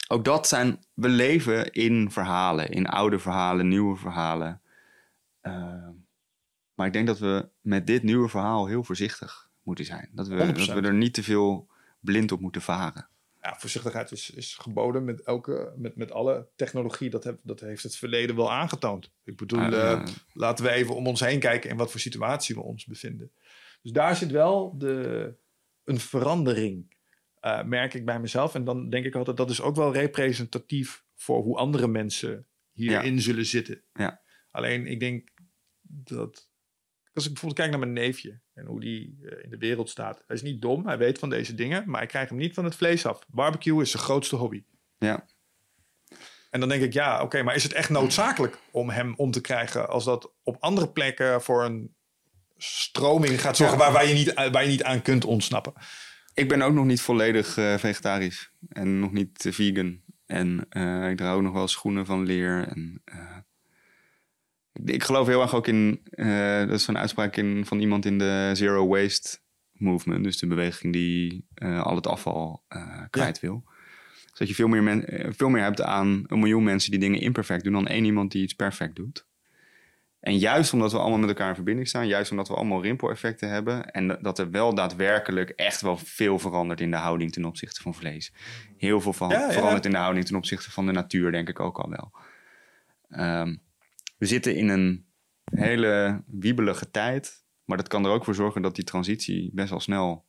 ook dat zijn, we leven in verhalen, in oude verhalen, nieuwe verhalen. Eh, maar ik denk dat we met dit nieuwe verhaal heel voorzichtig moeten zijn. Dat we, 100%. dat we er niet te veel blind op moeten varen. Ja, voorzichtigheid is, is geboden met, elke, met, met alle technologie. Dat, heb, dat heeft het verleden wel aangetoond. Ik bedoel, Ah, eh, laten we even om ons heen kijken... in wat voor situatie we ons bevinden. Dus daar zit wel de, een verandering, eh, merk ik bij mezelf. En dan denk ik altijd, dat is ook wel representatief... voor hoe andere mensen hierin zullen zitten. Ja. Alleen, ik denk dat... Als ik bijvoorbeeld kijk naar mijn neefje en hoe die eh, in de wereld staat. Hij is niet dom, hij weet van deze dingen, maar hij krijgt hem niet van het vlees af. Barbecue is zijn grootste hobby. Ja. En dan denk ik, ja, oké, maar is het echt noodzakelijk om hem om te krijgen als dat op andere plekken voor een stroming gaat zorgen Ja. waar, waar, je niet, waar je niet aan kunt ontsnappen? Ik ben ook nog niet volledig eh, vegetarisch en nog niet eh, vegan. En eh, ik draag ook nog wel schoenen van leer. En, eh, ik, geloof heel erg ook in, eh, dat is zo'n uitspraak in, van iemand in de Zero Waste Movement. Dus de beweging die eh, al het afval eh, kwijt wil. Dus dat je veel meer, men, veel meer hebt aan een miljoen mensen die dingen imperfect doen... dan één iemand die iets perfect doet. En juist omdat we allemaal met elkaar in verbinding staan, juist omdat we allemaal rimpeleffecten hebben en dat er wel daadwerkelijk echt wel veel verandert in de houding ten opzichte van vlees. Heel veel van, Ja, ja. verandert in de houding ten opzichte van de natuur, denk ik ook al wel. Ehm, we zitten in een hele wiebelige tijd. Maar dat kan er ook voor zorgen dat die transitie best wel snel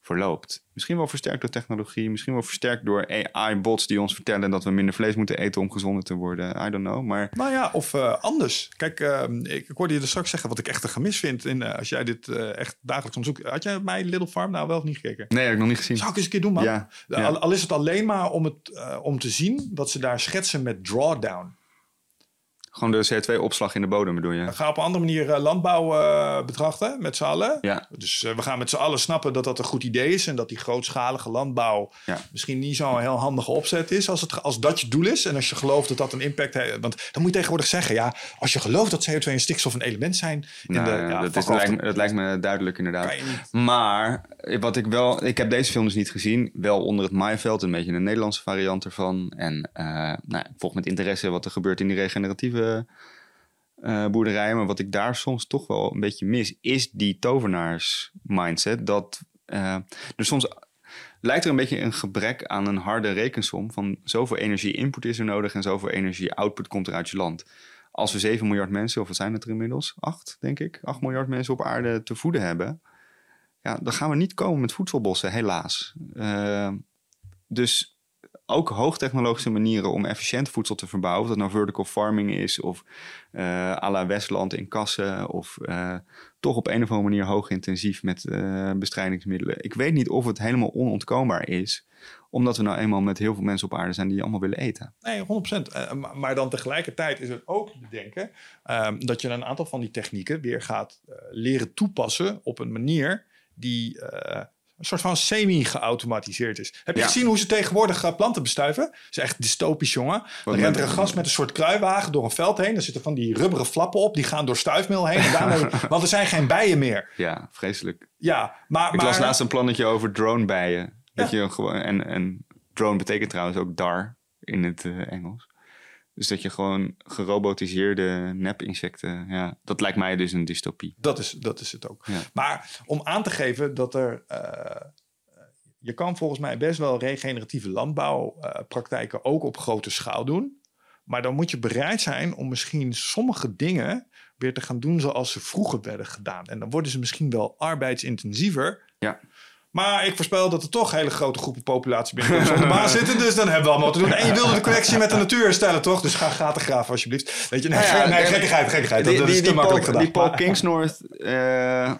verloopt. Misschien wel versterkt door technologie, misschien wel versterkt door AI-bots die ons vertellen dat we minder vlees moeten eten om gezonder te worden. I don't know. Maar Nou ja, of eh, anders. Kijk, eh, ik, ik hoorde je er straks zeggen wat ik echt een gemis vind. In, eh, als jij dit echt dagelijks onderzoekt. Had jij My Little Farm nou wel of niet gekeken? nee, heb ik nog niet gezien. Zou ik eens een keer doen, man. Ja, ja. Al, al is het alleen maar om, het, om te zien wat ze daar schetsen met drawdown. Gewoon de CO2-opslag in de bodem bedoel je? We gaan op een andere manier eh, landbouw eh, betrachten met z'n allen. Ja, Dus eh, we gaan met z'n allen snappen dat dat een goed idee is. En dat die grootschalige landbouw Ja. misschien niet zo'n heel handige opzet is. Als, het, als dat je doel is. En als je gelooft dat dat een impact heeft. Want dan moet je tegenwoordig zeggen. Ja, als je gelooft dat CO2 en stikstof een element zijn. in nou, de, ja, dat, is, lijkt, dat lijkt me duidelijk inderdaad. Maar wat ik wel, ik heb deze film dus niet gezien. Wel onder het maaiveld, een beetje een Nederlandse variant ervan. En eh nou, ik volg met interesse wat er gebeurt in die regeneratieve boerderijen. Maar wat ik daar soms toch wel een beetje mis, is die tovenaars mindset. Dat eh er soms lijkt er een beetje een gebrek aan een harde rekensom van zoveel energie input is er nodig en zoveel energie output komt er uit je land. Als we 7 miljard mensen, of wat zijn het er inmiddels? 8, denk ik. 8 miljard mensen op aarde te voeden hebben ja, dan gaan we niet komen met voedselbossen, helaas. Eh, dus ook hoogtechnologische manieren om efficiënt voedsel te verbouwen, of dat nou vertical farming is, of eh à la Westland in kassen, of eh, toch op een of andere manier hoogintensief met eh, bestrijdingsmiddelen. Ik weet niet of het helemaal onontkoombaar is, omdat we nou eenmaal met heel veel mensen op aarde zijn die allemaal willen eten. Nee, 100%. Eh, maar, dan tegelijkertijd is het ook te bedenken ehm, dat je een aantal van die technieken weer gaat leren toepassen op een manier die een soort van semi-geautomatiseerd is. Heb je Ja. gezien hoe ze tegenwoordig eh, planten bestuiven? Dat is echt dystopisch, jongen. Dan rent er een gast met een soort kruiwagen door een veld heen. Er zitten van die rubberen flappen op. Die gaan door stuifmeel heen. En daarmee, want er zijn geen bijen meer. Ja, vreselijk. Ja, maar... Ik maar, las laatst een plannetje over dronebijen. Dat Ja. je gewoon, en, en drone betekent trouwens ook dar in het eh, Engels. Dus dat je gewoon gerobotiseerde nepinsecten... Ja, dat lijkt mij dus een dystopie. Dat is, dat is het ook. Ja. Maar om aan te geven dat er. eh, je kan volgens mij best wel regeneratieve landbouwpraktijken ook op grote schaal doen. Maar dan moet je bereid zijn om misschien sommige dingen weer te gaan doen zoals ze vroeger werden gedaan. En dan worden ze misschien wel arbeidsintensiever. Ja. Maar ik voorspel dat er toch hele grote groepen populatie binnen de zonder baan zitten. Dus dan hebben we allemaal te doen. En je wilde de connectie met de natuur herstellen, toch? Dus ga gaten graven alsjeblieft. Weet je, nee, ja, nee gekkigheid, gekkigheid. Dat, Die- dat is te die makkelijk Paul, gedaan. Die Paul Kingsnorth, eh,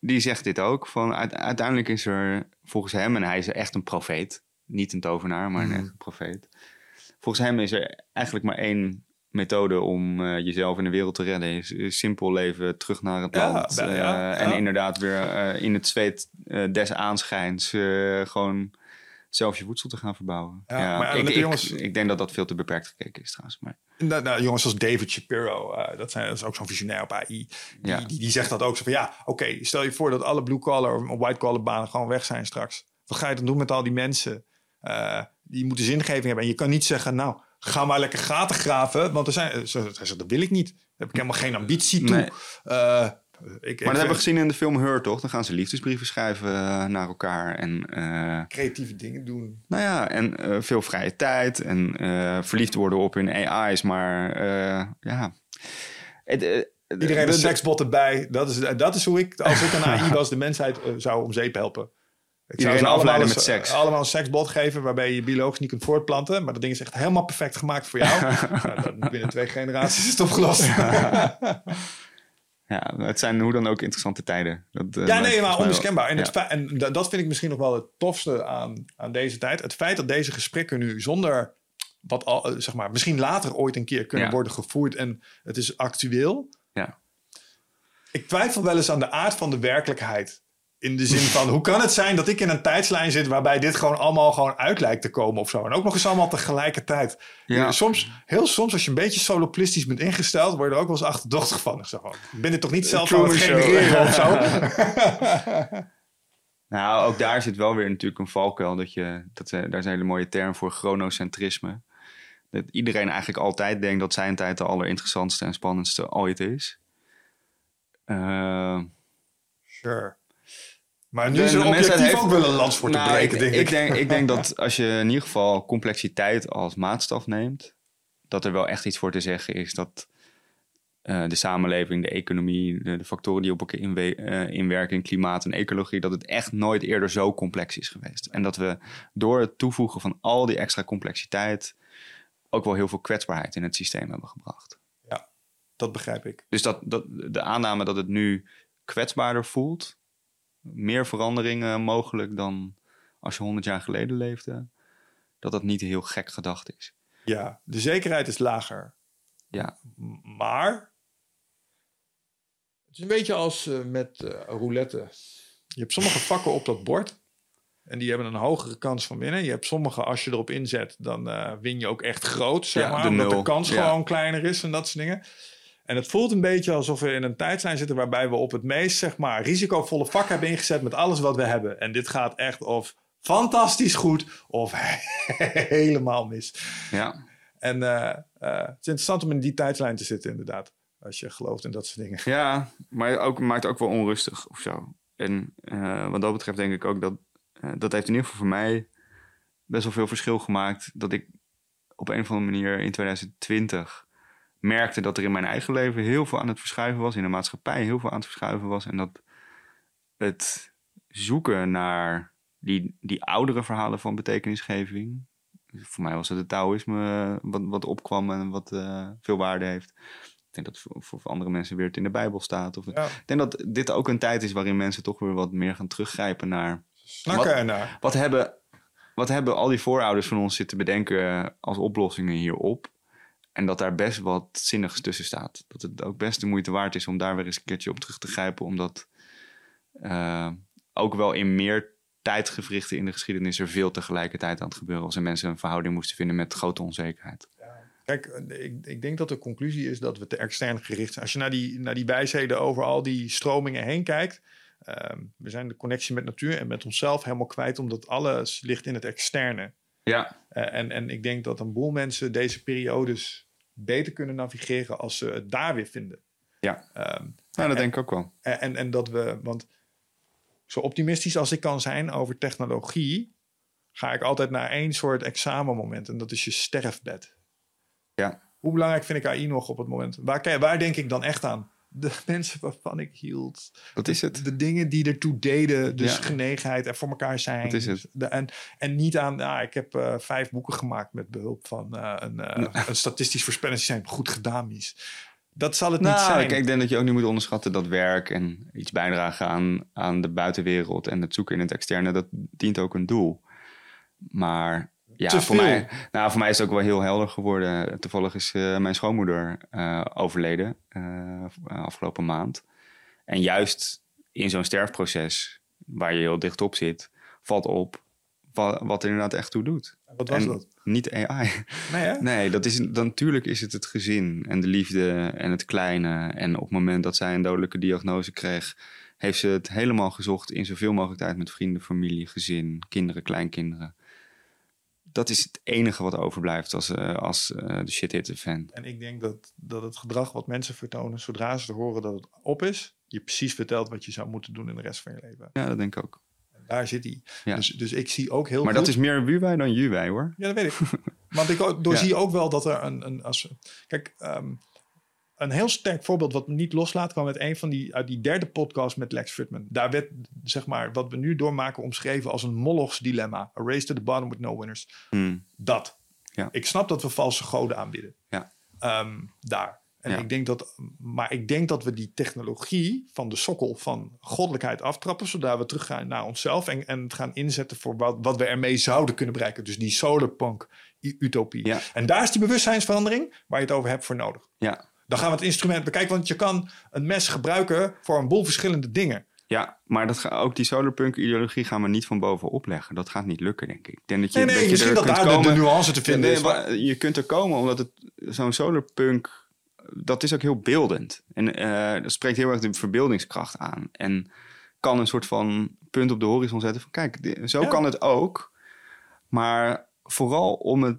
die zegt dit ook. Van, uite- uiteindelijk is er volgens hem, en hij is echt een profeet. Niet een tovenaar, maar een Mhm. echt een profeet. Volgens hem is er eigenlijk maar één methode om eh, jezelf in de wereld te redden. Is, simpel leven, terug naar het Ja, land. ja, eh, ja. En inderdaad weer eh, in het zweet des aanschijns gewoon zelf je voedsel te gaan verbouwen. Ja, maar ik, ik, jongens- ik denk dat dat veel te beperkt gekeken is trouwens. Maar, Nou, nou, jongens zoals David Shapiro, dat, zijn, dat is ook zo'n visionair op AI. Die, Ja. die, die zegt dat ook zo van ja, oké, stel je voor dat alle blue collar of white collar banen gewoon weg zijn straks. Wat ga je dan doen met al die mensen? Die moeten zingeving hebben. En je kan niet zeggen, nou, ga maar lekker gaten graven. Want er zijn, eh, hij zegt, dat wil ik niet. Daar heb ik helemaal geen ambitie toe. Nee. Eh, ik, Maar dat hebben we gezien in de film Her, toch? Dan gaan ze liefdesbrieven schrijven eh, naar elkaar. En, eh, creatieve dingen doen. nou ja, en eh, veel vrije tijd. En eh, verliefd worden op hun AI's. Maar eh, ja... Het, eh, Iedereen de- een de- seksbot erbij. Dat is, dat is hoe ik, als ik een AI was, de mensheid eh, zou om zeep helpen. Ik Iedereen ze afleiden met een- seks. Allemaal een seksbot geven waarbij je biologisch niet kunt voortplanten. Maar dat ding is echt helemaal perfect gemaakt voor jou. nou, binnen twee generaties is het opgelost. ja, Ja, het zijn hoe dan ook interessante tijden. Dat, eh, lijkt nee, maar mij onmiskenbaar. En, Ja. het en da- dat vind ik misschien nog wel het tofste aan, aan deze tijd. Het feit dat deze gesprekken nu zonder wat al, eh, zeg maar, misschien later ooit een keer kunnen Ja. worden gevoerd en het is actueel. Ja. Ik twijfel wel eens aan de aard van de werkelijkheid. In de zin van, hoe kan het zijn dat ik in een tijdslijn zit waarbij dit gewoon allemaal gewoon uit lijkt te komen of zo. En ook nog eens allemaal tegelijkertijd. Ja. Soms, heel soms, als je een beetje soloplistisch bent ingesteld, word je er ook wel eens achterdochtig van. Ik zeg ik ben dit toch niet zelf aan het genereren of zo? Nou, ook daar zit wel weer natuurlijk een valkuil. Dat je, dat, eh, daar is een hele mooie term voor chronocentrisme. Dat iedereen eigenlijk altijd denkt dat zijn tijd de allerinteressantste en spannendste ooit is. Eh, Sure. Maar nu De- is er objectief heeft- ook wel een lans voor te nou, breken, ik, denk ik. ik denk, ik denk dat als je in ieder geval complexiteit als maatstaf neemt, dat er wel echt iets voor te zeggen is dat eh, de samenleving, de economie, de, de factoren die op elkaar inwe- eh, inwerken in klimaat en ecologie, dat het echt nooit eerder zo complex is geweest. En dat we door het toevoegen van al die extra complexiteit ook wel heel veel kwetsbaarheid in het systeem hebben gebracht. Dat begrijp ik. Dus dat, dat, de aanname dat het nu kwetsbaarder voelt, meer veranderingen mogelijk dan als je 100 jaar geleden leefde, dat dat niet heel gek gedacht is. Ja, de zekerheid is lager. Ja, Maar het is een beetje als eh, met eh, roulette. Je hebt sommige vakken op dat bord. En die hebben een hogere kans van winnen. Je hebt sommige, als je erop inzet, dan eh, win je ook echt groot. Zeg Ja, maar, de omdat de kans Ja. gewoon kleiner is en dat soort dingen. En het voelt een beetje alsof we in een tijdslijn zitten waarbij we op het meest zeg maar, risicovolle vak hebben ingezet met alles wat we hebben. En dit gaat echt of fantastisch goed of helemaal mis. ja. En eh, eh, het is interessant om in die tijdslijn te zitten, inderdaad. Als je gelooft in dat soort dingen. ja maar ook, maakt ook wel onrustig of zo. En eh, wat dat betreft denk ik ook dat dat heeft in ieder geval voor mij best wel veel verschil gemaakt. Dat ik op een of andere manier in 2020 merkte dat er in mijn eigen leven heel veel aan het verschuiven was. In de maatschappij heel veel aan het verschuiven was. En dat het zoeken naar die, die oudere verhalen van betekenisgeving. Voor mij was het het Taoïsme wat, wat opkwam en wat eh, veel waarde heeft. Ik denk dat voor, voor andere mensen weer het in de Bijbel staat. Of, Ja, Ik denk dat dit ook een tijd is waarin mensen toch weer wat meer gaan teruggrijpen naar snakken Wat- ernaar. wat hebben, wat hebben al die voorouders van ons zitten bedenken als oplossingen hierop? En dat daar best wat zinnigs tussen staat. Dat het ook best de moeite waard is om daar weer eens een keertje op terug te grijpen. Omdat eh, ook wel in meer tijdgevrichten in de geschiedenis er veel tegelijkertijd aan het gebeuren was. En mensen een verhouding moesten vinden met grote onzekerheid. Kijk, ik, ik denk dat de conclusie is dat we te extern gericht zijn. Als je naar die, naar die wijsheden over al die stromingen heen kijkt. ehm, we zijn de connectie met natuur en met onszelf helemaal kwijt, omdat alles ligt in het externe. Ja, Eh, en, en ik denk dat een boel mensen deze periodes beter kunnen navigeren als ze het daar weer vinden. Ja. Ehm, nou, dat denk ik ook wel. en, en, en dat we, want zo optimistisch als ik kan zijn over technologie, ga ik altijd naar één soort examenmoment en dat is je sterfbed. Ja. Hoe belangrijk vind ik AI nog op het moment? Waar, waar denk ik dan echt aan? De mensen waarvan ik hield. Dat is het. De dingen die ertoe deden. Dus Ja. genegenheid en voor elkaar zijn. Dat is het. De- en, en niet aan, ah, ik heb eh, vijf boeken gemaakt met behulp van eh, een, eh, een statistisch voorspellingssysteem. Goed gedaan, Mies. Dat zal het niet Nou, zijn. ik, ik denk dat je ook niet moet onderschatten dat werk en iets bijdragen aan, aan de buitenwereld en het zoeken in het externe, dat dient ook een doel. Maar ja, Te voor veel. mij, nou, voor mij is het ook wel heel helder geworden. Toevallig is eh, mijn schoonmoeder eh, overleden eh, afgelopen maand. En juist in zo'n sterfproces, waar je heel dicht op zit, valt op wat, wat er inderdaad echt toe doet. Wat was en dat? niet AI. Nee, hè? Nee, dat is, dan, natuurlijk is het het gezin en de liefde en het kleine. En op het moment dat zij een dodelijke diagnose kreeg, heeft ze het helemaal gezocht in zoveel mogelijk tijd met vrienden, familie, gezin, kinderen, kleinkinderen. Dat is het enige wat overblijft als, eh, als eh, de shit hit de fan. En ik denk dat, dat het gedrag wat mensen vertonen, zodra ze horen dat het op is, je precies vertelt wat je zou moeten doen in de rest van je leven. Ja, dat denk ik ook. Daar zit hij. Ja. Dus, dus ik zie ook heel Maar goed... dat is meer wuwij dan juwij hoor. Ja, dat weet ik. Want ik ook- doorzie Ja. ook wel dat er een... een als, kijk, ehm, een heel sterk voorbeeld wat me niet loslaat... kwam met een van die, uit die derde podcast met Lex Fridman. Daar werd, zeg maar, wat we nu doormaken omschreven als een Molochs dilemma. A race to the bottom with no winners. Hmm. Dat. Ja. Ik snap dat we valse goden aanbieden. Ja. Ehm, daar. En Ja. ik denk dat, maar ik denk dat we die technologie van de sokkel van goddelijkheid aftrappen, zodat we teruggaan naar onszelf en, en het gaan inzetten voor wat, wat we ermee zouden kunnen bereiken. Dus die solarpunk u- utopie. Ja. En daar is die bewustzijnsverandering waar je het over hebt voor nodig. Ja. Dan gaan we het instrument bekijken, want je kan een mes gebruiken voor een boel verschillende dingen. Ja, maar dat ga, ook die solarpunk-ideologie gaan we niet van bovenop leggen. Dat gaat niet lukken, denk ik. Ik denk dat je, Nee, nee, dat je er dat kunt daar de, komen... de nuance te vinden Nee, is. maar je kunt er komen omdat het zo'n solarpunk, dat is ook heel beeldend. En eh, dat spreekt heel erg de verbeeldingskracht aan. En kan een soort van punt op de horizon zetten van kijk, zo Ja. kan het ook. Maar vooral om, het,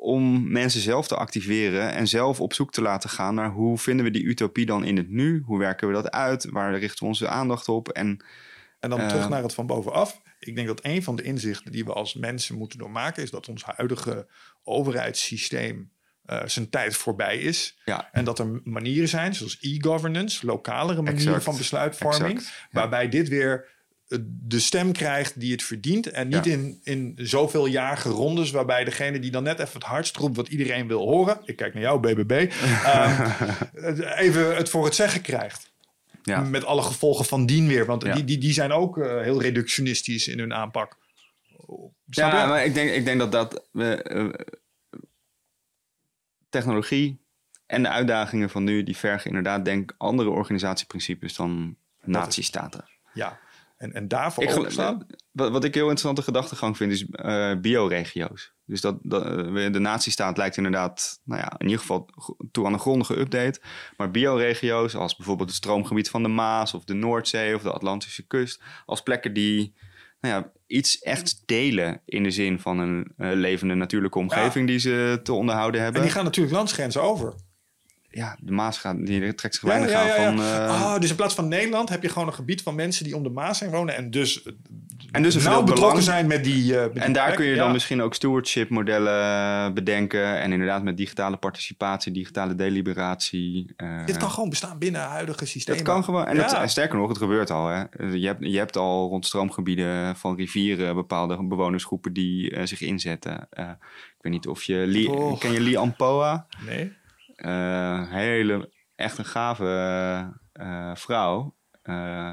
om mensen zelf te activeren en zelf op zoek te laten gaan naar hoe vinden we die utopie dan in het nu? Hoe werken we dat uit? Waar richten we onze aandacht op? En En dan Eh, terug naar het van bovenaf. Ik denk dat een van de inzichten die we als mensen moeten doormaken... is dat ons huidige overheidssysteem eh, zijn tijd voorbij is. Ja. En dat er manieren zijn, zoals e-governance, lokalere manieren Exact. van besluitvorming, Exact, ja. waarbij dit weer eh, de stem krijgt die het verdient. En niet Ja. in, in zoveel jarige rondes, waarbij degene die dan net even het hardst roept wat iedereen wil horen. Ik kijk naar jou, BBB. ehm, even het voor het zeggen krijgt. Ja. Met alle gevolgen van dien weer. Want Ja. die, die, die zijn ook eh, heel reductionistisch in hun aanpak. Snap Ja, je? maar ik denk, ik denk dat dat eh, technologie en de uitdagingen van nu, die vergen inderdaad, denk ik, andere organisatieprincipes dan natiestaten. Ja. En, en daarvoor Ik openstaan. Wat, wat ik heel interessante gedachtegang vind, is eh bioregio's. Dus dat, dat, eh, de natiestaat lijkt inderdaad, nou ja, in ieder geval toe aan een grondige update. Maar bioregio's, als bijvoorbeeld het stroomgebied van de Maas of de Noordzee of de Atlantische kust, als plekken die nou ja, iets echt delen in de zin van een eh, levende natuurlijke omgeving die ze te onderhouden En hebben. die gaan natuurlijk landsgrenzen over. Ja, de Maas gaat, die trekt zich weinig ja, ja, ja. aan van... eh, Ah, dus in plaats van Nederland heb je gewoon een gebied van mensen die om de Maas heen wonen. En dus, En dus nauw betrokken belang- zijn met die. eh, met die En daar plek. kun je dan misschien ook stewardship modellen bedenken. En inderdaad met digitale participatie, digitale deliberatie. eh, Dit kan gewoon bestaan binnen huidige systemen. dat kan gewoon. En, het, sterker nog, het gebeurt al. Hè. Je, hebt, je hebt al rond stroomgebieden van rivieren bepaalde bewonersgroepen die eh, zich inzetten. Eh, ik weet niet of je... Lee, Oh. Ken je Lee Ampoa? Nee. Eh, hele, echt een gave eh, vrouw. Eh,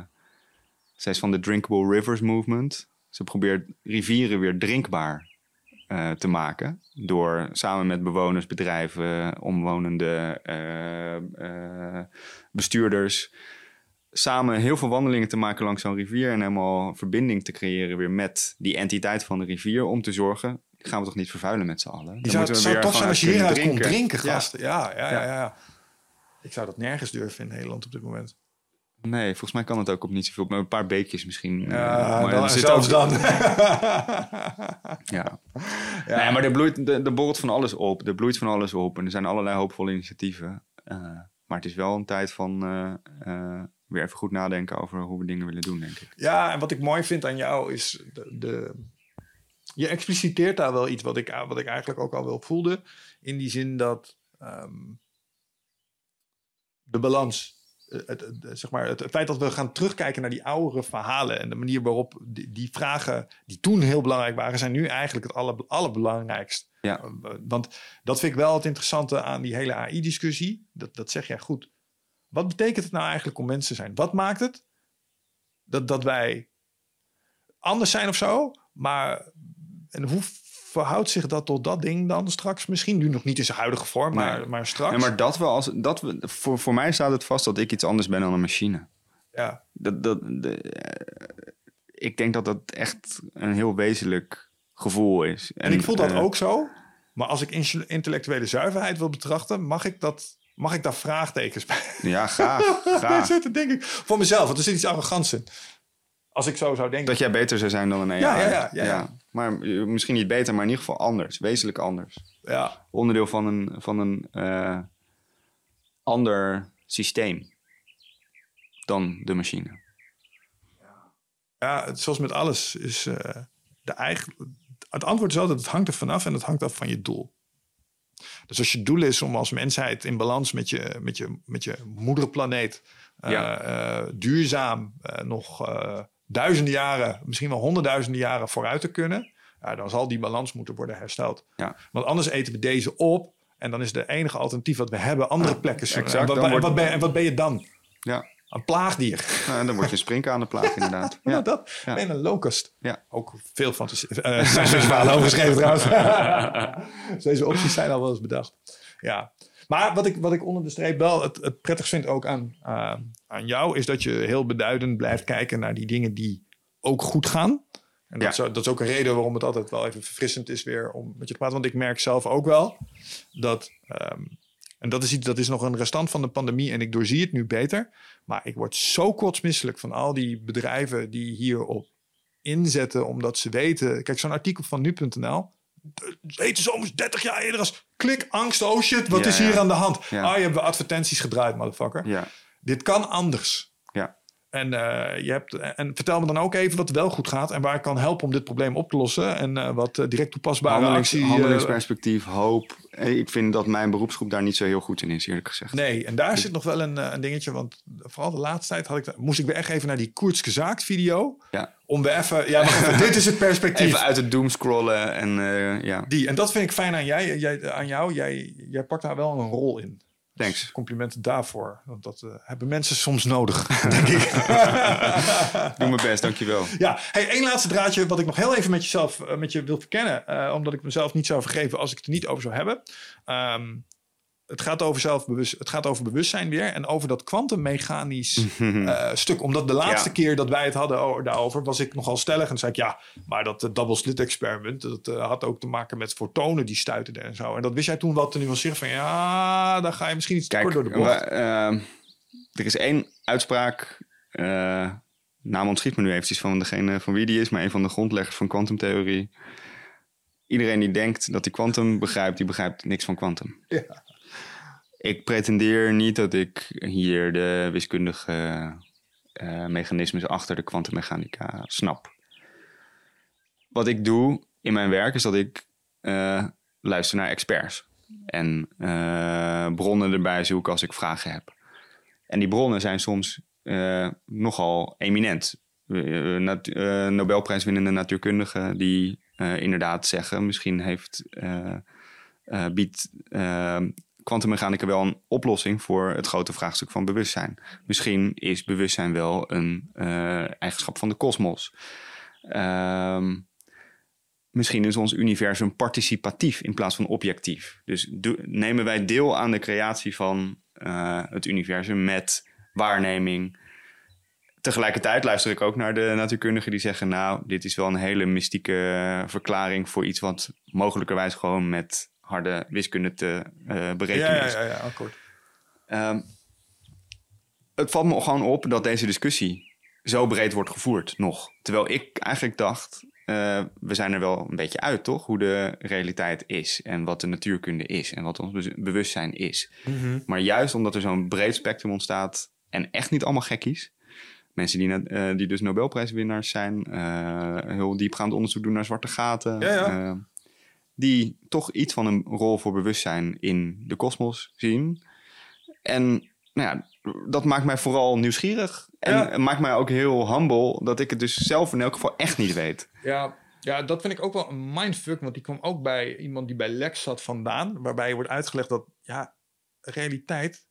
zij is van de Drinkable Rivers Movement. Ze probeert rivieren weer drinkbaar te maken. Door samen met bewoners, bedrijven, omwonende eh, bestuurders... samen heel veel wandelingen te maken langs zo'n rivier... en helemaal verbinding te creëren weer met die entiteit van de rivier... om te zorgen, gaan we toch niet vervuilen met z'n allen? Die zou, moeten het we zou weer tof zijn als je hieruit kon drinken, Ja. gasten. Ja, ja, ja, Ja. ja. Ik zou dat nergens durven in Nederland op dit moment. Nee, volgens mij kan het ook op niet zoveel. Met een paar beekjes misschien. eh, Ja, maar dan, er zit zelfs ook- dan. Ja. Nee, maar er, bloeit, er, er borrelt van alles op. Er bloeit van alles op. En er zijn allerlei hoopvolle initiatieven. Eh, maar het is wel een tijd van eh, eh, weer even goed nadenken over hoe we dingen willen doen, denk ik. Ja, en wat ik mooi vind aan jou is de, de je expliciteert daar wel iets wat ik, wat ik eigenlijk ook al wel voelde. In die zin dat ehm, de balans, eh, het, het- zeg maar, het, het feit dat we gaan terugkijken naar die oudere verhalen en de manier waarop die, die vragen die toen heel belangrijk waren, zijn nu eigenlijk het aller, allerbelangrijkst. Ja. Eh, Want dat vind ik wel het interessante aan die hele AI-discussie. Dat, dat zeg jij goed. Wat betekent het nou eigenlijk om mensen te zijn? Wat maakt het dat, dat wij anders zijn of zo? Maar en hoe verhoudt zich dat tot dat ding dan straks? Misschien nu nog niet in zijn huidige vorm, maar, Nee. maar straks. Ja, maar dat we als, dat we, voor, voor mij staat het vast dat ik iets anders ben dan een machine. ja. Dat, dat, de, eh, ik denk dat dat echt een heel wezenlijk gevoel is. En ik voel dat eh, ook zo. Maar als ik in- intellectuele zuiverheid wil betrachten, mag ik, dat, mag ik daar vraagtekens bij Ja, graag. graag. zetten, denk ik. Voor mezelf, want er zit iets arrogants in. Als ik zo zou denken. Dat jij beter zou zijn dan een AI. Ja, ja, ja. Maar eh, misschien niet beter, maar in ieder geval anders. Wezenlijk anders. Ja, Onderdeel van een, van een eh, ander systeem dan de machine. ja het- zoals met alles is eh, de eigen... Het antwoord is altijd, het hangt er vanaf en het hangt af van je doel. Dus als je doel is om als mensheid in balans met je, met je, met je moederplaneet... Ja. eh, duurzaam nog duizenden jaren, misschien wel honderdduizenden jaren vooruit te kunnen... Ja, dan zal die balans moeten worden hersteld. Ja. Want anders eten we deze op... en dan is de enige alternatief wat we hebben andere plekken. zoeken. exact, en, wat, en wordt- wat ben, en wat ben je dan? Ja, Een plaagdier. nou, dan word je een springkanenplaag inderdaad. Ja, dat. Ja. En een locust. Ja. Ook veel fantasie. science fiction verhalen over geschreven trouwens. Dus Deze opties zijn al wel eens bedacht. Ja. Maar wat ik, wat ik onder de streep wel het, het prettigst vind ook aan, eh, aan jou... is dat je heel beduidend blijft kijken naar die dingen die ook goed gaan. En dat, Ja. is, ook- dat is ook een reden waarom het altijd wel even verfrissend is weer om met je te praten. Want ik merk zelf ook wel dat... ehm, en dat is iets dat is nog een restant van de pandemie en ik doorzie het nu beter. Maar ik word zo kotsmisselijk van al die bedrijven die hierop inzetten, omdat ze weten. Kijk, zo'n artikel van nu.nl. Eten zomers 30 jaar eerder als klik, angst, oh shit, wat Ja, is hier ja. aan de hand? Ah, je hebt advertenties gedraaid, motherfucker. Ja. Dit kan anders. En, eh, je hebt, en vertel me dan ook even wat wel goed gaat en waar ik kan helpen om dit probleem op te lossen. En eh, wat eh, direct toepasbare Handelings, actie. eh, handelingsperspectief, hoop. Ik vind dat mijn beroepsgroep daar niet zo heel goed in is, eerlijk gezegd. Nee, en daar zit nog wel een, een dingetje. Want vooral de laatste tijd had ik, moest ik weer echt even naar die Koertske Zaakt video. Ja. Om weer even, ja, even, dit is het perspectief. Even uit het doom scrollen en ja, Die, en dat vind ik fijn aan, jij, jij, aan jou. Jij, jij pakt daar wel een rol in. Thanks. Complimenten daarvoor. Want dat eh, hebben mensen soms nodig, denk ik. Doe mijn best, dankjewel. Ja, hey, één laatste draadje wat ik nog heel even met jezelf eh, met je wil verkennen. eh, omdat ik mezelf niet zou vergeven als ik het er niet over zou hebben. Ehm, het, gaat over zelfbewust, het gaat over bewustzijn weer. En over dat kwantummechanisch eh, stuk. Omdat de laatste Ja. keer dat wij het hadden daarover, was ik nogal stellig. En zei ik, ja, maar dat eh, double slit experiment, dat eh, had ook te maken met fotonen die stuiterden en zo. En dat wist jij toen wel te nuanceren van, ja, daar ga je misschien iets Kijk, kort door de bocht. er is één uitspraak, naam ontschiet me nu eventjes van degene van wie die is, maar een van de grondleggers van kwantumtheorie. Iedereen die denkt dat hij kwantum begrijpt, die begrijpt niks van kwantum. Ja. Ik pretendeer niet dat ik hier de wiskundige eh, mechanismes achter de kwantummechanica snap. Wat ik doe in mijn werk is dat ik eh, luister naar experts. En eh, bronnen erbij zoek als ik vragen heb. En die bronnen zijn soms nogal eminent. Nat- Nobelprijswinnende natuurkundigen die inderdaad zeggen... misschien heeft, biedt kwantummechanica wel een oplossing... voor het grote vraagstuk van bewustzijn. Misschien is bewustzijn wel een eh, eigenschap van de kosmos. Ehm misschien is ons universum participatief in plaats van objectief. Dus nemen wij deel aan de creatie van eh, het universum met waarneming. Tegelijkertijd luister ik ook naar de natuurkundigen die zeggen: Nou, dit is wel een hele mystieke verklaring voor iets wat mogelijkerwijs gewoon met harde wiskunde te eh, berekenen ja, ja, is. ja, ja, akkoord. Ehm, het valt me gewoon op dat deze discussie zo breed wordt gevoerd nog. Terwijl ik eigenlijk dacht, eh, we zijn er wel een beetje uit, toch? Hoe de realiteit is en wat de natuurkunde is en wat ons be- bewustzijn is. Maar juist omdat er zo'n breed spectrum ontstaat en echt niet allemaal gekkies. Mensen die, net- eh, die dus Nobelprijswinnaars zijn, eh, heel diepgaand onderzoek doen naar zwarte gaten. Ja, ja. Die toch iets van een rol voor bewustzijn in de kosmos zien. En nou ja, dat maakt mij vooral nieuwsgierig. En Ja. maakt mij ook heel humble dat ik het dus zelf in elk geval echt niet weet. Ja, ja, dat vind ik ook wel een mindfuck. Want die kwam ook bij iemand die bij Lex zat vandaan. Waarbij wordt uitgelegd dat, ja, realiteit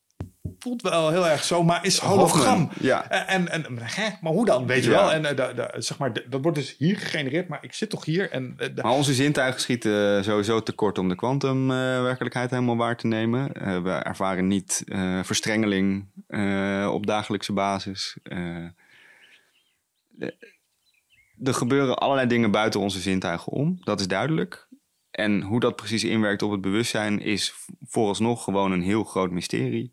voelt wel heel erg zo, maar is hologram. Hoffman, ja. En, en, en hè, maar hoe dan, weet je Ja. wel? En eh, da- da- zeg maar, dat wordt dus hier gegenereerd, maar ik zit toch hier en... eh, Maar onze zintuigen schieten sowieso tekort om de kwantumwerkelijkheid helemaal waar te nemen. Eh, we ervaren niet eh, verstrengeling eh, op dagelijkse basis. Eh, er gebeuren allerlei dingen buiten onze zintuigen om, dat is duidelijk. En hoe dat precies inwerkt op het bewustzijn is vooralsnog gewoon een heel groot mysterie.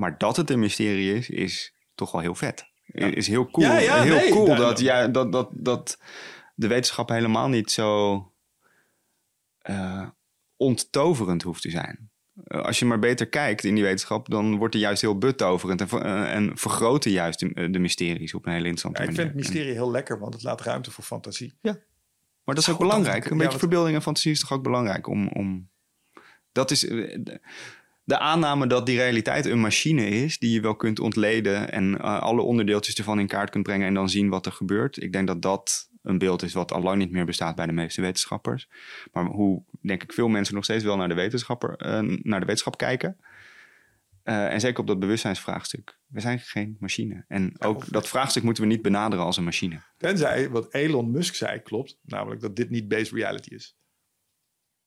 Maar dat het een mysterie is, is toch wel heel vet. Is heel cool. Ja, ja, heel nee, cool dat, ja, dat, dat, dat de wetenschap helemaal niet zo eh, onttoverend hoeft te zijn. Eh, als je maar beter kijkt in die wetenschap, dan wordt die juist heel betoverend en, ver- eh, en vergroten juist de, de mysteries op een hele interessante Ja, ik vind het mysterie heel lekker, want het laat ruimte voor fantasie. Maar dat is ook belangrijk. Een ja, beetje verbeelding en fantasie is toch ook belangrijk om. om... Dat is. De- aanname dat die realiteit een machine is die je wel kunt ontleden en eh, alle onderdeeltjes ervan in kaart kunt brengen en dan zien wat er gebeurt. Ik denk dat dat een beeld is wat al lang niet meer bestaat bij de meeste wetenschappers. Maar hoe denk ik veel mensen nog steeds wel naar de, wetenschapper, eh, naar de wetenschap kijken. Eh, en zeker op dat bewustzijnsvraagstuk. We zijn geen machine. En ook dat vraagstuk moeten we niet benaderen als een machine. Tenzij wat Elon Musk zei klopt, namelijk dat dit niet based reality is.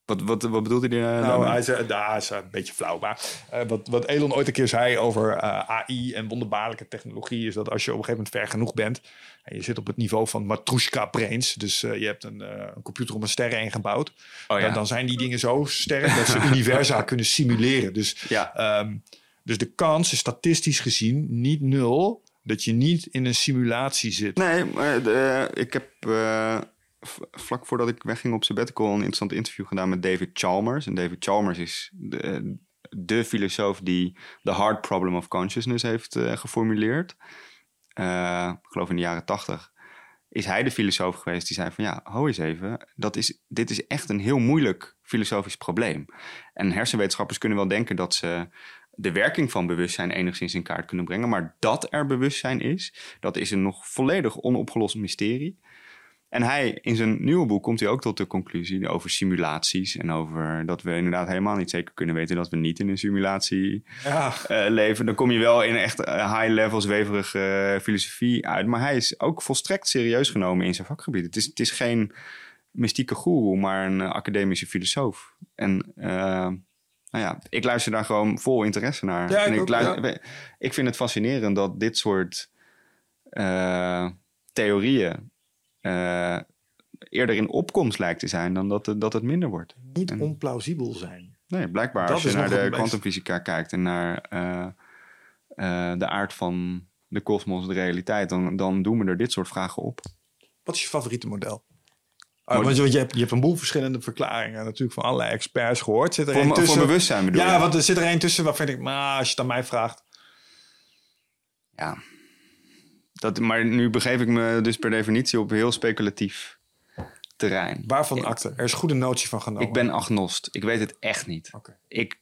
Wat, wat, wat bedoelt hij eh, Nou, hij zei, daar is een beetje flauw, maar eh, wat, wat Elon ooit een keer zei over eh, AI en wonderbaarlijke technologie, is dat als je op een gegeven moment ver genoeg bent en je zit op het niveau van Matrushka brains, dus eh, je hebt een, eh, een computer om een ster heen gebouwd, Oh, ja. dan, dan zijn die dingen zo sterk dat ze universa kunnen simuleren. Dus, Ja. ehm, dus de kans is statistisch gezien niet nul dat je niet in een simulatie zit. Nee, maar de- ik heb eh, vlak voordat ik wegging op sabbatical... een interessant interview gedaan met David Chalmers. En David Chalmers is de, de filosoof die The Hard Problem of Consciousness heeft eh, geformuleerd. eh, ik geloof in de jaren tachtig, is hij de filosoof geweest die zei van ja, hou eens even, dat is, dit is echt een heel moeilijk filosofisch probleem. En hersenwetenschappers kunnen wel denken dat ze de werking van bewustzijn enigszins in kaart kunnen brengen, maar dat er bewustzijn is, dat is een nog volledig onopgelost mysterie. En hij, in zijn nieuwe boek, komt hij ook tot de conclusie over simulaties. En over dat we inderdaad helemaal niet zeker kunnen weten dat we niet in een simulatie Ja. eh, leven. Dan kom je wel in echt eh, high-level zweverige eh, filosofie uit. Maar hij is ook volstrekt serieus genomen in zijn vakgebied. Het is, het is geen mystieke goeroe, maar een academische filosoof. En nou ja, ik luister daar gewoon vol interesse naar. Ja, ik en ik, ook, luister- ik vind het fascinerend dat dit soort theorieën eh, eerder in opkomst lijkt te zijn dan dat het, dat het minder wordt. Niet En- onplausibel zijn. Nee, blijkbaar Dat als je naar de kwantumfysica kijkt en naar eh, eh, de aard van de kosmos, de realiteit, dan, dan doen we er dit soort vragen op. Wat is je favoriete model? Uh, Mod- want je, je, hebt, je hebt een boel verschillende verklaringen natuurlijk van allerlei experts gehoord. Zit er Voor, een voor tussen? bewustzijn bedoel Ja, want er zit er een tussen waarvan ik, maar als je het aan mij vraagt. Ja. Dat, maar nu begeef ik me dus per definitie op heel speculatief terrein. Waarvan acte? Er is goede notie van genomen. Ik ben agnost. Ik weet het echt niet. Oké. Ik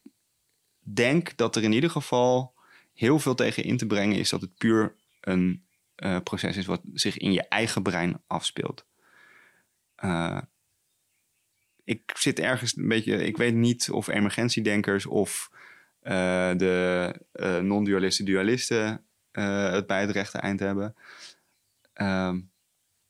denk dat er in ieder geval heel veel tegen in te brengen is dat het puur een eh, proces is wat zich in je eigen brein afspeelt. Eh, ik zit ergens een beetje, ik weet niet of emergentiedenkers of eh, de eh, non-dualisten, dualisten eh, het bij het rechte eind hebben. Ehm,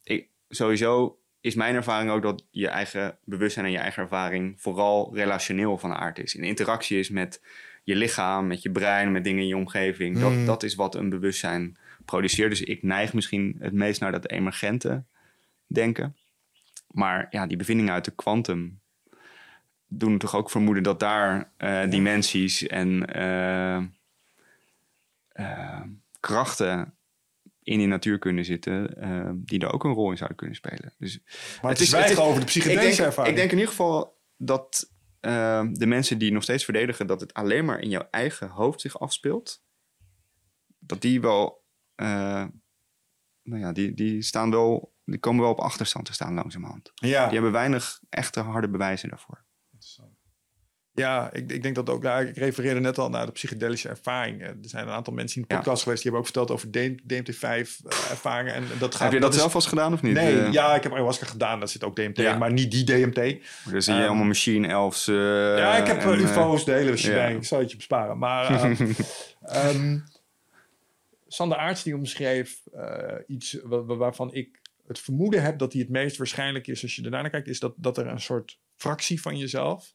ik, sowieso is mijn ervaring ook dat je eigen bewustzijn en je eigen ervaring vooral relationeel van aard is. In interactie is met je lichaam, met je brein, met dingen in je omgeving. Dat, Hmm. dat is wat een bewustzijn produceert. Dus ik neig misschien het meest naar dat emergente denken. Maar ja, die bevindingen uit de kwantum doen toch ook vermoeden dat daar eh, dimensies en eh, krachten in die natuur kunnen zitten, eh, die er ook een rol in zouden kunnen spelen. Dus Maar het is het is- over de ik psychedelische denk, ervaring. ik denk in ieder geval dat eh, de mensen die nog steeds verdedigen dat het alleen maar in jouw eigen hoofd zich afspeelt, dat die wel, eh, nou ja, die, die staan wel, die komen wel op achterstand te staan langzamerhand. ja. Die hebben weinig echte harde bewijzen daarvoor. Ja, ik, ik denk dat ook. Nou, ik refereerde net al naar de psychedelische ervaring. Eh, Er zijn een aantal mensen in de Ja. podcast geweest die hebben ook verteld over DMT5-ervaringen. en dat gaat, Heb je dat is- zelf al eens gedaan of niet? Nee, Eh, ja, ik heb ayahuasca gedaan. Daar zit ook DMT Ja. in, maar niet die DMT. Dus zie je Ehm, allemaal machine elves. eh, ja, ik heb en, eh, eh, UFO's, de hele shebang. Ik zal het je besparen. Maar ehm, ehm, Sander Aarts die omschreef eh, iets wa- wa- waarvan ik het vermoeden heb dat die het meest waarschijnlijk is als je ernaar kijkt, is dat, dat er een soort fractie van jezelf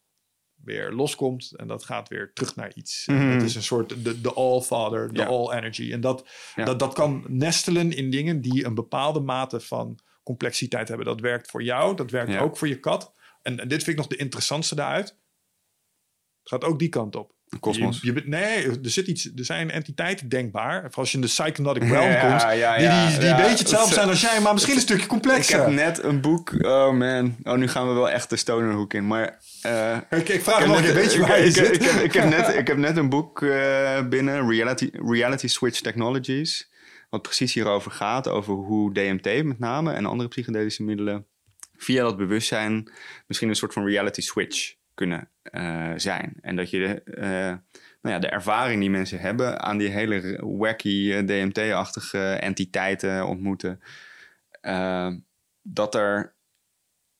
weer loskomt en dat gaat weer terug naar iets. En Mhm. Het is een soort de, de all-father, de Ja. all-energy. En dat, Ja. dat, dat kan nestelen in dingen die een bepaalde mate van complexiteit hebben. Dat werkt voor jou, dat werkt Ja. ook voor je kat. En, en dit vind ik nog de interessantste daaruit. Het gaat ook die kant op. Je, je bent- nee, er, zit iets, er zijn entiteiten denkbaar. Vooral als je in de psychonatic realm Ja, komt. ja, die, ja, die, een beetje hetzelfde Het- zijn als jij, maar misschien een stukje Ik complexer. heb net een boek. Oh man. Oh, nu gaan we wel echt de stonerhoek in. Maar. eh, Ik, ik vraag ik nog net- een beetje ik- waar je ik, zit. Ik, heb, ik, heb net, ik heb net een boek eh, binnen, Reality, Reality Switch Technologies. Wat precies hierover gaat. Over hoe DMT met name en andere psychedelische middelen. via dat bewustzijn misschien een soort van reality switch kunnen eh, zijn. En dat je de, eh, nou ja, de ervaring die mensen hebben aan die hele wacky eh, DMT-achtige entiteiten ontmoeten. dat er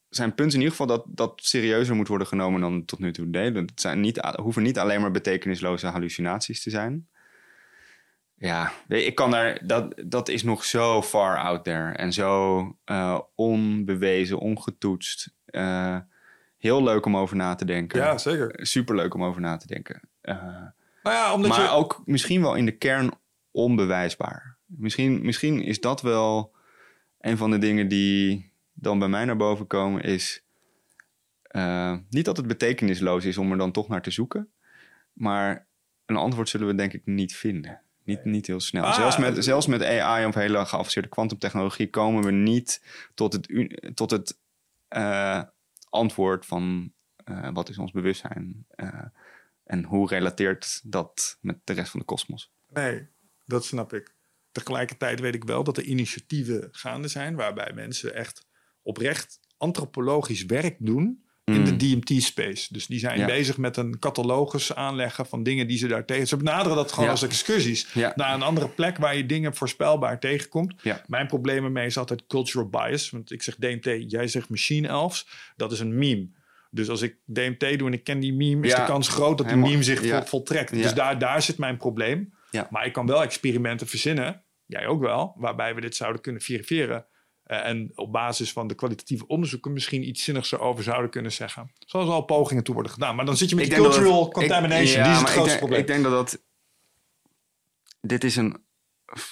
zijn punten in ieder geval dat dat serieuzer moet worden genomen dan tot nu toe deden. Het zijn niet, hoeven niet alleen maar betekenisloze hallucinaties te zijn. Ja, ik kan daar, dat, dat is nog zo far out there en zo onbewezen, ongetoetst. Heel leuk om over na te denken. Ja, zeker. Super leuk om over na te denken. Eh, Nou ja, omdat maar je... ook misschien wel in de kern onbewijsbaar. Misschien, misschien is dat wel een van de dingen die dan bij mij naar boven komen, is eh, niet dat het betekenisloos is om er dan toch naar te zoeken, maar een antwoord zullen we denk ik niet vinden. Niet, niet heel snel. Ah, zelfs, met, eh, zelfs met AI of hele geavanceerde kwantumtechnologie komen we niet tot het, tot het eh, antwoord van eh, wat is ons bewustzijn eh, en hoe relateert dat met de rest van de kosmos. Nee, dat snap ik. tegelijkertijd weet ik wel dat er initiatieven gaande zijn waarbij mensen echt oprecht antropologisch werk doen in de DMT-space. Dus die zijn. Ja. bezig met een catalogus aanleggen van dingen die ze daar tegen... Ze benaderen dat gewoon Ja. als excursies Ja. naar een andere plek waar je dingen voorspelbaar tegenkomt. Mijn probleem ermee is altijd cultural bias. Want ik zeg DMT, jij zegt machine elves. Dat is een meme. Dus als ik DMT doe en ik ken die meme... is de kans groot dat die Helemaal. meme zich vol- voltrekt. Dus daar, daar zit mijn probleem. Maar ik kan wel experimenten verzinnen, jij ook wel... waarbij we dit zouden kunnen verifiëren... Eh, en op basis van de kwalitatieve onderzoeken misschien iets zinnigs erover zouden kunnen zeggen. Zoals al pogingen toe worden gedaan. Maar dan zit je met Ik die denk dat cultural contamination. ik- ja, die is het ik grootste denk- probleem. Ik denk dat dat... Dit is een,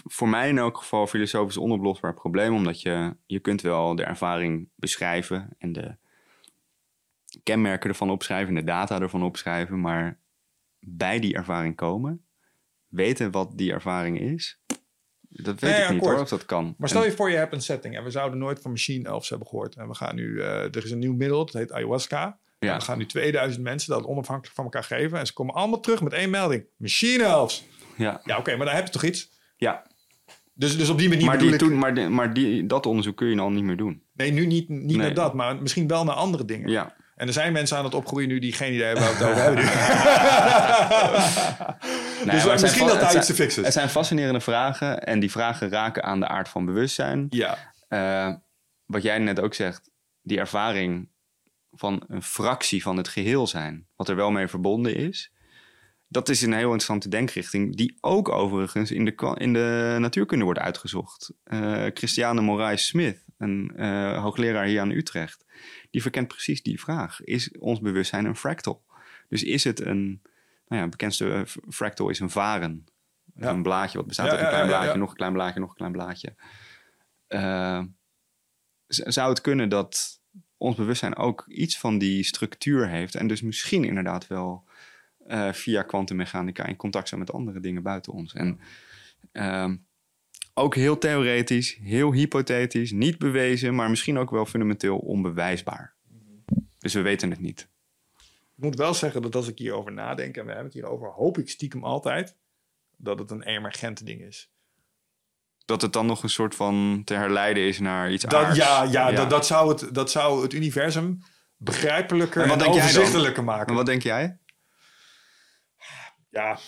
voor mij in elk geval, filosofisch onoplosbaar probleem. Omdat je, je kunt wel de ervaring beschrijven en de kenmerken ervan opschrijven en de data ervan opschrijven. Maar bij die ervaring komen, weten wat die ervaring is, dat weet Nee, ik niet hoor, of dat kan. Maar stel je voor, je hebt een setting en we zouden nooit van Machine Elves hebben gehoord. En we gaan nu, eh, er is een nieuw middel, dat heet ayahuasca. Ja. En we gaan nu 2000 mensen dat onafhankelijk van elkaar geven. En ze komen allemaal terug met één melding. Machine Elves. ja, Ja, oké, maar daar heb je toch iets? ja. Dus, dus op die manier maar, die, ik... toen, maar, die- maar die, dat onderzoek kun je al niet meer doen. Nee, nu niet, niet Nee. naar dat, maar misschien wel naar andere dingen. Ja. En er zijn mensen aan het opgroeien nu die geen idee hebben waar we het over hebben. nu. Nee, dus zijn misschien va- dat daar iets te zijn- fixen Het is. zijn fascinerende vragen en die vragen raken aan de aard van bewustzijn. Ja, Eh, wat jij net ook zegt, die ervaring van een fractie van het geheel zijn, wat er wel mee verbonden is, dat is een heel interessante denkrichting, die ook overigens in de, in de natuurkunde wordt uitgezocht. Eh Christiane Moraes Smith, een eh, hoogleraar hier aan Utrecht, die verkent precies die vraag. Is ons bewustzijn een fractal? Dus is het een, nou ja, bekendste eh, fractal is een varen. Ja. Een blaadje wat bestaat Ja, uit een klein blaadje, nog een klein blaadje, nog een klein blaadje. Eh, zou het kunnen dat ons bewustzijn ook iets van die structuur heeft en dus misschien inderdaad wel via kwantummechanica in contact zijn met andere dingen buiten ons. En ehm, ook heel theoretisch, heel hypothetisch, niet bewezen, maar misschien ook wel fundamenteel onbewijsbaar. Dus we weten het niet. ik moet wel zeggen dat als ik hierover nadenk en we hebben het hierover, hoop ik stiekem altijd dat het een emergent ding is. Dat het dan nog een soort van te herleiden is naar iets Dat, aards. ja, ja, Dat, dat, zou het, dat zou het universum begrijpelijker En en, overzichtelijker maken. En wat denk jij? Ja,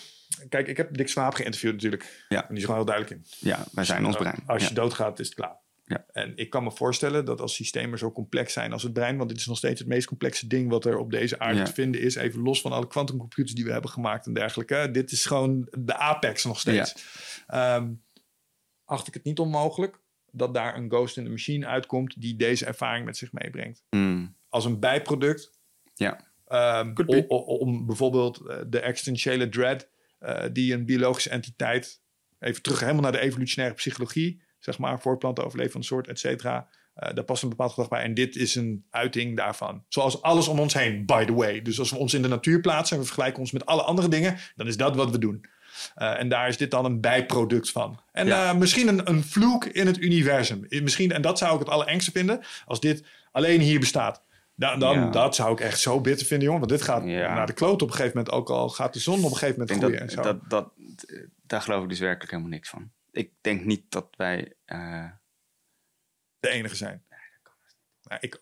kijk, ik heb Dick Swaap geïnterviewd natuurlijk. Ja. En die is gewoon heel duidelijk in. Ja, wij zijn ons brein. Als je Ja. doodgaat, is het klaar. Ja. En ik kan me voorstellen dat als systemen zo complex zijn als het brein, want dit is nog steeds het meest complexe ding wat er op deze aarde Ja. te vinden is, even los van alle quantumcomputers die we hebben gemaakt en dergelijke. Dit is gewoon de apex nog steeds. Ehm, acht ik het niet onmogelijk dat daar een ghost in the machine uitkomt die deze ervaring met zich meebrengt. Hmm. Als een bijproduct Ja. Ehm, Could be. o- o- om bijvoorbeeld eh, de existentiële dread, eh, die een biologische entiteit, even terug helemaal naar de evolutionaire psychologie, zeg maar, voortplanten, overleven van de soort, et cetera. eh, daar past een bepaald gedrag bij. En dit is een uiting daarvan. Zoals alles om ons heen, by the way. Dus als we ons in de natuur plaatsen en we vergelijken ons met alle andere dingen, dan is dat wat we doen. Eh, en daar is dit dan een bijproduct van. En Ja. misschien een, een vloek in het universum. Misschien, en dat zou ik het allerengste vinden, als dit alleen hier bestaat. Da- dan, Ja. Dat zou ik echt zo bitter vinden, jongen. Want dit gaat Ja. naar de kloot op een gegeven moment. Ook al gaat de zon op een gegeven moment groeien. en dat, zo. dat, dat, daar geloof ik dus werkelijk helemaal niks van. Ik denk niet dat wij... eh, de enige zijn. Nou, ik,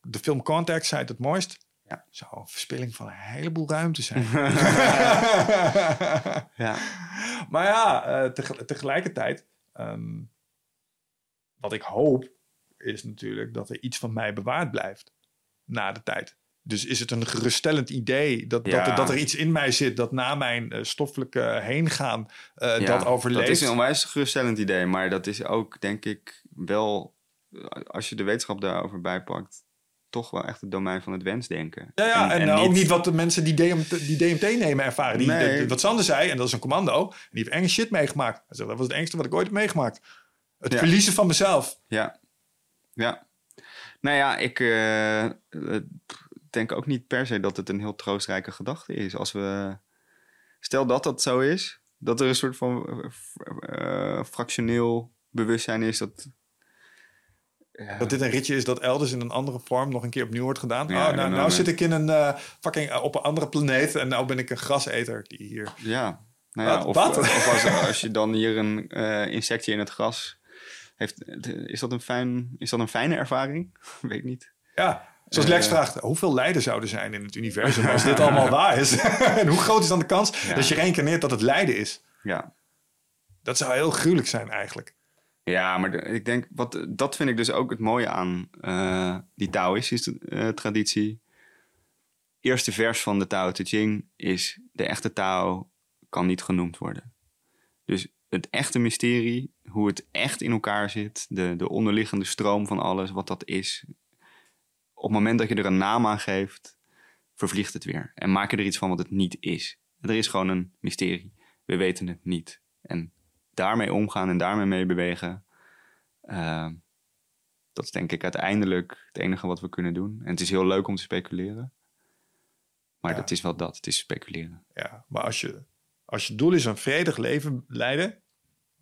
de film Contact zei het het mooist. Ja. Zou een verspilling van een heleboel ruimte zijn. ja. maar ja, eh, tege- tegelijkertijd, ehm, wat ik hoop, is natuurlijk dat er iets van mij bewaard blijft na de tijd. Dus is het een geruststellend idee dat, dat, Ja. er, dat er iets in mij zit dat na mijn eh, stoffelijke heengaan Ja, dat overleeft? Dat is een onwijs geruststellend idee, maar dat is ook, denk ik, wel, eh, als je de wetenschap daarover bijpakt, toch wel echt het domein van het wensdenken. Ja, ja en, en ook niet wat de mensen die DMT, die DMT nemen ervaren. Die, Nee. de- wat Sander zei, en dat is een commando, en die heeft enge shit meegemaakt. Hij zegt, dat was het engste wat ik ooit heb meegemaakt. Het Ja. verliezen van mezelf. Ja, ja. Nou ja, ik eh, eh, denk ook niet per se dat het een heel troostrijke gedachte is. Als we, stel dat dat zo is, dat er een soort van eh, fractioneel bewustzijn is dat... Ja, Dat dit een ritje is dat elders in een andere vorm nog een keer opnieuw wordt gedaan. Ja, oh, nou, nou, nou zit ik in een fucking op een andere planeet en nou ben ik een graseter die hier. ja, Nou ja, Wat? of, Wat? of als, als je dan hier een insectje in het gras heeft, is dat een, fijn, is dat een fijne ervaring? Weet ik niet. Ja, zoals Eh. Lex vraagt, hoeveel lijden zouden zijn in het universum als dit allemaal waar is? en hoe groot is dan de kans Ja. dat je reïncarneert dat het lijden is? Ja, Dat zou heel gruwelijk zijn eigenlijk. ja maar de- ik denk, wat, dat vind ik dus ook het mooie aan eh, die Taoïstische eh, traditie. Eerste vers van de Tao Te Ching is: de echte Tao kan niet genoemd worden. Dus het echte mysterie, hoe het echt in elkaar zit, de, de onderliggende stroom van alles, wat dat is. Op het moment dat je er een naam aan geeft, vervliegt het weer. En maak je er iets van wat het niet is. Er is gewoon een mysterie. We weten het niet. En daarmee omgaan en daarmee mee bewegen, eh, dat is denk ik uiteindelijk het enige wat we kunnen doen. En het is heel leuk om te speculeren. Maar Ja. dat is wel dat, het is speculeren. Ja, maar als je, als je doel is een vredig leven leiden,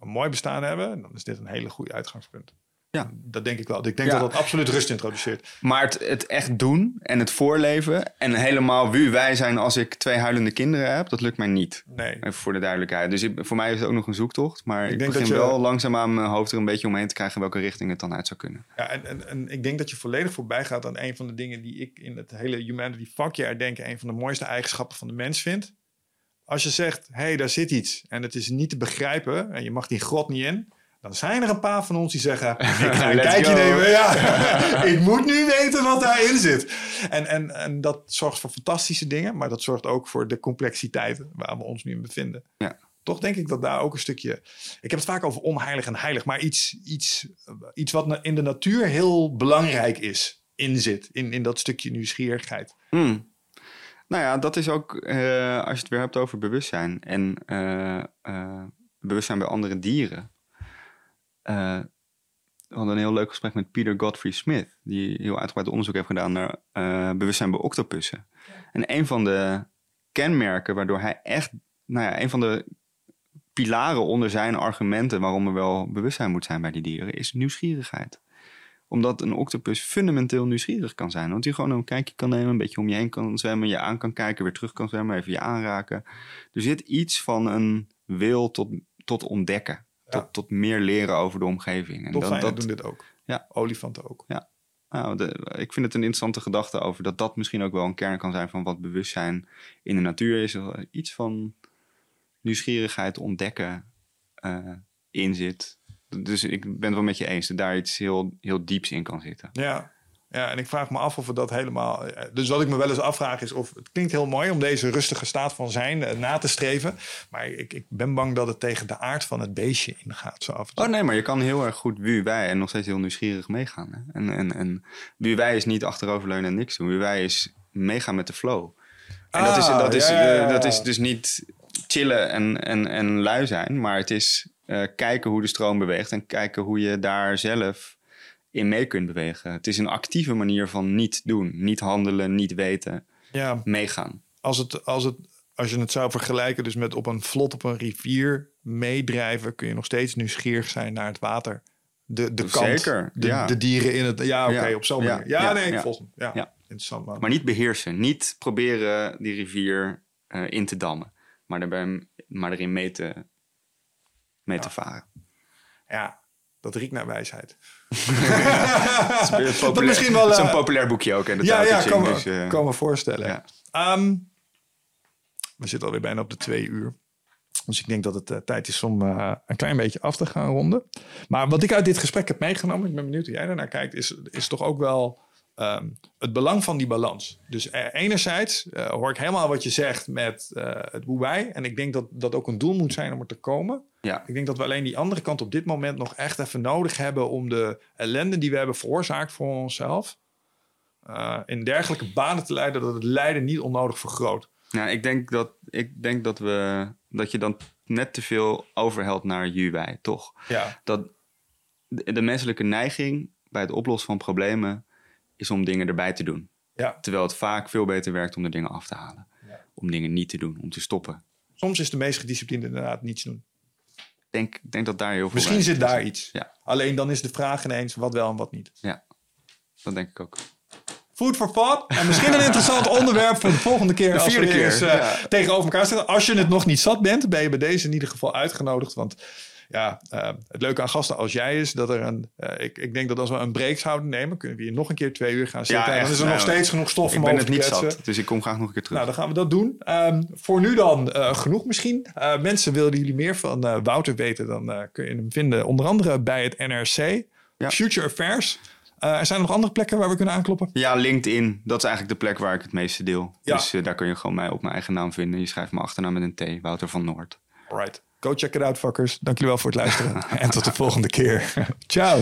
een mooi bestaan hebben, dan is dit een hele goede uitgangspunt. Ja. Dat denk ik wel. Ik denk Ja. dat dat absoluut rust introduceert. Maar het, het echt doen en het voorleven en helemaal wie wij zijn als ik twee huilende kinderen heb, dat lukt mij niet. Nee. Even voor de duidelijkheid. Dus ik- voor mij is het ook nog een zoektocht. Maar ik, denk begin dat je- wel langzaamaan mijn hoofd er een beetje omheen te krijgen welke richting het dan uit zou kunnen. Ja, en, en, en ik denk dat je volledig voorbij gaat aan een van de dingen die ik in het hele humanity vakje denken een van de mooiste eigenschappen van de mens vind. Als je zegt, hé, hey, daar zit iets en het is niet te begrijpen en je mag die grot niet in, dan zijn er een paar van ons die zeggen, ik ga een kijkje go. nemen. Ja, ik moet nu weten wat daarin zit. En, en, en dat zorgt voor fantastische dingen, maar dat zorgt ook voor de complexiteit waar we ons nu in bevinden. Ja. Toch denk ik dat daar ook een stukje. Ik heb het vaak over onheilig en heilig, maar iets, iets, iets wat in de natuur heel belangrijk is, in zit. In, in dat stukje nieuwsgierigheid. Hmm. Nou ja, dat is ook eh, als je het weer hebt over bewustzijn en eh, eh, bewustzijn bij andere dieren. We hadden een heel leuk gesprek met Peter Godfrey Smith, die heel uitgebreid onderzoek heeft gedaan naar bewustzijn bij octopussen. En een van de kenmerken waardoor hij echt, nou ja, een van de pilaren onder zijn argumenten waarom er wel bewustzijn moet zijn bij die dieren, is nieuwsgierigheid omdat een octopus fundamenteel nieuwsgierig kan zijn. Want hij gewoon een kijkje kan nemen, een beetje om je heen kan zwemmen, je aan kan kijken, weer terug kan zwemmen, even je aanraken. Er zit iets van een wil tot, tot ontdekken. Ja. Tot, tot meer leren over de omgeving. En Dolfijnen dat, doen dit ook. Ja. Olifanten ook. nou, de, ik vind het een interessante gedachte over dat dat misschien ook wel een kern kan zijn van wat bewustzijn in de natuur is. Er Iets van nieuwsgierigheid ontdekken eh, in zit. Dus ik ben het wel met je eens dat daar iets heel, heel dieps in kan zitten. Ja. ja, en ik vraag me af of we dat helemaal... Dus wat ik me wel eens afvraag is of... Het klinkt heel mooi om deze rustige staat van zijn eh, na te streven. Maar ik, ik ben bang dat het tegen de aard van het beestje ingaat. Zo af en toe. Oh nee, maar je kan heel erg goed wie wij en nog steeds heel nieuwsgierig meegaan. Hè? En, en, en wie wij is niet achteroverleunen en niks doen. Wie wij is meegaan met de flow. En dat, is, Ah, dat, is, ja, ja, ja. eh, dat is dus niet chillen en, en, en lui zijn, maar het is eh, kijken hoe de stroom beweegt en kijken hoe je daar zelf in mee kunt bewegen. Het is een actieve manier van niet doen, niet handelen, niet weten, Ja, meegaan. als, het, als, het, als je het zou vergelijken dus met op een vlot op een rivier meedrijven... kun je nog steeds nieuwsgierig zijn naar het water. De, de kant, Zeker, de, ja. de dieren in het... Ja, oké, Ja, op zo'n ja, manier. Ja, nee, volgens Ja. interessant man. Maar niet beheersen, niet proberen die rivier eh, in te dammen, maar, daarbij, maar erin mee te, mee te varen. Ja, dat riekt naar wijsheid. Dat is misschien wel, eh, populair boekje ook. Hè, de Ja, ja, kan me, dus, eh, kan me voorstellen. ja. Ehm, we zitten alweer bijna op de twee uur. Dus ik denk dat het eh, tijd is om eh, een klein beetje af te gaan ronden. Maar wat ik uit dit gesprek heb meegenomen, ik ben benieuwd hoe jij daarnaar kijkt, is, is toch ook wel ehm, het belang van die balans. Dus enerzijds eh, hoor ik helemaal wat je zegt met eh, het hoe wij. En ik denk dat dat ook een doel moet zijn om er te komen. Ja. Ik denk dat we alleen die andere kant op dit moment nog echt even nodig hebben om de ellende die we hebben veroorzaakt voor onszelf. eh, in dergelijke banen te leiden dat het lijden niet onnodig vergroot. Nou, ik denk dat, ik denk dat, we, dat je dan net te veel overhelt naar juwij, toch? Ja, Dat de, de menselijke neiging bij het oplossen van problemen is om dingen erbij te doen. ja. Terwijl het vaak veel beter werkt om de dingen af te halen. Ja. Om dingen niet te doen, om te stoppen. soms is de meest gedisciplineerd inderdaad niets doen. Ik denk, denk dat daar heel veel Misschien zit daar iets. Ja. Alleen dan is de vraag ineens wat wel en wat niet. Ja, dat denk ik ook. Food for thought. En misschien een interessant onderwerp voor de volgende keer. De als we weer eens, eh, ja. tegenover elkaar zitten. Als je het nog niet zat bent, ben je bij deze in ieder geval uitgenodigd. Want ja, eh, het leuke aan gasten als jij is dat er een. eh, ik, ik denk dat als we een break zouden nemen, kunnen we hier nog een keer twee uur gaan zitten. en dan is er nog steeds genoeg stof Ik om ben over het niet zat, dus ik kom graag nog een keer terug. Nou, dan gaan we dat doen. Ehm, voor nu dan eh, genoeg misschien. Eh, mensen, willen jullie meer van Wouter weten, dan kun je hem vinden onder andere bij het NRC. Ja. Future Affairs. Eh, er zijn nog andere plekken waar we kunnen aankloppen. Ja, LinkedIn. Dat is eigenlijk de plek waar ik het meeste deel. Ja. Dus daar kun je gewoon mij op mijn eigen naam vinden. Je schrijft mijn achternaam met een T. Wouter van Noord. Alright. Go check it out, fuckers. Dank jullie wel voor het luisteren. en tot de volgende keer. Ciao.